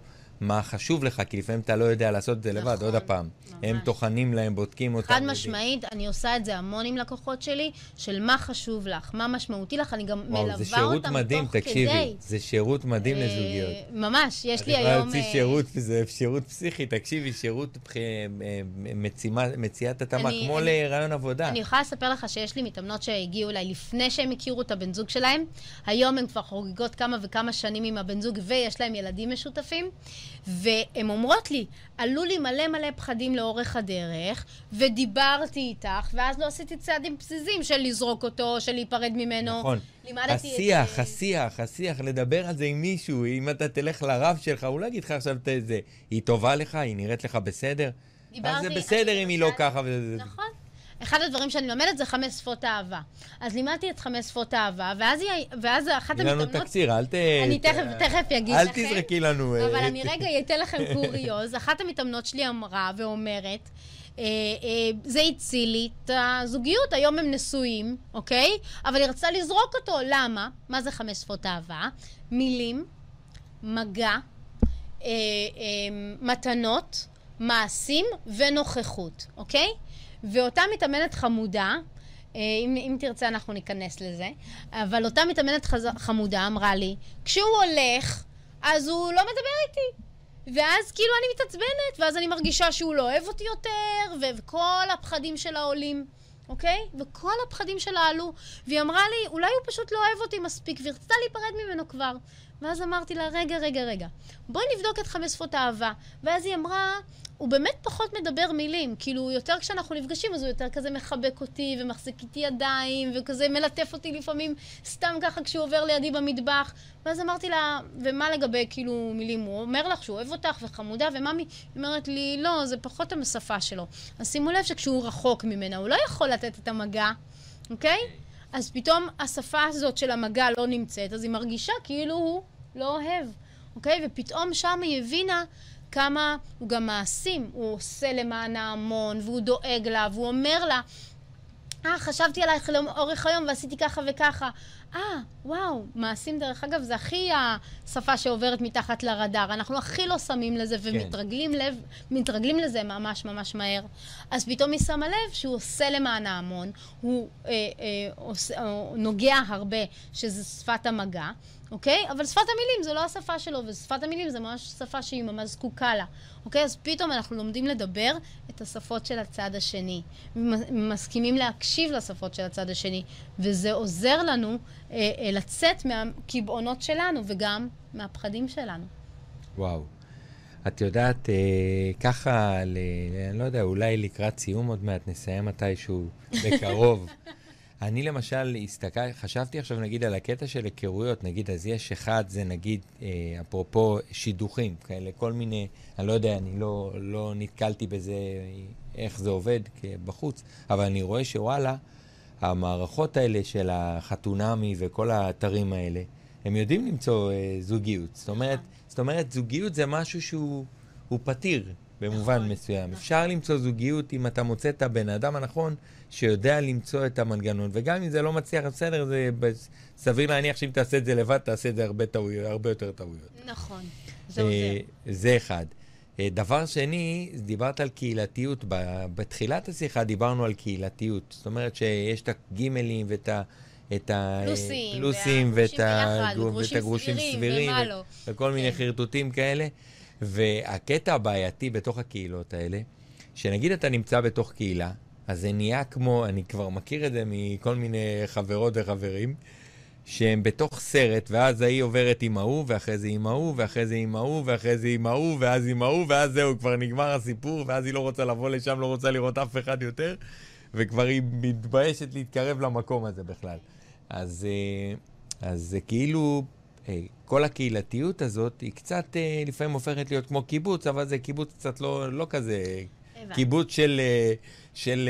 מה חשוב לך, כי לפעמים אתה לא יודע לעשות את זה לבד, נכון, עוד הפעם. ממש. הם טוחנים להם, בודקים אותם. חד משמעית, אני עושה את זה המון עם לקוחות שלי, של מה חשוב לך, מה משמעותי לך, אני גם וואו, מלווה אותם תוך כדי. זה שירות מדהים, תקשיבי, זה שירות מדהים אה, לזוגיות. ממש, יש לי היום... אני יכולה להוציא שירות, זה שירות פסיכי, תקשיבי, שירות אה, מציאת התאמה, כמו לרעיון עבודה. אני יכולה לספר לך שיש לי מתאמנות שהגיעו אליי לפני שהם הכירו את הבן זוג שלהם, היום הן כבר חוגגות כמה וכמה שנים עם הבן זוג ויש להם ילדים משותפים. והן אומרות לי, עלו לי מלא מלא פחדים לאורך הדרך, ודיברתי איתך, ואז לא עשיתי צעדים פזיזים של לזרוק אותו, של להיפרד ממנו. נכון. השיח, השיח, השיח, לדבר על זה עם מישהו, אם אתה תלך לרב שלך, הוא לא יגיד לך עכשיו את זה, היא טובה לך, היא נראית לך בסדר? דיברתי... אז זה בסדר אם היא לא ככה. נכון. אחד הדברים שאני לומדת זה חמש שפות אהבה. אז לימדתי את חמש שפות אהבה, ואז, היא, ואז אחת המתאמנות... תני לנו תקציר, אל ת... אני תכף, תכף אגיד אל לכם. אל תזרקי לנו... אה, אבל אני רגע אתן לכם קוריוז. אחת המתאמנות שלי אמרה ואומרת, אה, אה, זה הציל לי את הזוגיות, היום הם נשואים, אוקיי? אבל היא רצתה לזרוק אותו, למה? מה זה חמש שפות אהבה? מילים, מגע, אה, אה, מתנות, מעשים ונוכחות, אוקיי? ואותה מתאמנת חמודה, אה, אם, אם תרצה אנחנו ניכנס לזה, אבל אותה מתאמנת חז... חמודה אמרה לי, כשהוא הולך, אז הוא לא מדבר איתי. ואז כאילו אני מתעצבנת, ואז אני מרגישה שהוא לא אוהב אותי יותר, ו- וכל הפחדים שלה עולים, אוקיי? וכל הפחדים שלה עלו. והיא אמרה לי, אולי הוא פשוט לא אוהב אותי מספיק, והיא רצתה להיפרד ממנו כבר. ואז אמרתי לה, רגע, רגע, רגע, בואי נבדוק את חמש שפות אהבה. ואז היא אמרה, הוא באמת פחות מדבר מילים. כאילו, יותר כשאנחנו נפגשים, אז הוא יותר כזה מחבק אותי, ומחזיק איתי ידיים, וכזה מלטף אותי לפעמים סתם ככה כשהוא עובר לידי במטבח. ואז אמרתי לה, ומה לגבי כאילו מילים? הוא אומר לך שהוא אוהב אותך וחמודה, וממי אומרת לי, לא, זה פחות השפה שלו. אז שימו לב שכשהוא רחוק ממנה, הוא לא יכול לתת את המגע, אוקיי? אז פתאום השפה הזאת של המגע לא נמצאת, אז היא מרגישה כאילו הוא לא אוהב, אוקיי? ופתאום שם היא הבינה כמה הוא גם מעשים, הוא עושה למען ההמון, והוא דואג לה, והוא אומר לה, אה, חשבתי עלייך לאורך היום ועשיתי ככה וככה. אה, וואו, מעשים דרך אגב, זה הכי השפה שעוברת מתחת לרדאר. אנחנו הכי לא שמים לזה כן. ומתרגלים לב, מתרגלים לזה ממש ממש מהר. אז פתאום היא שמה לב שהוא עושה למען ההמון, הוא אה, אה, עושה, אה, נוגע הרבה, שזה שפת המגע. אוקיי? אבל שפת המילים זה לא השפה שלו, ושפת המילים זה ממש שפה שהיא ממש זקוקה לה. אוקיי? אז פתאום אנחנו לומדים לדבר את השפות של הצד השני. מסכימים להקשיב לשפות של הצד השני, וזה עוזר לנו אה, אה, לצאת מהקיבעונות שלנו וגם מהפחדים שלנו. וואו. את יודעת, אה, ככה, ל, אני לא יודע, אולי לקראת סיום עוד מעט, נסיים מתישהו בקרוב. אני למשל הסתכל, חשבתי עכשיו נגיד על הקטע של היכרויות, נגיד אז יש אחד, זה נגיד, אה, אפרופו שידוכים, כאלה, כל מיני, אני לא יודע, אני לא, לא נתקלתי בזה, איך זה עובד בחוץ, אבל אני רואה שוואלה, המערכות האלה של החתונמי וכל האתרים האלה, הם יודעים למצוא אה, זוגיות. זאת אומרת, זאת אומרת, זוגיות זה משהו שהוא פתיר. במובן נכון, מסוים. נכון. אפשר למצוא זוגיות אם אתה מוצא את הבן אדם הנכון שיודע למצוא את המנגנון, וגם אם זה לא מצליח, בסדר, זה סביר להניח שאם תעשה את זה לבד, תעשה את זה הרבה, טעויות, הרבה יותר טעויות. נכון, זה עוזר. אה, זה אחד. אה, דבר שני, דיברת על קהילתיות. בתחילת השיחה דיברנו על קהילתיות. זאת אומרת שיש את הגימלים ואת ה... את הפלוסים, ואת הגרושים סבירים, לא. וכל מיני כן. חרטוטים כאלה. והקטע הבעייתי בתוך הקהילות האלה, שנגיד אתה נמצא בתוך קהילה, אז זה נהיה כמו, אני כבר מכיר את זה מכל מיני חברות וחברים, שהם בתוך סרט, ואז ההיא עוברת עם ההוא, ואחרי זה עם ההוא, ואחרי זה עם ההוא, ואחרי זה עם ההוא, ואז עם ההוא, ואז זהו, כבר נגמר הסיפור, ואז היא לא רוצה לבוא לשם, לא רוצה לראות אף אחד יותר, וכבר היא מתביישת להתקרב למקום הזה בכלל. אז, אה, אז זה כאילו אה, כל הקהילתיות הזאת היא קצת אה, לפעמים הופכת להיות כמו קיבוץ, אבל זה קיבוץ קצת לא, לא כזה... אה, קיבוץ של... אה, של...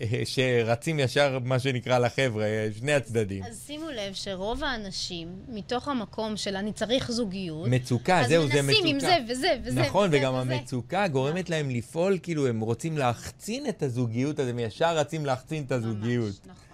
אה, שרצים ישר, מה שנקרא, לחבר'ה, שני הצדדים. אז שימו לב שרוב האנשים, מתוך המקום של אני צריך זוגיות, מצוקה, זהו, זה מצוקה. אז מנסים עם זה וזה וזה נכון, וזה וגם וזה. המצוקה גורמת להם לפעול, כאילו, הם רוצים להחצין את הזוגיות, אז הם ישר רצים להחצין את הזוגיות. ממש, נכון.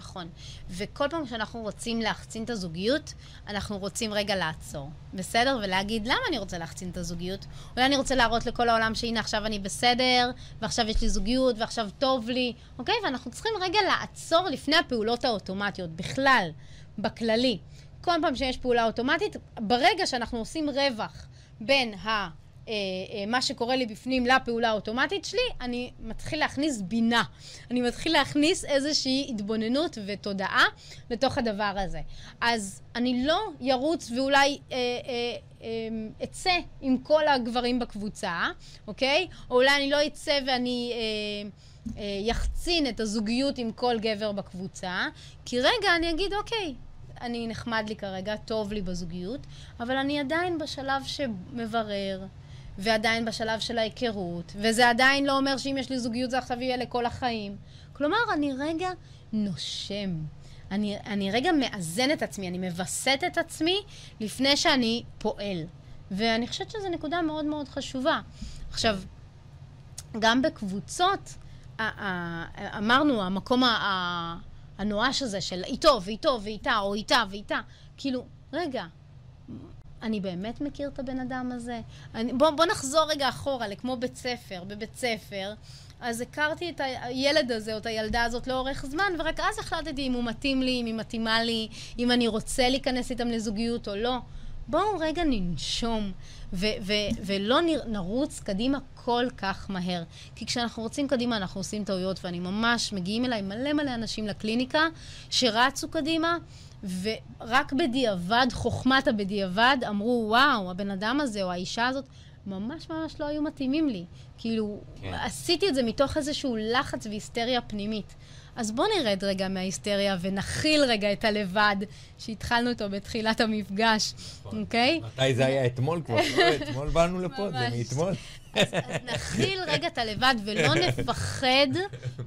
נכון. וכל פעם שאנחנו רוצים להחצין את הזוגיות, אנחנו רוצים רגע לעצור, בסדר? ולהגיד, למה אני רוצה להחצין את הזוגיות? אולי אני רוצה להראות לכל העולם שהנה עכשיו אני בסדר, ועכשיו יש לי זוגיות, ועכשיו טוב לי, אוקיי? ואנחנו צריכים רגע לעצור לפני הפעולות האוטומטיות, בכלל, בכללי. כל פעם שיש פעולה אוטומטית, ברגע שאנחנו עושים רווח בין ה... אה, אה, מה שקורה לי בפנים לפעולה האוטומטית שלי, אני מתחיל להכניס בינה. אני מתחיל להכניס איזושהי התבוננות ותודעה לתוך הדבר הזה. אז אני לא ירוץ ואולי אה, אה, אה, אצא עם כל הגברים בקבוצה, אוקיי? או אולי אני לא אצא ואני... אה, אה, יחצין את הזוגיות עם כל גבר בקבוצה, כי רגע אני אגיד, אוקיי, אני נחמד לי כרגע, טוב לי בזוגיות, אבל אני עדיין בשלב שמברר, ועדיין בשלב של ההיכרות, וזה עדיין לא אומר שאם יש לי זוגיות זה עכשיו יהיה לכל החיים. כלומר, אני רגע נושם. אני, אני רגע מאזן את עצמי, אני מווסת את עצמי לפני שאני פועל. ואני חושבת שזו נקודה מאוד מאוד חשובה. עכשיו, גם בקבוצות, אמרנו, המקום הנואש הזה של איתו ואיתו ואיתה, או איתה ואיתה, כאילו, רגע, אני באמת מכיר את הבן אדם הזה? אני, בוא, בוא נחזור רגע אחורה, לכמו בית ספר. בבית ספר, אז הכרתי את הילד הזה או את הילדה הזאת לאורך זמן, ורק אז החלטתי אם הוא מתאים לי, אם היא מתאימה לי, אם אני רוצה להיכנס איתם לזוגיות או לא. בואו רגע ננשום, ו- ו- ולא נרוץ קדימה כל כך מהר. כי כשאנחנו רוצים קדימה, אנחנו עושים טעויות, ואני ממש, מגיעים אליי מלא מלא אנשים לקליניקה שרצו קדימה, ורק בדיעבד, חוכמת הבדיעבד, אמרו, וואו, הבן אדם הזה או האישה הזאת ממש ממש לא היו מתאימים לי. כאילו, כן. עשיתי את זה מתוך איזשהו לחץ והיסטריה פנימית. אז בואו נרד רגע מההיסטריה ונכיל רגע את הלבד שהתחלנו אותו בתחילת המפגש, נכון. אוקיי? מתי זה היה? אתמול כבר? לא, אתמול באנו לפה, זה מאתמול. אז, אז נכיל רגע את הלבד ולא נפחד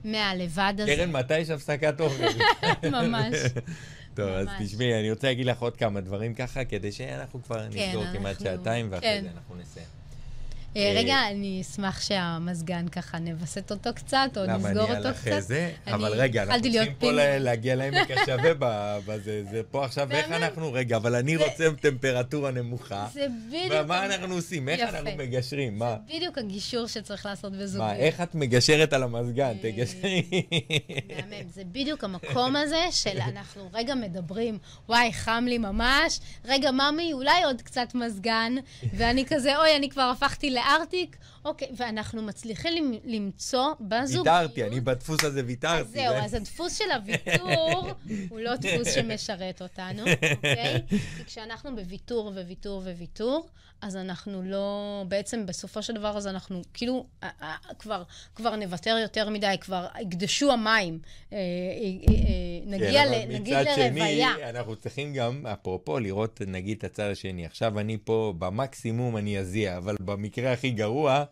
מהלבד הזה. קרן, מתי יש הפסקת אוכל? ממש. טוב, אז תשמעי, אני רוצה להגיד לך עוד כמה דברים ככה, כדי שאנחנו כבר כן, נסגור כמעט שעתיים, ואחרי כן. זה אנחנו נסיים. אה, אה, רגע, אני אשמח שהמזגן ככה נווסת אותו קצת, או נסגור אותו קצת. למה אני על זה? אבל רגע, אנחנו צריכים פה להגיע לעמק השווה בזה. זה פה עכשיו, איך אנחנו, רגע, אבל אני רוצה טמפרטורה נמוכה. זה בדיוק... ומה אנחנו עושים? איך אנחנו מגשרים? מה? זה בדיוק הגישור שצריך לעשות בזוגיות. מה, איך את מגשרת על המזגן? תגשרי. מהמם, זה בדיוק המקום הזה של אנחנו רגע מדברים, וואי, חם לי ממש, רגע, ממי, אולי עוד קצת מזגן, ואני כזה, אוי, אני כבר הפכתי ל... לארטיק, אוקיי, ואנחנו מצליחים למצוא בזוגיות... ויתרתי, אני בדפוס הזה ויתרתי. אז זהו, אז הדפוס של הוויתור הוא לא דפוס שמשרת אותנו, אוקיי? כי כשאנחנו בוויתור וויתור וויתור, אז אנחנו לא... בעצם בסופו של דבר, אז אנחנו כאילו כבר, כבר נוותר יותר מדי, כבר יקדשו המים. אה, אה, אה, נגיע, כן, ל, נגיד לרוויה. מצד שני, אנחנו צריכים גם, אפרופו, לראות נגיד את הצד השני. עכשיו אני פה, במקסימום אני אזיע, אבל במקרה הכי גרוע,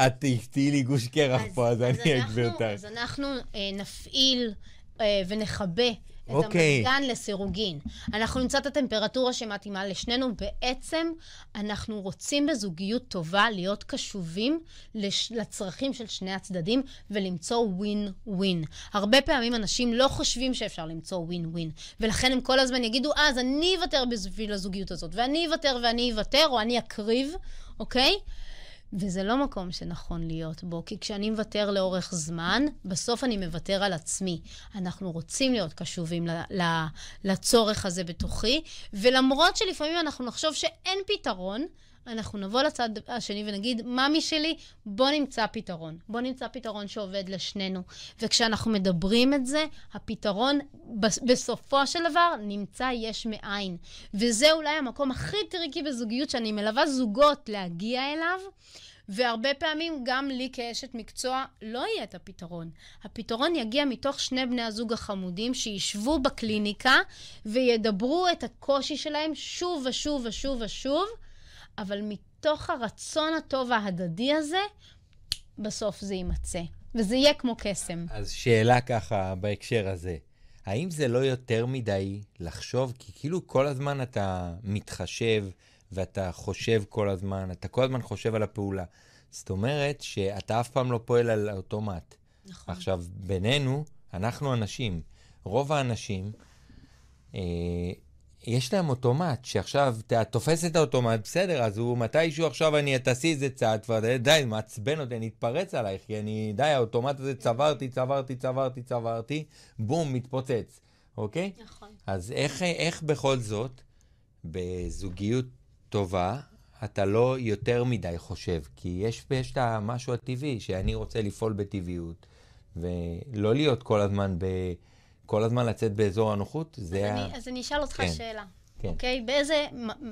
את תהיי לי גוש קרח פה, אז, אז אני אותך. אז אנחנו אה, נפעיל אה, ונכבה את okay. אוקיי. המזגן לסירוגין. אנחנו נמצא את הטמפרטורה שמתאימה לשנינו. בעצם אנחנו רוצים בזוגיות טובה להיות קשובים לש... לצרכים של שני הצדדים ולמצוא ווין ווין. הרבה פעמים אנשים לא חושבים שאפשר למצוא ווין ווין, ולכן הם כל הזמן יגידו, אה, אז אני אוותר בשביל הזוגיות הזאת, ואני אוותר ואני אוותר, או אני אקריב, אוקיי? Okay? וזה לא מקום שנכון להיות בו, כי כשאני מוותר לאורך זמן, בסוף אני מוותר על עצמי. אנחנו רוצים להיות קשובים לצורך הזה בתוכי, ולמרות שלפעמים אנחנו נחשוב שאין פתרון, אנחנו נבוא לצד השני ונגיד, ממי שלי, בוא נמצא פתרון. בוא נמצא פתרון שעובד לשנינו. וכשאנחנו מדברים את זה, הפתרון בסופו של דבר נמצא יש מאין. וזה אולי המקום הכי טריקי בזוגיות, שאני מלווה זוגות להגיע אליו. והרבה פעמים גם לי כאשת מקצוע לא יהיה את הפתרון. הפתרון יגיע מתוך שני בני הזוג החמודים שישבו בקליניקה וידברו את הקושי שלהם שוב ושוב ושוב ושוב, אבל מתוך הרצון הטוב ההדדי הזה, בסוף זה יימצא. וזה יהיה כמו קסם. אז שאלה ככה בהקשר הזה. האם זה לא יותר מדי לחשוב? כי כאילו כל הזמן אתה מתחשב ואתה חושב כל הזמן, אתה כל הזמן חושב על הפעולה. זאת אומרת שאתה אף פעם לא פועל על אוטומט. נכון. עכשיו, בינינו, אנחנו אנשים. רוב האנשים, אה, יש להם אוטומט, שעכשיו אתה תופס את האוטומט, בסדר, אז הוא מתישהו עכשיו אני תעשי איזה צעד, כבר די, מעצבן אותי, אני אתפרץ עלייך, כי אני, די, האוטומט הזה צברתי, צברתי, צברתי, צברתי, בום, מתפוצץ, אוקיי? נכון. אז איך, איך בכל זאת, בזוגיות טובה, אתה לא יותר מדי חושב, כי יש, יש את המשהו הטבעי, שאני רוצה לפעול בטבעיות, ולא להיות כל הזמן ב... כל הזמן לצאת באזור הנוחות, זה אז, ה... אני, אז אני אשאל אותך כן. שאלה. כן. אוקיי? באיזה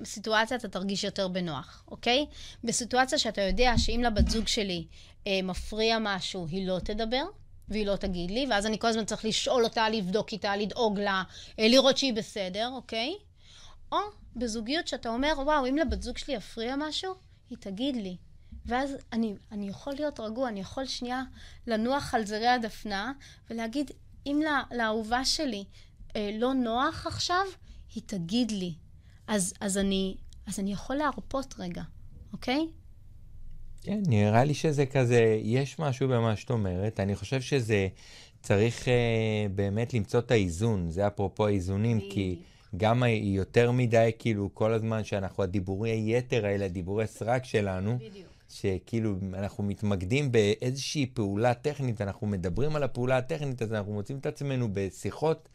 סיטואציה אתה תרגיש יותר בנוח, אוקיי? בסיטואציה שאתה יודע שאם לבת זוג שלי אה, מפריע משהו, היא לא תדבר, והיא לא תגיד לי, ואז אני כל הזמן צריך לשאול אותה, לבדוק איתה, לדאוג לה, אה, לראות שהיא בסדר, אוקיי? או בזוגיות שאתה אומר, וואו, אם לבת זוג שלי יפריע משהו, היא תגיד לי. ואז אני, אני יכול להיות רגוע, אני יכול שנייה לנוח על זרי הדפנה ולהגיד, אם לה, לאהובה שלי אה, לא נוח עכשיו, היא תגיד לי. אז, אז, אני, אז אני יכול להרפות רגע, אוקיי? כן, נראה לי שזה כזה, יש משהו במה שאת אומרת. אני חושב שזה צריך אה, באמת למצוא את האיזון, זה אפרופו האיזונים, כי גם יותר מדי, כאילו, כל הזמן שאנחנו, הדיבורי היתר האלה, דיבורי סרק שלנו, בדיוק. שכאילו אנחנו מתמקדים באיזושהי פעולה טכנית, אנחנו מדברים על הפעולה הטכנית, אז אנחנו מוצאים את עצמנו בשיחות,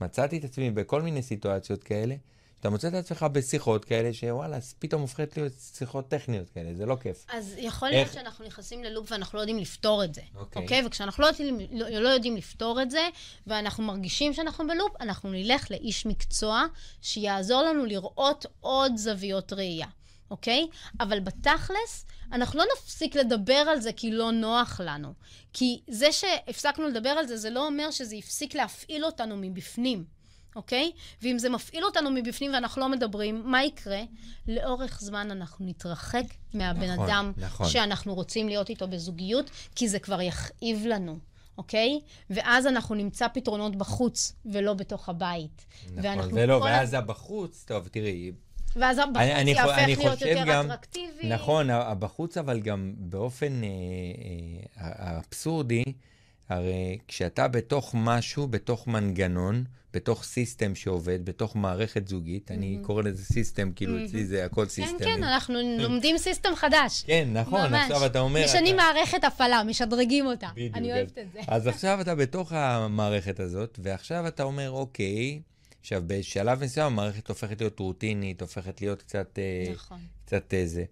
מצאתי את עצמי בכל מיני סיטואציות כאלה, שאתה מוצא את עצמך בשיחות כאלה, שוואלה, פתאום הופכת להיות שיחות טכניות כאלה, זה לא כיף. אז יכול להיות איך- שאנחנו נכנסים ללופ ואנחנו לא יודעים לפתור את זה, אוקיי. אוקיי? וכשאנחנו לא יודעים, לא, לא יודעים לפתור את זה, ואנחנו מרגישים שאנחנו בלופ, אנחנו נלך לאיש מקצוע שיעזור לנו לראות עוד זוויות ראייה, אוקיי? אבל בתכלס, אנחנו לא נפסיק לדבר על זה כי לא נוח לנו. כי זה שהפסקנו לדבר על זה, זה לא אומר שזה הפסיק להפעיל אותנו מבפנים. אוקיי? ואם זה מפעיל אותנו מבפנים ואנחנו לא מדברים, מה יקרה? לאורך זמן אנחנו נתרחק מהבן נכון, אדם נכון. שאנחנו רוצים להיות איתו בזוגיות, כי זה כבר יכאיב לנו, אוקיי? ואז אנחנו נמצא פתרונות בחוץ, ולא בתוך הבית. נכון, ואנחנו זה לא, כל ואז הבחוץ, טוב, תראי, ואז הבחוץ אני- יהפך אני להיות חושב יותר גם- אטרקטיבי. נכון, הבחוץ, אבל גם באופן אה, אה, האבסורדי, הרי כשאתה בתוך משהו, בתוך מנגנון, בתוך system שעובד, בתוך מערכת זוגית, אני קורא לזה system, כאילו אצלי זה הכל כן, system. כן, אנחנו לומדים system חדש. כן, נכון, ממש. עכשיו אתה אומר... משנים אתה- מערכת הפעלה, משדרגים אותה. בדיוק. אני אוהבת את זה. אז עכשיו אתה בתוך המערכת הזאת, ועכשיו אתה אומר, אוקיי, עכשיו בשלב מסוים המערכת הופכת להיות רוטינית, הופכת להיות קצת... אה, נכון. קצת איזה.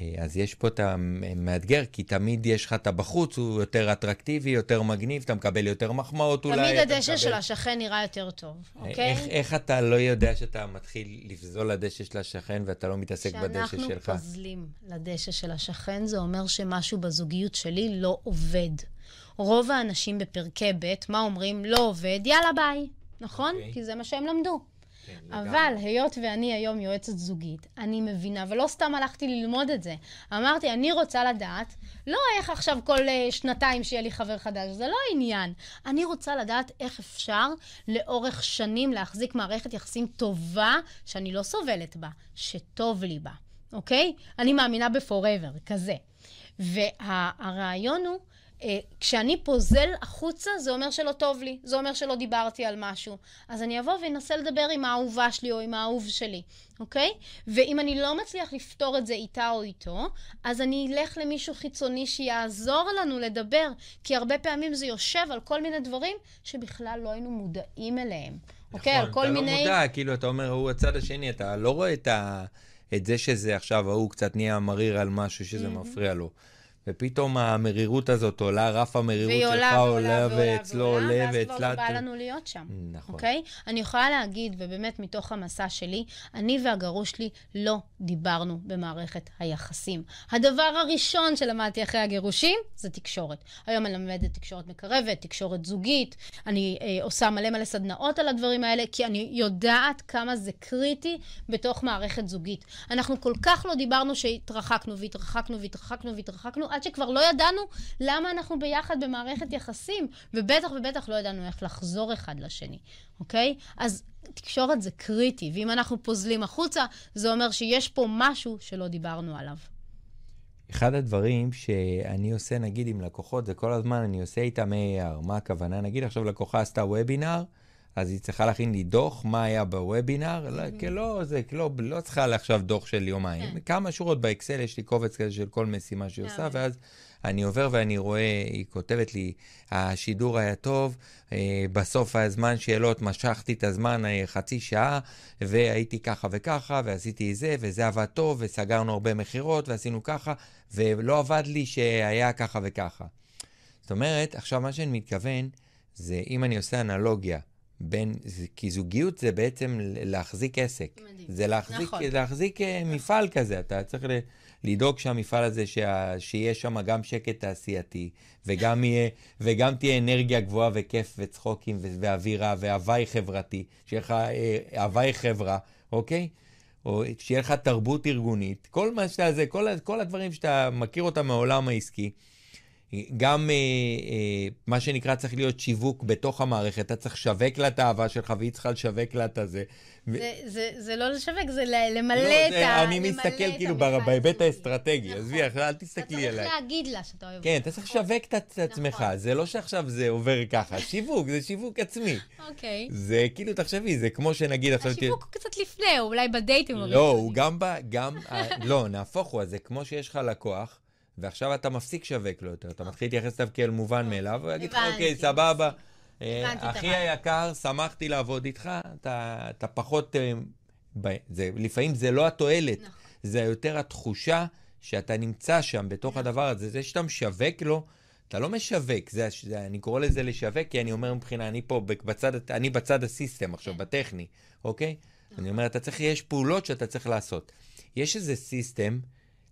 אה, אז יש פה את המאתגר, כי תמיד יש לך את הבחוץ, הוא יותר אטרקטיבי, יותר מגניב, אתה מקבל יותר מחמאות אולי. תמיד הדשא מקבל- של השכן נראה יותר טוב, אוקיי? איך, איך אתה לא יודע שאתה מתחיל לפזול לדשא של השכן ואתה לא מתעסק בדשא כשאנחנו שלך? פוזלים לדשא של השכן, זה אומר שמשהו בזוגיות שלי לא עובד. רוב האנשים בפרקי ב', מה אומרים? לא עובד, יאללה ביי. נכון? אוקיי. כי זה מה שהם למדו. כן, אבל היות ואני היום יועצת זוגית, אני מבינה, ולא סתם הלכתי ללמוד את זה. אמרתי, אני רוצה לדעת, לא איך עכשיו כל אה, שנתיים שיהיה לי חבר חדש, זה לא העניין. אני רוצה לדעת איך אפשר לאורך שנים להחזיק מערכת יחסים טובה, שאני לא סובלת בה, שטוב לי בה, אוקיי? אני מאמינה ב-forever, כזה. והרעיון הוא... אה, כשאני פוזל החוצה, זה אומר שלא טוב לי, זה אומר שלא דיברתי על משהו. אז אני אבוא ואנסה לדבר עם האהובה שלי או עם האהוב שלי, אוקיי? ואם אני לא מצליח לפתור את זה איתה או איתו, אז אני אלך למישהו חיצוני שיעזור לנו לדבר, כי הרבה פעמים זה יושב על כל מיני דברים שבכלל לא היינו מודעים אליהם. אוקיי? על כל נכון, אתה מיני... לא מודע, כאילו, אתה אומר, הוא הצד השני, אתה לא רואה את, ה... את זה שזה עכשיו, ההוא קצת נהיה מריר על משהו שזה מפריע לו. ופתאום המרירות הזאת עולה, רף המרירות שלך עולה עולה, ואצלו עולה, ואז כבר ואצלה... לא בא לנו להיות שם. נכון. אוקיי? אני יכולה להגיד, ובאמת מתוך המסע שלי, אני והגרוש שלי לא דיברנו במערכת היחסים. הדבר הראשון שלמדתי אחרי הגירושים זה תקשורת. היום אני למדת תקשורת מקרבת, תקשורת זוגית, אני אה, עושה מלא מלא סדנאות על הדברים האלה, כי אני יודעת כמה זה קריטי בתוך מערכת זוגית. אנחנו כל כך לא דיברנו שהתרחקנו והתרחקנו והתרחקנו והתרחקנו, עד שכבר לא ידענו למה אנחנו ביחד במערכת יחסים, ובטח ובטח לא ידענו איך לחזור אחד לשני, אוקיי? אז תקשורת זה קריטי, ואם אנחנו פוזלים החוצה, זה אומר שיש פה משהו שלא דיברנו עליו. אחד הדברים שאני עושה, נגיד, עם לקוחות, זה כל הזמן אני עושה איתם AR. מה הכוונה? נגיד עכשיו לקוחה עשתה וובינר, אז היא צריכה להכין לי דוח, מה היה בוובינר, לא, כי לא, זה לא, לא צריכה עכשיו דוח של יומיים. כן. כמה שורות באקסל, יש לי קובץ כזה של כל משימה שהיא עושה, ואז אני עובר ואני רואה, היא כותבת לי, השידור היה טוב, אה, בסוף הזמן שאלות משכתי את הזמן אה, חצי שעה, והייתי ככה וככה, ועשיתי זה, וזה עבד טוב, וסגרנו הרבה מכירות, ועשינו ככה, ולא עבד לי שהיה ככה וככה. זאת אומרת, עכשיו מה שאני מתכוון, זה אם אני עושה אנלוגיה, בין, כי זוגיות זה בעצם להחזיק עסק. מדהים. זה להחזיק, נכון. להחזיק אה, מפעל כזה, אתה צריך ל... לדאוג שהמפעל הזה, שה, שיהיה שם גם שקט תעשייתי, וגם, יהיה, וגם תהיה אנרגיה גבוהה וכיף וצחוקים ואווירה והוואי חברתי, שיהיה לך אה, הוואי חברה, אוקיי? או שיהיה לך תרבות ארגונית, כל מה שאתה, זה, כל, כל הדברים שאתה מכיר אותם מהעולם העסקי. גם אה, אה, מה שנקרא צריך להיות שיווק בתוך המערכת, אתה צריך לשווק לה את האהבה שלך והיא צריכה לשווק לה את הזה. זה, זה, זה לא לשווק, זה למלא לא, את ה... אני מסתכל כאילו בהיבט האסטרטגי, נכון. עזבי, אל תסתכלי עליי. אתה צריך להגיד לה שאתה אוהב אותה. כן, אתה צריך לשווק את נכון. עצמך, זה לא שעכשיו זה עובר ככה, שיווק, זה שיווק עצמי. אוקיי. זה כאילו, תחשבי, זה כמו שנגיד עכשיו... השיווק הוא קצת לפני, אולי בדייטים. לא, הוא גם ב... גם... לא, נהפוך הוא, זה כמו שיש לך לקוח. ועכשיו אתה מפסיק לשווק לו יותר, אתה מתחיל להתייחס אליו כאל מובן מאליו, הוא יגיד לך, אוקיי, סבבה. אה, אחי היקר, שמחתי לעבוד איתך, אתה פחות... אה, לפעמים זה לא התועלת, נכון. זה יותר התחושה שאתה נמצא שם בתוך נכון. הדבר הזה. זה שאתה משווק לו, אתה לא משווק, זה, זה, אני קורא לזה לשווק, כי אני אומר מבחינה, אני פה בצד, אני בצד הסיסטם עכשיו, כן. בטכני, אוקיי? נכון. אני אומר, אתה צריך, יש פעולות שאתה צריך לעשות. יש איזה סיסטם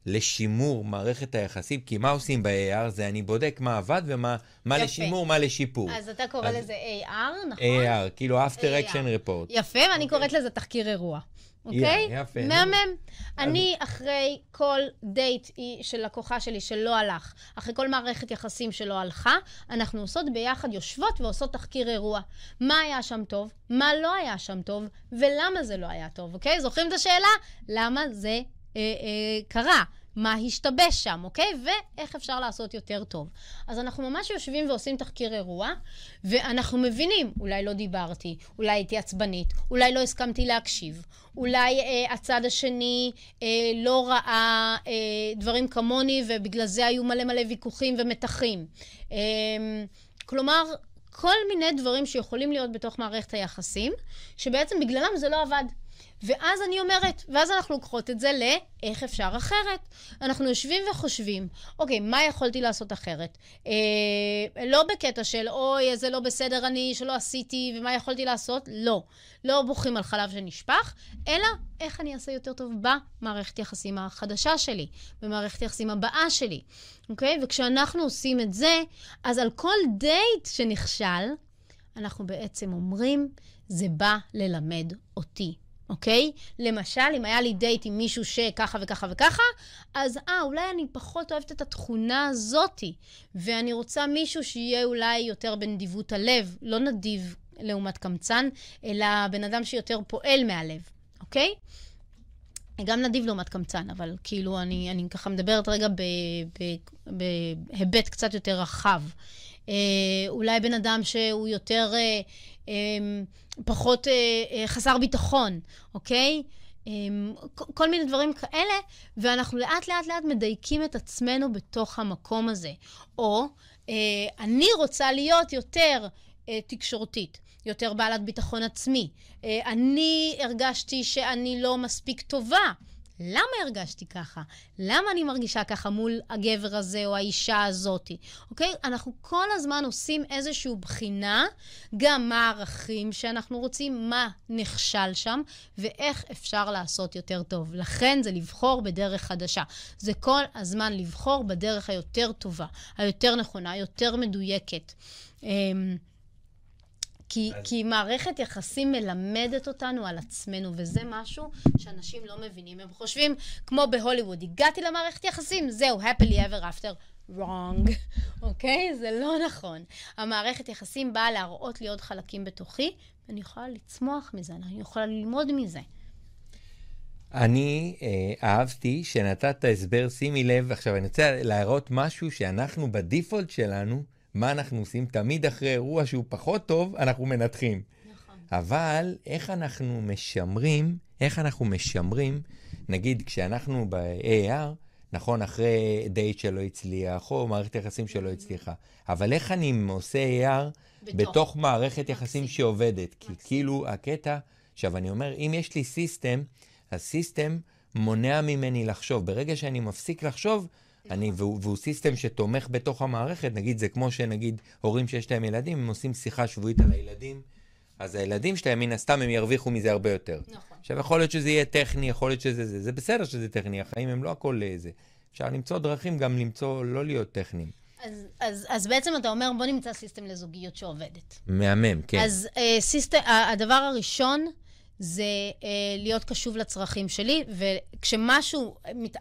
לשימור מערכת היחסים, כי מה עושים ב-AR? זה אני בודק מה עבד ומה מה לשימור, מה לשיפור. אז אתה קורא אז, לזה AR, נכון? AR, כאילו After Action Report. יפה, ואני okay. קוראת לזה תחקיר אירוע. אוקיי? Okay? יפה. מהמם. אני, אחרי כל דייט של לקוחה שלי שלא הלך, אחרי כל מערכת יחסים שלא הלכה, אנחנו עושות ביחד, יושבות ועושות תחקיר אירוע. מה היה שם טוב? מה לא היה שם טוב? ולמה זה לא היה טוב, אוקיי? זוכרים את השאלה? למה זה אה, אה, קרה, מה השתבש שם, אוקיי? ואיך אפשר לעשות יותר טוב. אז אנחנו ממש יושבים ועושים תחקיר אירוע, ואנחנו מבינים, אולי לא דיברתי, אולי הייתי עצבנית, אולי לא הסכמתי להקשיב, אולי אה, הצד השני אה, לא ראה אה, דברים כמוני, ובגלל זה היו מלא מלא ויכוחים ומתחים. אה, כלומר, כל מיני דברים שיכולים להיות בתוך מערכת היחסים, שבעצם בגללם זה לא עבד. ואז אני אומרת, ואז אנחנו לוקחות את זה לאיך אפשר אחרת. אנחנו יושבים וחושבים, אוקיי, מה יכולתי לעשות אחרת? אה, לא בקטע של, אוי, זה לא בסדר אני, שלא עשיתי, ומה יכולתי לעשות? לא. לא בוכים על חלב שנשפך, אלא איך אני אעשה יותר טוב במערכת יחסים החדשה שלי, במערכת יחסים הבאה שלי, אוקיי? וכשאנחנו עושים את זה, אז על כל דייט שנכשל, אנחנו בעצם אומרים, זה בא ללמד אותי אוקיי? למשל, אם היה לי דייט עם מישהו שככה וככה וככה, אז אה, אולי אני פחות אוהבת את התכונה הזאתי, ואני רוצה מישהו שיהיה אולי יותר בנדיבות הלב, לא נדיב לעומת קמצן, אלא בן אדם שיותר פועל מהלב, אוקיי? גם נדיב לעומת קמצן, אבל כאילו אני, אני ככה מדברת רגע בהיבט קצת יותר רחב. אה, אולי בן אדם שהוא יותר... אה, אמ, פחות אה, אה, חסר ביטחון, אוקיי? אמ, כל מיני דברים כאלה, ואנחנו לאט לאט לאט מדייקים את עצמנו בתוך המקום הזה. או אה, אני רוצה להיות יותר תקשורתית. יותר בעלת ביטחון עצמי. אני הרגשתי שאני לא מספיק טובה. למה הרגשתי ככה? למה אני מרגישה ככה מול הגבר הזה או האישה הזאתי? אוקיי? אנחנו כל הזמן עושים איזושהי בחינה, גם מה הערכים שאנחנו רוצים, מה נכשל שם, ואיך אפשר לעשות יותר טוב. לכן זה לבחור בדרך חדשה. זה כל הזמן לבחור בדרך היותר טובה, היותר נכונה, היותר מדויקת. כי, אז... כי מערכת יחסים מלמדת אותנו על עצמנו, וזה משהו שאנשים לא מבינים. הם חושבים, כמו בהוליווד, הגעתי למערכת יחסים, זהו, happily ever after. wrong, אוקיי? okay? זה לא נכון. המערכת יחסים באה להראות לי עוד חלקים בתוכי, ואני יכולה לצמוח מזה, אני יכולה ללמוד מזה. אני אה, אהבתי שנתת הסבר, שימי לב, עכשיו אני רוצה להראות משהו שאנחנו בדיפולט שלנו, מה אנחנו עושים? תמיד אחרי אירוע שהוא פחות טוב, אנחנו מנתחים. נכון. אבל איך אנחנו משמרים, איך אנחנו משמרים, נגיד כשאנחנו ב-AR, נכון, אחרי דייט שלא הצליח, או מערכת יחסים שלא הצליחה, אבל איך אני עושה AR בתוך, בתוך מערכת יחסים שעובדת? כי כאילו הקטע, עכשיו אני אומר, אם יש לי system, ה system מונע ממני לחשוב. ברגע שאני מפסיק לחשוב, אני, והוא, והוא system שתומך בתוך המערכת, נגיד זה כמו שנגיד הורים שיש להם ילדים, הם עושים שיחה שבועית על הילדים, אז הילדים שלהם מן הסתם הם ירוויחו מזה הרבה יותר. נכון. עכשיו יכול להיות שזה יהיה טכני, יכול להיות שזה זה, זה בסדר שזה טכני, החיים הם לא הכל זה. אפשר למצוא דרכים גם למצוא, לא להיות טכניים. אז, אז, אז בעצם אתה אומר, בוא נמצא system לזוגיות שעובדת. מהמם, כן. אז אה, system, הדבר הראשון זה אה, להיות קשוב לצרכים שלי, וכשמשהו מת,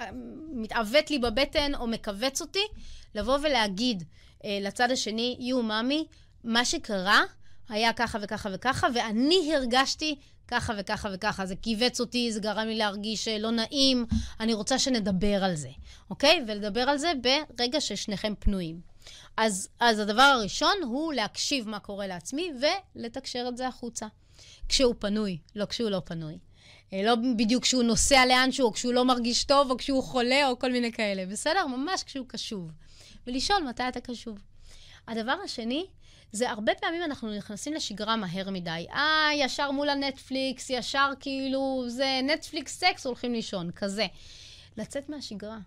מתעוות לי בבטן או מכווץ אותי, לבוא ולהגיד אה, לצד השני, יו, ממי, מה שקרה היה ככה וככה וככה, ואני הרגשתי ככה וככה וככה. זה כיווץ אותי, זה גרם לי להרגיש אה, לא נעים, אני רוצה שנדבר על זה, אוקיי? ולדבר על זה ברגע ששניכם פנויים. אז, אז הדבר הראשון הוא להקשיב מה קורה לעצמי ולתקשר את זה החוצה. כשהוא פנוי, לא כשהוא לא פנוי. אה, לא בדיוק כשהוא נוסע לאנשהו, או כשהוא לא מרגיש טוב, או כשהוא חולה, או כל מיני כאלה. בסדר? ממש כשהוא קשוב. ולשאול מתי אתה קשוב. הדבר השני, זה הרבה פעמים אנחנו נכנסים לשגרה מהר מדי. אה, ישר מול הנטפליקס, ישר כאילו, זה נטפליקס סקס, הולכים לישון, כזה. לצאת מהשגרה.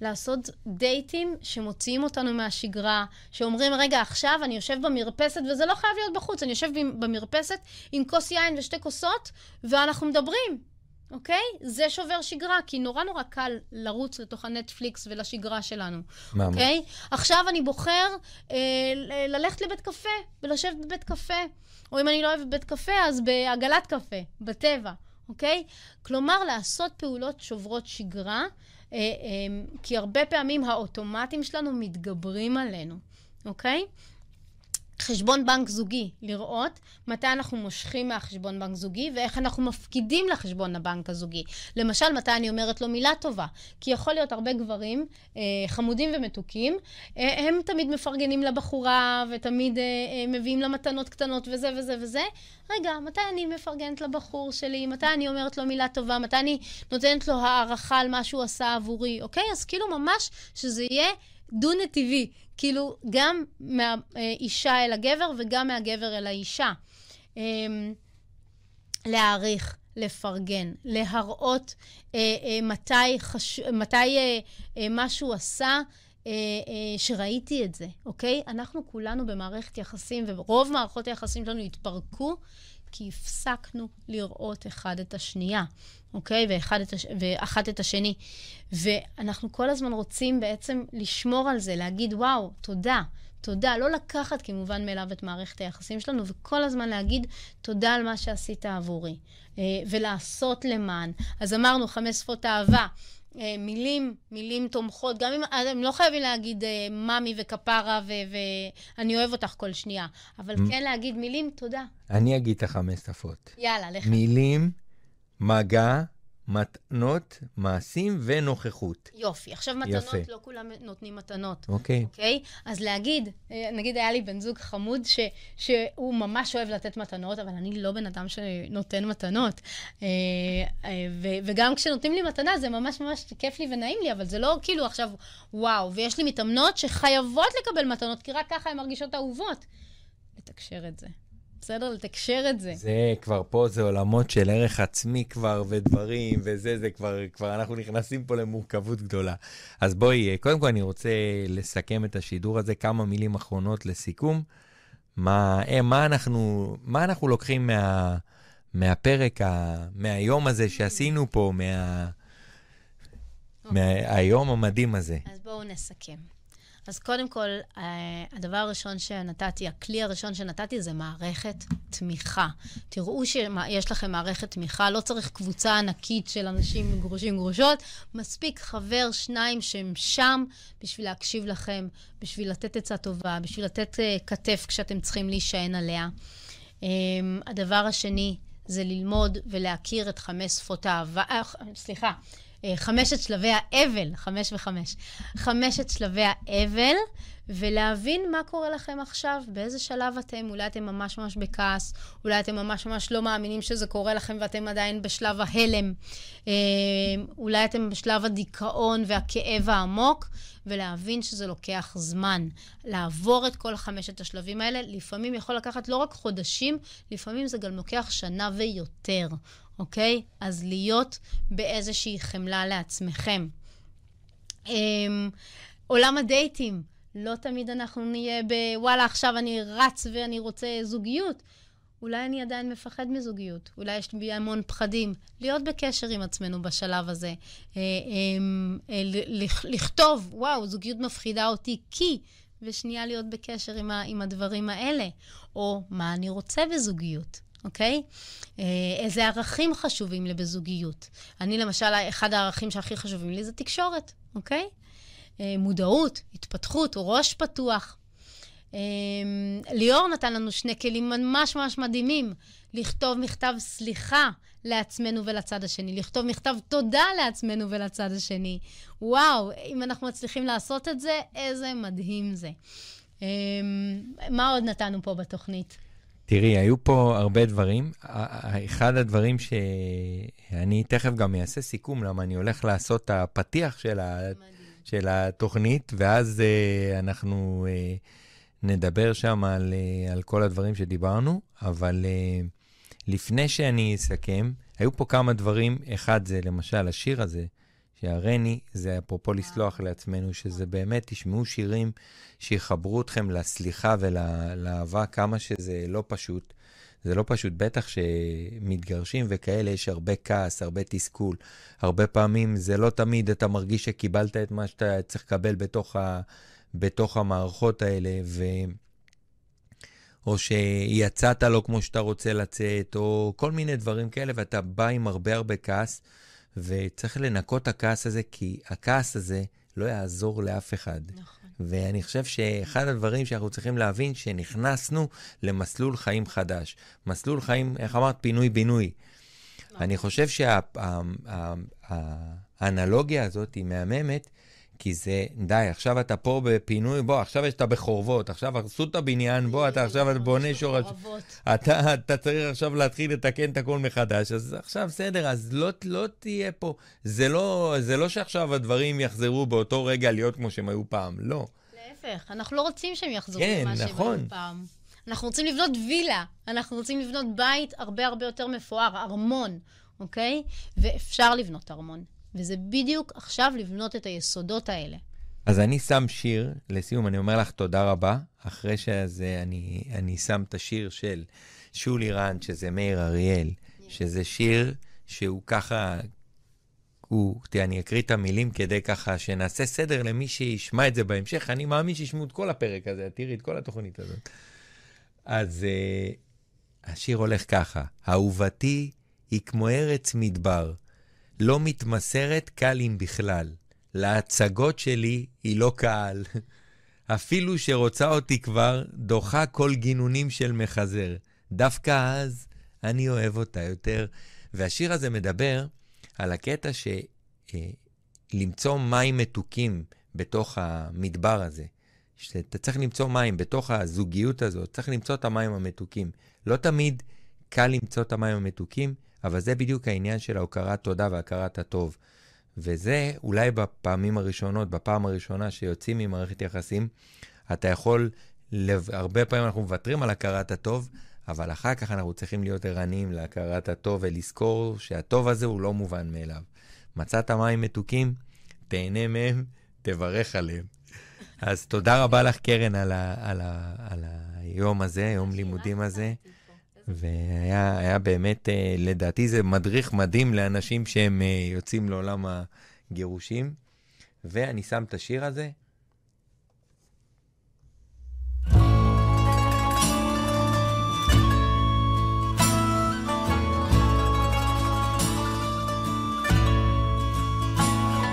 לעשות דייטים שמוציאים אותנו מהשגרה, שאומרים, רגע, עכשיו אני יושב במרפסת, וזה לא חייב להיות בחוץ, אני יושב במרפסת עם כוס יין ושתי כוסות, ואנחנו מדברים, אוקיי? זה שובר שגרה, כי נורא נורא קל לרוץ לתוך הנטפליקס ולשגרה שלנו, ממש. אוקיי? עכשיו אני בוחר אה, ללכת לבית קפה ולשבת בבית קפה, או אם אני לא אוהבת בית קפה, אז בעגלת קפה, בטבע, אוקיי? כלומר, לעשות פעולות שוברות שגרה. אה, אה, כי הרבה פעמים האוטומטים שלנו מתגברים עלינו, אוקיי? חשבון בנק זוגי, לראות מתי אנחנו מושכים מהחשבון בנק זוגי ואיך אנחנו מפקידים לחשבון הבנק הזוגי. למשל, מתי אני אומרת לו מילה טובה. כי יכול להיות הרבה גברים אה, חמודים ומתוקים, אה, הם תמיד מפרגנים לבחורה ותמיד אה, אה, מביאים לה מתנות קטנות וזה וזה וזה. רגע, מתי אני מפרגנת לבחור שלי? מתי אני אומרת לו מילה טובה? מתי אני נותנת לו הערכה על מה שהוא עשה עבורי? אוקיי? אז כאילו ממש שזה יהיה דו-נתיבי. כאילו, גם מהאישה אל הגבר וגם מהגבר אל האישה. אמ, להעריך, לפרגן, להראות אה, אה, מתי, חש... מתי אה, אה, משהו עשה אה, אה, שראיתי את זה, אוקיי? אנחנו כולנו במערכת יחסים, ורוב מערכות היחסים שלנו התפרקו כי הפסקנו לראות אחד את השנייה, אוקיי? ואחד את, הש... ואחת את השני. ואנחנו כל הזמן רוצים בעצם לשמור על זה, להגיד, וואו, תודה. תודה, לא לקחת כמובן מאליו את מערכת היחסים שלנו, וכל הזמן להגיד תודה על מה שעשית עבורי, אה, ולעשות למען. אז אמרנו, חמש שפות אהבה. אה, מילים, מילים תומכות, גם אם הם לא חייבים להגיד אה, מאמי וכפרה ואני אוהב אותך כל שנייה, אבל כן להגיד מילים תודה. אני אגיד את החמש שפות. יאללה, לך. מילים, מגע, מתנות, מעשים ונוכחות. יופי. עכשיו מתנות, יפה. לא כולם נותנים מתנות. אוקיי. אוקיי? אז להגיד, אה, נגיד היה לי בן זוג חמוד ש, שהוא ממש אוהב לתת מתנות, אבל אני לא בן אדם שנותן מתנות. אה, אה, ו, וגם כשנותנים לי מתנה, זה ממש ממש כיף לי ונעים לי, אבל זה לא כאילו עכשיו, וואו, ויש לי מתאמנות שחייבות לקבל מתנות, כי רק ככה הן מרגישות אהובות. לתקשר את זה. בסדר? לתקשר את זה. זה כבר פה, זה עולמות של ערך עצמי כבר, ודברים, וזה, זה כבר, כבר אנחנו נכנסים פה למורכבות גדולה. אז בואי, קודם כל אני רוצה לסכם את השידור הזה, כמה מילים אחרונות לסיכום. מה, אה, מה, אנחנו, מה אנחנו לוקחים מה, מהפרק, ה, מהיום הזה שעשינו פה, מה, okay. אוקיי. מהיום המדהים הזה? אז בואו נסכם. אז קודם כל, אה, הדבר הראשון שנתתי, הכלי הראשון שנתתי זה מערכת תמיכה. תראו שיש לכם מערכת תמיכה, לא צריך קבוצה ענקית של אנשים גרושים גרושות, מספיק חבר, שניים שהם שם בשביל להקשיב לכם, בשביל לתת עצה טובה, בשביל לתת uh, כתף כשאתם צריכים להישען עליה. Um, הדבר השני זה ללמוד ולהכיר את חמש שפות האהבה, סליחה, אה, חמשת שלבי האבל, חמש וחמש, חמשת שלבי האבל, ולהבין מה קורה לכם עכשיו, באיזה שלב אתם, אולי אתם ממש ממש בכעס, אולי אתם ממש ממש לא מאמינים שזה קורה לכם ואתם עדיין בשלב ההלם, אה, אולי אתם בשלב הדיכאון והכאב העמוק, ולהבין שזה לוקח זמן. לעבור את כל חמשת השלבים האלה, לפעמים יכול לקחת לא רק חודשים, לפעמים זה גם לוקח שנה ויותר. אוקיי? אז להיות באיזושהי חמלה לעצמכם. Um, עולם הדייטים, לא תמיד אנחנו נהיה בוואלה, עכשיו אני רץ ואני רוצה זוגיות. אולי אני עדיין מפחד מזוגיות, אולי יש לי המון פחדים. להיות בקשר עם עצמנו בשלב הזה. אה, אמ, אה, לכתוב, וואו, זוגיות מפחידה אותי כי, ושנייה להיות בקשר עם, עם הדברים האלה. או מה אני רוצה בזוגיות. אוקיי? אה, איזה ערכים חשובים לי בזוגיות. אני למשל, אחד הערכים שהכי חשובים לי זה תקשורת, אוקיי? אה, מודעות, התפתחות, ראש פתוח. אה, ליאור נתן לנו שני כלים ממש ממש מדהימים. לכתוב מכתב סליחה לעצמנו ולצד השני, לכתוב מכתב תודה לעצמנו ולצד השני. וואו, אם אנחנו מצליחים לעשות את זה, איזה מדהים זה. מה עוד נתנו פה בתוכנית? תראי, היו פה הרבה דברים. אחד הדברים שאני תכף גם אעשה סיכום, למה אני הולך לעשות את הפתיח של, ה... של התוכנית, ואז uh, אנחנו uh, נדבר שם על, uh, על כל הדברים שדיברנו, אבל uh, לפני שאני אסכם, היו פה כמה דברים. אחד זה למשל השיר הזה, שהרני זה אפרופו לסלוח לעצמנו, שזה באמת, תשמעו שירים שיחברו אתכם לסליחה ולאהבה, כמה שזה לא פשוט. זה לא פשוט, בטח שמתגרשים וכאלה, יש הרבה כעס, הרבה תסכול. הרבה פעמים זה לא תמיד אתה מרגיש שקיבלת את מה שאתה צריך לקבל בתוך, ה, בתוך המערכות האלה, ו... או שיצאת לא כמו שאתה רוצה לצאת, או כל מיני דברים כאלה, ואתה בא עם הרבה הרבה כעס. וצריך לנקות את הכעס הזה, כי הכעס הזה לא יעזור לאף אחד. נכון. ואני חושב שאחד הדברים שאנחנו צריכים להבין, שנכנסנו למסלול חיים חדש. מסלול חיים, איך אמרת? פינוי-בינוי. נכון. אני חושב שהאנלוגיה הזאת היא מהממת, כי זה, די, עכשיו אתה פה בפינוי, בוא, עכשיו אתה בחורבות, עכשיו הרסו את הבניין, בוא, אתה עכשיו בונה שורש... אתה, אתה צריך עכשיו להתחיל לתקן את הכל מחדש, אז עכשיו בסדר, אז לא, לא תהיה פה, זה לא, זה לא שעכשיו הדברים יחזרו באותו רגע להיות כמו שהם היו פעם, לא. להפך, אנחנו לא רוצים שהם יחזרו כן, למה נכון. שהם היו פעם. אנחנו רוצים לבנות וילה, אנחנו רוצים לבנות בית הרבה הרבה יותר מפואר, ארמון, אוקיי? ואפשר לבנות ארמון. וזה בדיוק עכשיו לבנות את היסודות האלה. אז אני שם שיר, לסיום, אני אומר לך תודה רבה. אחרי שזה, אני, אני שם את השיר של שולי רנד, שזה מאיר אריאל, שזה שיר שהוא ככה, הוא, תראה, אני אקריא את המילים כדי ככה שנעשה סדר למי שישמע את זה בהמשך. אני מאמין שישמעו את כל הפרק הזה, תראי את כל התוכנית הזאת. אז uh, השיר הולך ככה: אהובתי היא כמו ארץ מדבר. לא מתמסרת קל אם בכלל. להצגות שלי היא לא קהל. אפילו שרוצה אותי כבר, דוחה כל גינונים של מחזר. דווקא אז אני אוהב אותה יותר. והשיר הזה מדבר על הקטע שלמצוא אה, מים מתוקים בתוך המדבר הזה. שאתה צריך למצוא מים בתוך הזוגיות הזאת, צריך למצוא את המים המתוקים. לא תמיד קל למצוא את המים המתוקים, אבל זה בדיוק העניין של ההוקרת תודה והכרת הטוב. וזה אולי בפעמים הראשונות, בפעם הראשונה שיוצאים ממערכת יחסים, אתה יכול. הרבה פעמים אנחנו מוותרים על הכרת הטוב, אבל אחר כך אנחנו צריכים להיות ערניים להכרת הטוב ולזכור שהטוב הזה הוא לא מובן מאליו. מצאת מים מתוקים, תהנה מהם, תברך עליהם. אז תודה רבה לך, קרן, על, ה, על, ה, על היום הזה, יום לימודים הזה. והיה באמת, אה, לדעתי זה מדריך מדהים לאנשים שהם אה, יוצאים לעולם הגירושים. ואני שם את השיר הזה,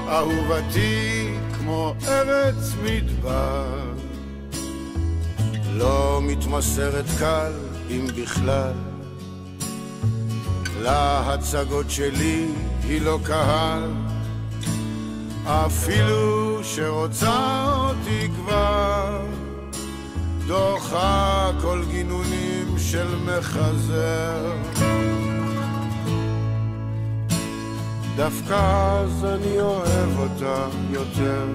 אהובתי כמו ארץ מדבר, לא מתמסרת קל אם בכלל. להצגות שלי היא לא קהל, אפילו שרוצה אותי כבר, דוחה כל גינונים של מחזר. דווקא אז אני אוהב אותה יותר.